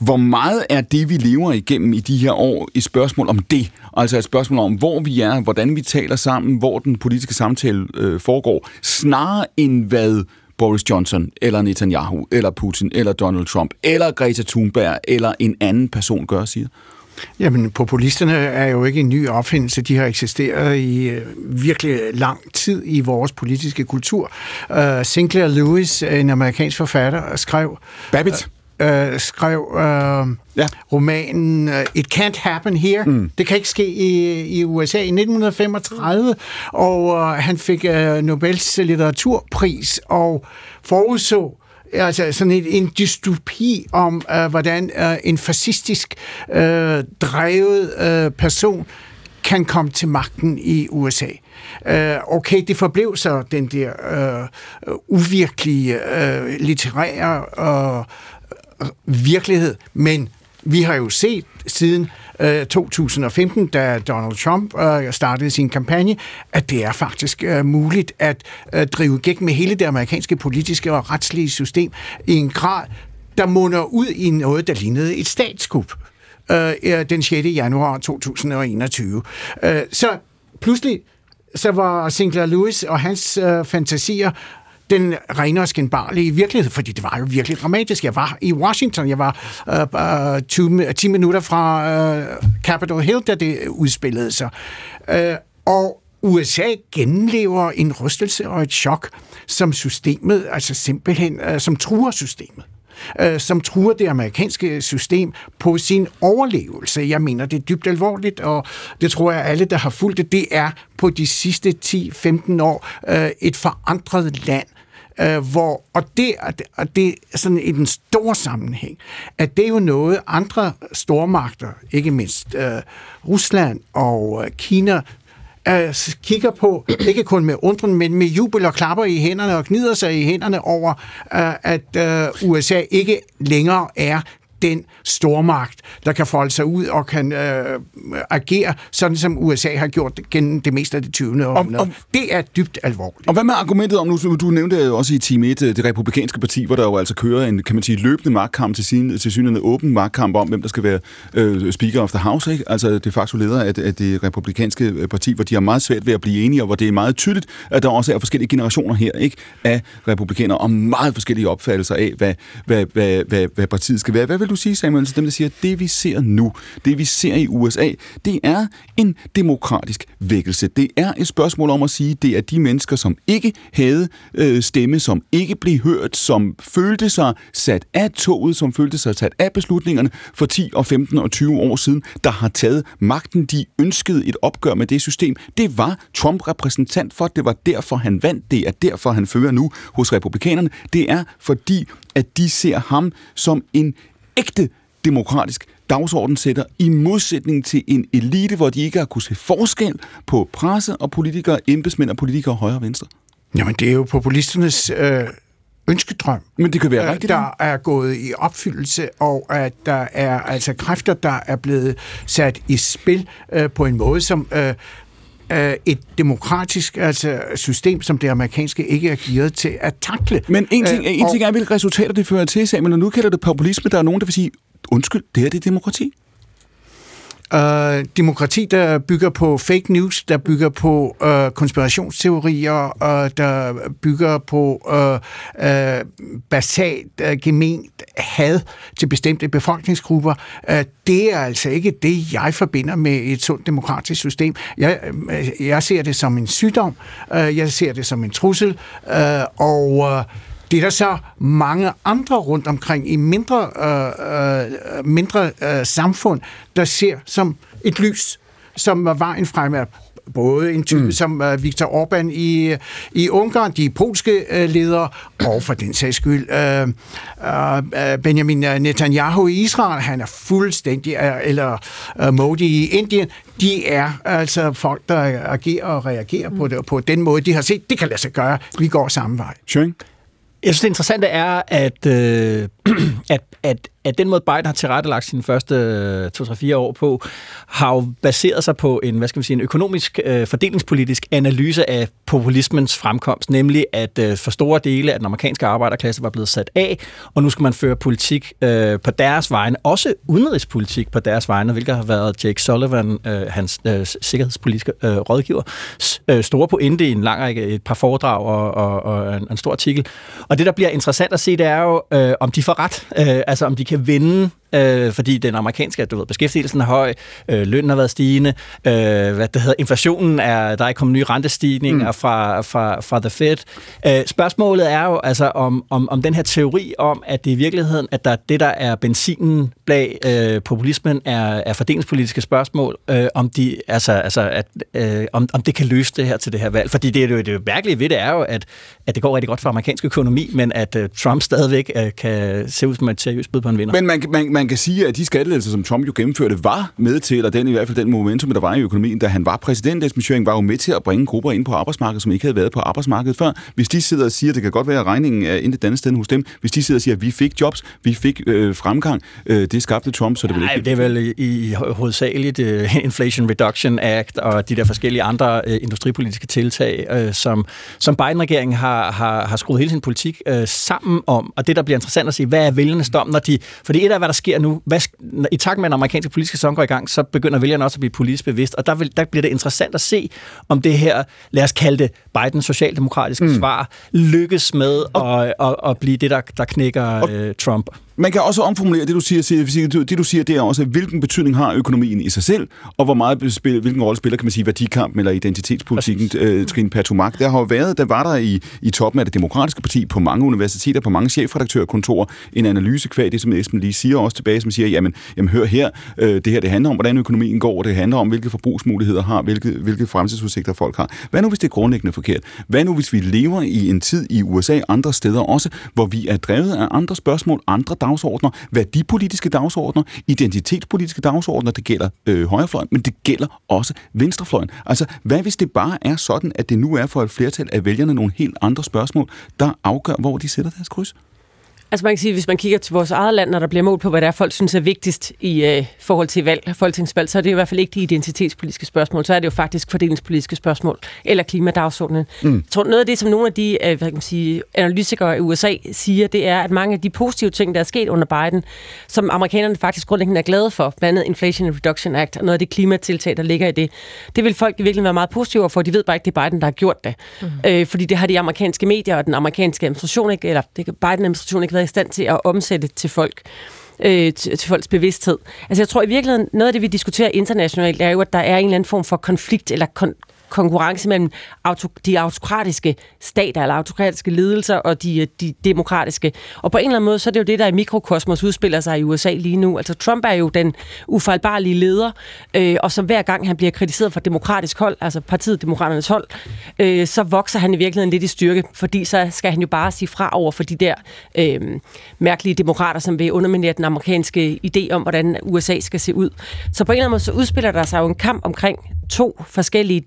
Hvor meget er det, vi lever igennem i de her år, et spørgsmål om det? Altså et spørgsmål om, hvor vi er, hvordan vi taler sammen, hvor den politiske samtale øh, foregår, snarere end hvad Boris Johnson, eller Netanyahu, eller Putin, eller Donald Trump, eller Greta Thunberg, eller en anden person gør og siger? Jamen, populisterne er jo ikke en ny opfindelse. De har eksisteret i øh, virkelig lang tid i vores politiske kultur. Uh, Sinclair Lewis, en amerikansk forfatter, skrev... Babbitt? Øh, skrev øh, ja. romanen øh, It Can't Happen Here. Mm. Det kan ikke ske i, i USA i 1935, og øh, han fik øh, Nobels litteraturpris og forudså altså sådan en, en dystopi om, øh, hvordan øh, en fascistisk øh, drevet øh, person kan komme til magten i USA. Øh, okay, det forblev så den der øh, uvirkelige øh, litterære øh, virkelighed, men vi har jo set siden øh, 2015, da Donald Trump øh, startede sin kampagne, at det er faktisk øh, muligt at øh, drive gæk med hele det amerikanske politiske og retslige system i en grad, der munder ud i noget, der lignede et statskup øh, øh den 6. januar 2021. Øh, så pludselig så var Sinclair Lewis og hans øh, fantasier den rene og skændbarlige virkelighed, fordi det var jo virkelig dramatisk. Jeg var i Washington, jeg var øh, øh 20, 10 minutter fra øh, Capitol Hill, da det udspillede sig. Øh, og USA genlever en rystelse og et chok, som systemet, altså simpelthen, øh, som truer systemet øh, som truer det amerikanske system på sin overlevelse. Jeg mener, det er dybt alvorligt, og det tror jeg alle, der har fulgt det, det er på de sidste 10-15 år øh, et forandret land, øh, hvor, og det, og det sådan i den store sammenhæng, at det er jo noget, andre stormagter, ikke mindst øh, Rusland og øh, Kina, øh, kigger på, ikke kun med undren, men med jubel og klapper i hænderne og gnider sig i hænderne over, øh, at øh, USA ikke længere er den stormagt, der kan folde sig ud og kan øh, agere, sådan som USA har gjort gennem det meste af det 20. århundrede. Det er dybt alvorligt. Og hvad med argumentet om, nu du nævnte også i time 1, det republikanske parti, hvor der jo altså kører en, kan man sige, løbende magtkamp til, sin, til synligheden åben magtkamp om, hvem der skal være øh, Speaker of the House, ikke? altså de facto leder af, af det republikanske øh, parti, hvor de har meget svært ved at blive enige, og hvor det er meget tydeligt, at der også er forskellige generationer her ikke? af republikanere, og meget forskellige opfattelser af, hvad, hvad, hvad, hvad, hvad partiet skal være. Hvad vil du sige, Samuel, til dem, der siger, at det vi ser nu, det vi ser i USA, det er en demokratisk vækkelse. Det er et spørgsmål om at sige, at det er de mennesker, som ikke havde øh, stemme, som ikke blev hørt, som følte sig sat af toget, som følte sig sat af beslutningerne for 10 og 15 og 20 år siden, der har taget magten. De ønskede et opgør med det system. Det var Trump repræsentant for, det var derfor han vandt, det er derfor han fører nu hos republikanerne. Det er fordi, at de ser ham som en ægte demokratisk dagsorden sætter i modsætning til en elite, hvor de ikke har kunne se forskel på presse og politikere, embedsmænd og politikere højre og venstre. Jamen, det er jo populisternes øh, ønskedrøm. Men det kan være rigtigt. Der er gået i opfyldelse, og at der er altså kræfter, der er blevet sat i spil øh, på en måde, som øh, et demokratisk altså, system, som det amerikanske ikke er gearet til at takle. Men en ting, en ting er, hvilke resultater det fører til, Samuel, og nu kalder det populisme, der er nogen, der vil sige, undskyld, det her det er demokrati. Øh, demokrati, der bygger på fake news, der bygger på øh, konspirationsteorier, og der bygger på øh, øh, basalt, øh, gement had til bestemte befolkningsgrupper, øh, det er altså ikke det, jeg forbinder med et sundt demokratisk system. Jeg, øh, jeg ser det som en sygdom, øh, jeg ser det som en trussel, øh, og øh, det er der så mange andre rundt omkring i mindre, øh, øh, mindre øh, samfund, der ser som et lys, som var vejen fremad både en type mm. som uh, Viktor Orbán i, i Ungarn, de polske uh, ledere, og for den sags skyld uh, uh, Benjamin Netanyahu i Israel, han er fuldstændig, uh, eller uh, Modi i Indien, de er altså folk, der agerer og reagerer mm. på, det, på den måde, de har set, det kan lade sig gøre, vi går samme vej. Schøring? Jeg synes, det interessante er, at, øh, at, at at den måde, Biden har tilrettelagt sine første øh, 2-3-4 år på, har jo baseret sig på en, hvad skal man sige, en økonomisk, øh, fordelingspolitisk analyse af populismens fremkomst, nemlig at øh, for store dele af den amerikanske arbejderklasse var blevet sat af, og nu skal man føre politik øh, på deres vegne, også udenrigspolitik på deres vegne, hvilket har været Jake Sullivan, øh, hans øh, sikkerhedspolitiske øh, rådgiver, øh, store pointe i en lang række, et par foredrag og, og, og en, en stor artikel. Og det, der bliver interessant at se, det er jo, øh, om de får ret, øh, altså om de kan kan vende øh, fordi den amerikanske du ved, beskæftigelsen er høj, øh, lønnen har været stigende, øh, hvad det hedder, inflationen er, der er kommet nye rentestigninger mm. fra, fra, fra The Fed. Øh, spørgsmålet er jo altså om, om, om den her teori om, at det i virkeligheden, at der, det der er benzinen bag øh, populismen er, er fordelingspolitiske spørgsmål, øh, om, de, altså, altså, at, øh, om, om det kan løse det her til det her valg. Fordi det, det, det mærkelige ved det er jo, at, at det går rigtig godt for amerikansk økonomi, men at uh, Trump stadigvæk uh, kan se ud som et seriøst bud på en vinder. Men man, man, man kan sige, at de skattelettelser, som Trump jo gennemførte, var med til, eller den i hvert fald den momentum, der var i økonomien, da han var præsident. Esben var jo med til at bringe grupper ind på arbejdsmarkedet, som ikke havde været på arbejdsmarkedet før. Hvis de sidder og siger, at det kan godt være, at regningen er intet andet sted hos dem, hvis de sidder og siger, at vi fik jobs, vi fik øh, fremgang, øh, det skabte Trump, så det vil ikke... Det er vel i, hovedsageligt uh, Inflation Reduction Act og de der forskellige andre uh, industripolitiske tiltag, uh, som, som Biden-regeringen har, har, har skruet hele sin politik uh, sammen om. Og det, der bliver interessant at se, hvad er vælgernes dom, når de... Fordi et af, hvad der sker nu, hvad, i takt med, at den amerikanske politiske sæson går i gang, så begynder vælgerne også at blive politisk bevidst, og der, vil, der bliver det interessant at se, om det her, lad os kalde det Bidens socialdemokratiske mm. svar, lykkes med at, at, at blive det, der, der knækker uh, Trump. Man kan også omformulere det, du siger, det du siger, det er også, hvilken betydning har økonomien i sig selv, og hvor meget spiller, hvilken rolle spiller, kan man sige, værdikampen eller identitetspolitikken, øh, Trine Patomak. Der har jo været, der var der i, i toppen af det demokratiske parti på mange universiteter, på mange chefredaktørkontorer, en analyse kvad det, som Esben lige siger også tilbage, som siger, jamen, jamen hør her, øh, det her det handler om, hvordan økonomien går, det handler om, hvilke forbrugsmuligheder har, hvilke, hvilke fremtidsudsigter folk har. Hvad nu, hvis det er grundlæggende forkert? Hvad nu, hvis vi lever i en tid i USA, andre steder også, hvor vi er drevet af andre spørgsmål, andre dagsordner, værdipolitiske dagsordner, identitetspolitiske dagsordner, det gælder øh, højrefløjen, men det gælder også venstrefløjen. Altså, hvad hvis det bare er sådan, at det nu er for et flertal af vælgerne nogle helt andre spørgsmål, der afgør, hvor de sætter deres kryds? Altså man kan sige, hvis man kigger til vores eget land, når der bliver målt på, hvad der er, folk synes er vigtigst i øh, forhold til valg, folketingsvalg, så er det i hvert fald ikke de identitetspolitiske spørgsmål, så er det jo faktisk fordelingspolitiske spørgsmål, eller klimadagsordenen. Mm. Jeg tror, noget af det, som nogle af de øh, hvad kan man sige, analytikere i USA siger, det er, at mange af de positive ting, der er sket under Biden, som amerikanerne faktisk grundlæggende er glade for, blandt andet Inflation Reduction Act, og noget af det klimatiltag, der ligger i det, det vil folk virkelig være meget positive for, de ved bare ikke, det er Biden, der har gjort det. Mm. Øh, fordi det har de amerikanske medier og den amerikanske administration ikke, eller det Biden-administration ikke været i stand til at omsætte til folk øh, til, til folks bevidsthed. Altså jeg tror i virkeligheden, noget af det, vi diskuterer internationalt, er jo, at der er en eller anden form for konflikt eller kon- konkurrence mellem auto, de autokratiske stater, eller autokratiske ledelser, og de, øh, de demokratiske. Og på en eller anden måde, så er det jo det, der i mikrokosmos udspiller sig i USA lige nu. Altså Trump er jo den ufejlbarlige leder, øh, og så hver gang han bliver kritiseret for demokratisk hold, altså partiet Demokraternes hold, øh, så vokser han i virkeligheden lidt i styrke, fordi så skal han jo bare sige fra over for de der øh, mærkelige demokrater, som vil underminere den amerikanske idé om, hvordan USA skal se ud. Så på en eller anden måde, så udspiller der sig jo en kamp omkring to forskellige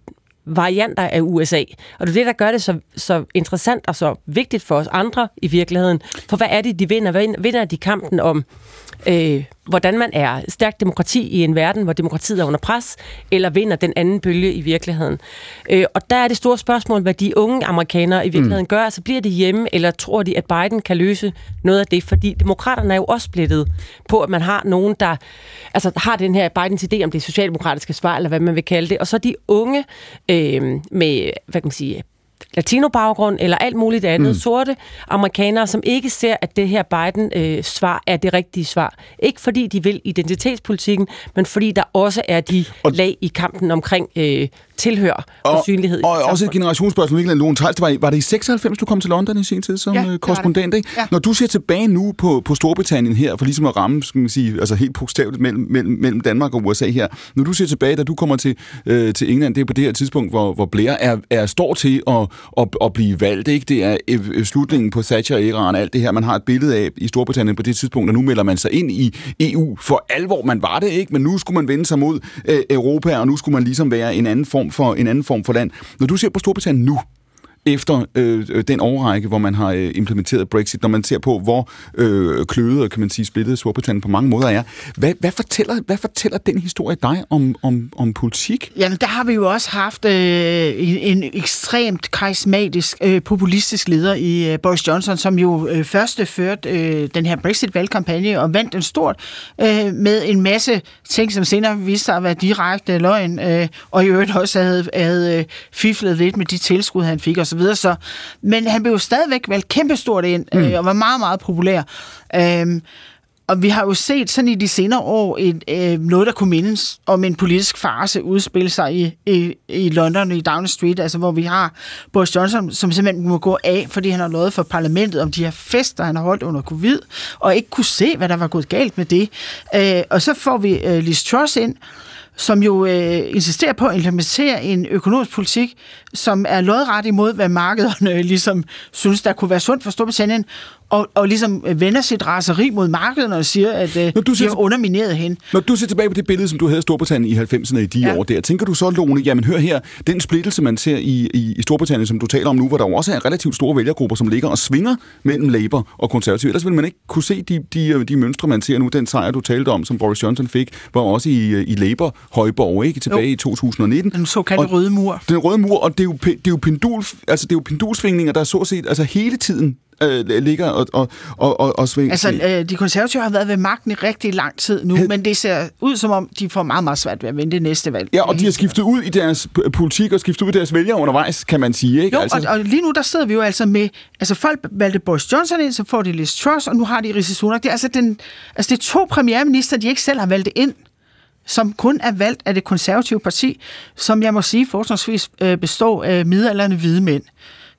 varianter af USA. Og det er det, der gør det så, så interessant og så vigtigt for os andre i virkeligheden. For hvad er det, de vinder? Vinder de kampen om, øh, hvordan man er stærkt demokrati i en verden, hvor demokratiet er under pres, eller vinder den anden bølge i virkeligheden? Øh, og der er det store spørgsmål, hvad de unge amerikanere i virkeligheden mm. gør. Altså bliver de hjemme, eller tror de, at Biden kan løse noget af det? Fordi demokraterne er jo også splittet på, at man har nogen, der altså, har den her Bidens idé om det socialdemokratiske svar, eller hvad man vil kalde det. Og så de unge øh, med, hvad kan man sige, latinobaggrund eller alt muligt andet, mm. sorte amerikanere, som ikke ser, at det her Biden-svar øh, er det rigtige svar. Ikke fordi de vil identitetspolitikken, men fordi der også er de og lag i kampen omkring øh, tilhør og, og synlighed. Og, og også et generationsspørgsmål, Mikkel Lone Tejls, var, var det i 96, du kom til London i sin tid som ja, korrespondent? Ikke? Ja. Når du ser tilbage nu på, på Storbritannien her, for ligesom at ramme, skal man sige, altså helt bogstaveligt mellem, mellem, mellem Danmark og USA her, når du ser tilbage, da du kommer til, øh, til England, det er på det her tidspunkt, hvor, hvor Blair er, er står til at, at, at blive valgt, ikke? Det er øh, øh, slutningen på Thatcher-æraen, alt det her, man har et billede af i Storbritannien på det tidspunkt, og nu melder man sig ind i EU for alvor. Man var det ikke, men nu skulle man vende sig mod øh, Europa, og nu skulle man ligesom være en anden form for en anden form for land. Når du ser på Storbritannien nu, efter øh, øh, den overrække, hvor man har øh, implementeret Brexit, når man ser på, hvor øh, klødet, kan man sige, splittet Storbritannien på mange måder er. Hvad, hvad, fortæller, hvad fortæller den historie dig om, om, om politik? Jamen, der har vi jo også haft øh, en ekstremt karismatisk, øh, populistisk leder i øh, Boris Johnson, som jo øh, første øh, førte øh, den her Brexit-valgkampagne og vandt den stort øh, med en masse ting, som senere viste sig at være direkte løgn, øh, og i øvrigt også havde, havde øh, fiflet lidt med de tilskud, han fik osv videre. Så, men han blev jo stadigvæk valgt kæmpestort ind, mm. øh, og var meget, meget populær. Øhm, og vi har jo set sådan i de senere år et, øh, noget, der kunne mindes om en politisk farse udspille sig i, i, i London, i Downing Street, altså hvor vi har Boris Johnson, som simpelthen må gå af, fordi han har noget for parlamentet om de her fester, han har holdt under covid, og ikke kunne se, hvad der var gået galt med det. Øh, og så får vi øh, Liz Truss ind, som jo øh, insisterer på at implementere en økonomisk politik, som er lodret imod, hvad markederne øh, ligesom synes, der kunne være sundt for Storbritannien, og, og ligesom vender sit raseri mod markedet og siger, at øh, du de har undermineret hende. Når du ser tilbage på det billede, som du havde af Storbritannien i 90'erne i de ja. år der, tænker du så, Lone, jamen hør her, den splittelse, man ser i, i, i Storbritannien, som du taler om nu, hvor der også er relativt store vælgergrupper, som ligger og svinger mellem Labour og konservative. Ellers vil man ikke kunne se de, de, de mønstre, man ser nu. Den sejr, du talte om, som Boris Johnson fik, var også i, i Labour højborg, ikke? Tilbage jo. i 2019. Den såkaldte og, røde mur. Den røde mur, og det er jo, det er jo, pendul, altså det er jo pendulsvingninger, der er så set altså hele tiden øh, ligger og, og, og, og, og svinger. Altså, øh, de konservative har været ved magten i rigtig lang tid nu, Hed... men det ser ud som om, de får meget, meget svært ved at vinde det næste valg. Ja, og de har skiftet ud i deres politik og skiftet ud i deres vælgere undervejs, kan man sige. Ikke? Jo, altså... og, og lige nu der sidder vi jo altså med, altså folk valgte Boris Johnson ind, så får de Liz Truss, og nu har de Rishi Sunak. Det er altså, den, altså det er to premierminister, de ikke selv har valgt ind som kun er valgt af det konservative parti, som jeg må sige forholdsvis øh, består af midalderne hvide mænd.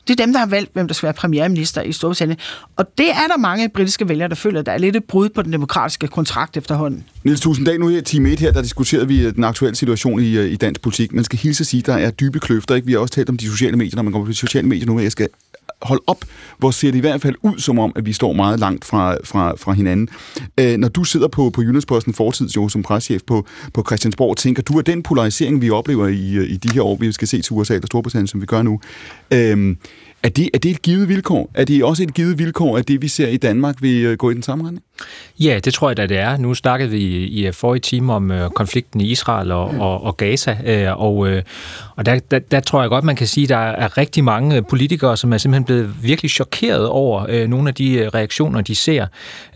Det er dem, der har valgt, hvem der skal være premierminister i Storbritannien. Og det er der mange britiske vælgere, der føler, at der er lidt et brud på den demokratiske kontrakt efterhånden. Niels Tusindag, nu her Team 1 her, der diskuterer vi øh, den aktuelle situation i, øh, i dansk politik. Man skal hilse at sige, der er dybe kløfter. Ikke? Vi har også talt om de sociale medier, når man kommer på de sociale medier nu. Jeg skal hold op, hvor ser det i hvert fald ud som om, at vi står meget langt fra, fra, fra hinanden. Øh, når du sidder på, på Jyllandsposten Fortids, jo, som preschef på, på Christiansborg, tænker du, at den polarisering, vi oplever i, øh, i de her år, vi skal se til USA eller Storbritannien, som vi gør nu, øh, er det, er det et givet vilkår? Er det også et givet vilkår, at det, vi ser i Danmark, vil øh, gå i den samme retning? Ja, det tror jeg da, det er. Nu snakkede vi i forrige time om øh, konflikten i Israel og, mm. og, og Gaza, øh, og, øh, og der, der, der tror jeg godt, man kan sige, at der er rigtig mange politikere, som er simpelthen blevet virkelig chokeret over øh, nogle af de øh, reaktioner, de ser.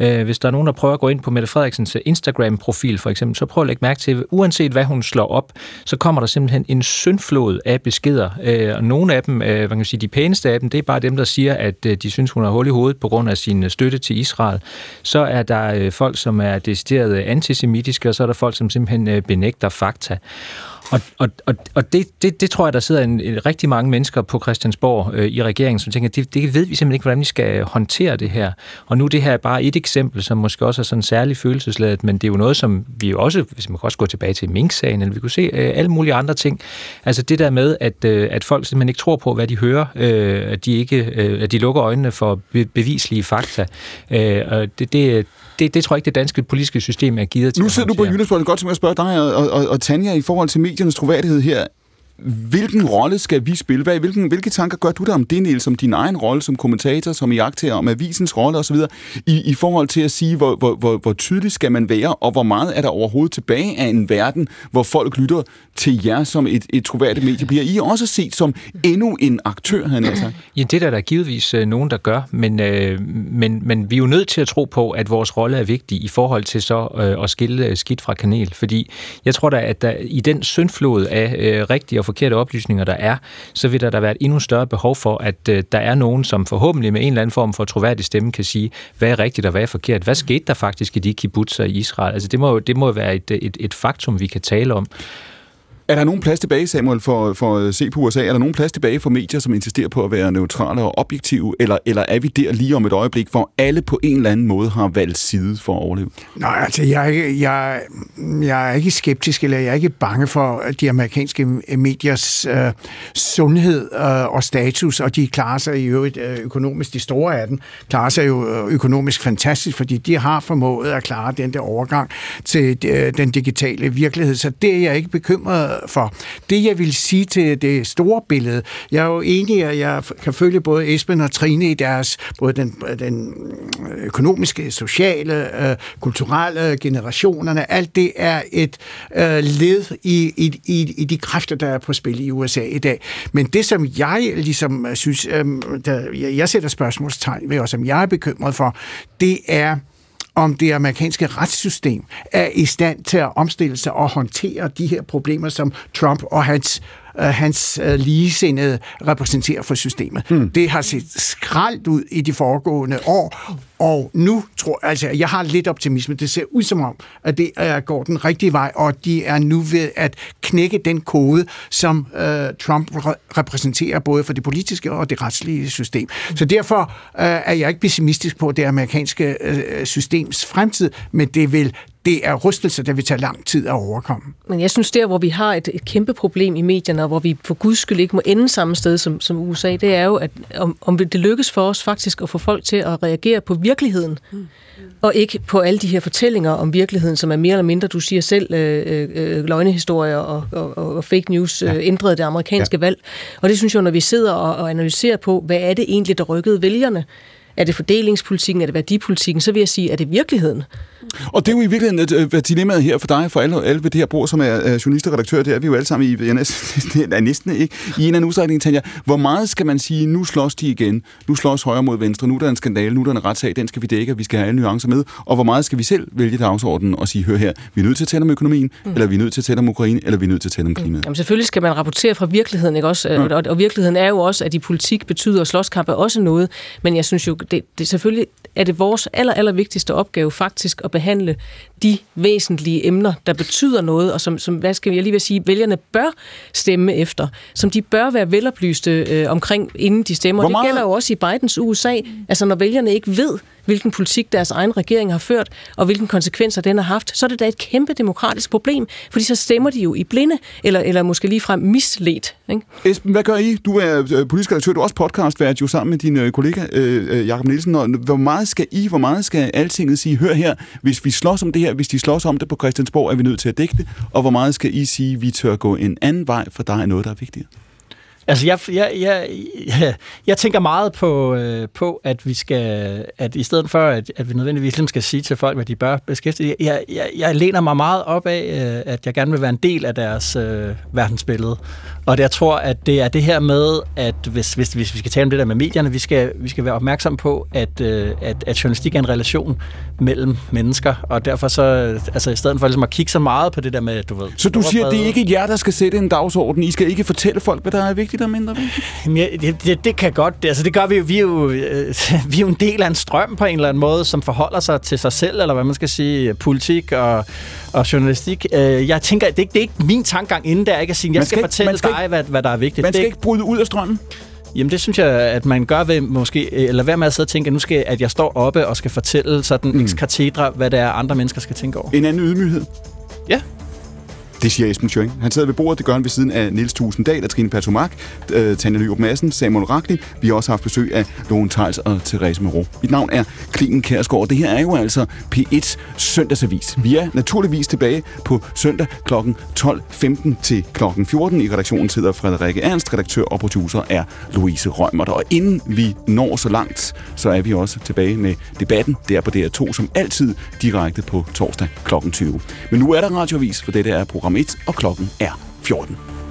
Øh, hvis der er nogen, der prøver at gå ind på Mette Frederiksens Instagram-profil for eksempel, så prøv at lægge mærke til, uanset hvad hun slår op, så kommer der simpelthen en syndflod af beskeder. Øh, og nogle af dem, øh, hvad kan man sige, de pæneste af dem, det er bare dem, der siger, at øh, de synes, hun har hul i hovedet på grund af sin øh, støtte til Israel. Så er der øh, folk, som er decideret antisemitiske, og så er der folk, som simpelthen benægter fakta. Og, og, og, og det, det, det tror jeg, der sidder en, rigtig mange mennesker på Christiansborg øh, i regeringen, som tænker, det, det ved vi simpelthen ikke, hvordan vi skal håndtere det her. Og nu det her er bare et eksempel, som måske også er sådan særligt følelsesladet, men det er jo noget, som vi jo også, hvis man kan også gå tilbage til Mink-sagen, eller vi kunne se øh, alle mulige andre ting. Altså det der med, at, øh, at folk simpelthen ikke tror på, hvad de hører, øh, at, de ikke, øh, at de lukker øjnene for be, bevislige fakta. Øh, og det, det, det, det tror jeg ikke, det danske politiske system er givet til Nu sidder du på Jyllandsborg, godt som jeg spørger dig og, og, og Tanja i forhold til mediernes troværdighed her. Hvilken rolle skal vi spille? Hvad, hvilken, hvilke tanker gør du der om det, Niels, som din egen rolle som kommentator, som jagter om avisens rolle osv., i, i forhold til at sige, hvor, hvor, hvor, hvor tydeligt skal man være, og hvor meget er der overhovedet tilbage af en verden, hvor folk lytter til jer som et, et troværdigt medie? Bliver I også set som endnu en aktør, han altså? Ja, det er der, der er givetvis øh, nogen, der gør, men, øh, men, men vi er jo nødt til at tro på, at vores rolle er vigtig i forhold til så øh, at skille øh, skidt fra kanel, fordi jeg tror da, at der i den syndflod af øh, rigtige og forkerte oplysninger, der er, så vil der da være et endnu større behov for, at øh, der er nogen, som forhåbentlig med en eller anden form for troværdig stemme kan sige, hvad er rigtigt og hvad er forkert. Hvad skete der faktisk i de kibbutzer i Israel? Altså det må, det må være et, øh, et, et faktum, vi kan tale om. Er der nogen plads tilbage, Samuel, for, for at se på USA? Er der nogen plads tilbage for medier, som insisterer på at være neutrale og objektive? Eller, eller er vi der lige om et øjeblik, hvor alle på en eller anden måde har valgt side for at overleve? Nej, altså jeg, jeg, jeg er ikke skeptisk, eller jeg er ikke bange for de amerikanske mediers øh, sundhed øh, og status, og de klarer sig i øvrigt øh, økonomisk. De store af dem klarer sig jo øh, økonomisk fantastisk, fordi de har formået at klare den der overgang til øh, den digitale virkelighed. Så det er jeg ikke bekymret for. Det, jeg vil sige til det store billede, jeg er jo enig, at jeg kan følge både Esben og Trine i deres, både den, den øh, økonomiske, sociale, øh, kulturelle, generationerne, alt det er et øh, led i, i, i, i de kræfter, der er på spil i USA i dag. Men det, som jeg ligesom øh, synes, øh, der, jeg sætter spørgsmålstegn ved, og som jeg er bekymret for, det er, om det amerikanske retssystem er i stand til at omstille sig og håndtere de her problemer, som Trump og hans øh, hans øh, ligesindede repræsenterer for systemet. Mm. Det har set skraldt ud i de foregående år, og nu tror altså, jeg har lidt optimisme. Det ser ud som om, at det er, går den rigtige vej, og de er nu ved at knække den kode, som øh, Trump re- repræsenterer både for det politiske og det retslige system. Så derfor øh, er jeg ikke pessimistisk på det amerikanske øh, systems fremtid, men det vil det er rystelser, der vil tage lang tid at overkomme. Men jeg synes, der hvor vi har et, et kæmpe problem i medierne, og hvor vi for guds skyld ikke må ende samme sted som, som USA, det er jo, at om, om det lykkes for os faktisk at få folk til at reagere på virkeligheden, mm. og ikke på alle de her fortællinger om virkeligheden, som er mere eller mindre, du siger selv, øh, øh, løgnehistorier og, og, og fake news ja. øh, ændrede det amerikanske ja. valg. Og det synes jeg, når vi sidder og, og analyserer på, hvad er det egentlig, der rykkede vælgerne, er det fordelingspolitikken, er det værdipolitikken, så vil jeg sige, er det virkeligheden? Og det er jo i virkeligheden et, et dilemmaet her for dig, for alle, alle ved det her bord, som er, journalister og redaktører, det er vi jo alle sammen i, jeg næsten, er næsten ikke, i en eller anden udstrækning, Tanja. Hvor meget skal man sige, nu slås de igen, nu slås højre mod venstre, nu er der en skandale, nu er der en retssag, den skal vi dække, og vi skal have alle nuancer med, og hvor meget skal vi selv vælge dagsordenen og sige, hør her, vi er nødt til at tale om økonomien, mm. eller vi er nødt til at tale om Ukraine, eller vi er nødt til at tale om klimaet. Jamen selvfølgelig skal man rapportere fra virkeligheden, ikke også? Mm. Og, og virkeligheden er jo også, at i politik betyder slåskamp er også noget, men jeg synes jo, det, det selvfølgelig er det vores aller, aller vigtigste opgave faktisk at behandle de væsentlige emner, der betyder noget, og som, som hvad skal jeg lige vil sige, vælgerne bør stemme efter, som de bør være veloplyste øh, omkring, inden de stemmer. Meget... Det gælder jo også i Bidens USA. Altså når vælgerne ikke ved, hvilken politik deres egen regering har ført, og hvilken konsekvenser den har haft, så er det da et kæmpe demokratisk problem, fordi så stemmer de jo i blinde, eller, eller måske ligefrem misledt. Ikke? Esben, hvad gør I? Du er øh, politisk redaktør, du er også podcastvært jo sammen med din øh, kollega øh, Jakob Nielsen. Og hvor meget skal I, hvor meget skal altinget sige, hør her, hvis vi slås om det her, hvis de slås om det på Christiansborg, er vi nødt til at dække det, og hvor meget skal I sige, vi tør gå en anden vej, for der er noget, der er vigtigere? Altså, jeg, jeg, jeg, jeg, jeg tænker meget på, øh, på, at vi skal, at i stedet for, at, at vi nødvendigvis ligesom skal sige til folk, hvad de bør beskæftige, jeg, jeg, jeg læner mig meget op af, øh, at jeg gerne vil være en del af deres øh, verdensbillede. Og jeg tror, at det er det her med, at hvis, hvis, hvis vi skal tale om det der med medierne, vi skal, vi skal være opmærksom på, at, øh, at, at journalistik er en relation mellem mennesker, og derfor så, altså i stedet for ligesom at kigge så meget på det der med, du ved... Så du siger, det er ikke jer, der skal sætte en dagsorden, I skal ikke fortælle folk, hvad der er vigtigt og mindre vigtigt? Det, det, det kan godt, altså det gør vi jo, vi er jo, øh, vi er jo en del af en strøm på en eller anden måde, som forholder sig til sig selv, eller hvad man skal sige, politik og, og journalistik. Øh, jeg tænker, det, det er ikke min tankegang inden der, ikke at sige, jeg skal, skal fortælle skal dig, hvad, hvad der er vigtigt. Man skal det, ikke bryde ud af strømmen? Jamen det synes jeg, at man gør ved måske, eller hvad med at sidde og tænke, at nu skal at jeg står oppe og skal fortælle sådan mm. ex katedra, hvad det er, andre mennesker skal tænke over. En anden ydmyghed? Ja. Det siger Esben Schøring. Han sidder ved bordet, det gør han ved siden af Niels Tusinddal, Trine Pertumak, øh, Tanja Lyrup Madsen, Samuel Raklin. Vi har også haft besøg af Lone Tejls og Therese Moreau. Mit navn er Klingen Kærsgaard. Det her er jo altså P1 søndagsavis. Vi er naturligvis tilbage på søndag kl. 12.15 til kl. 14. I redaktionen sidder Frederikke Ernst, redaktør og producer er Louise Rømert. Og inden vi når så langt, så er vi også tilbage med debatten. der på DR2 som altid direkte på torsdag kl. 20. Men nu er der radiovis, for dette er program om 1, og klokken er 14.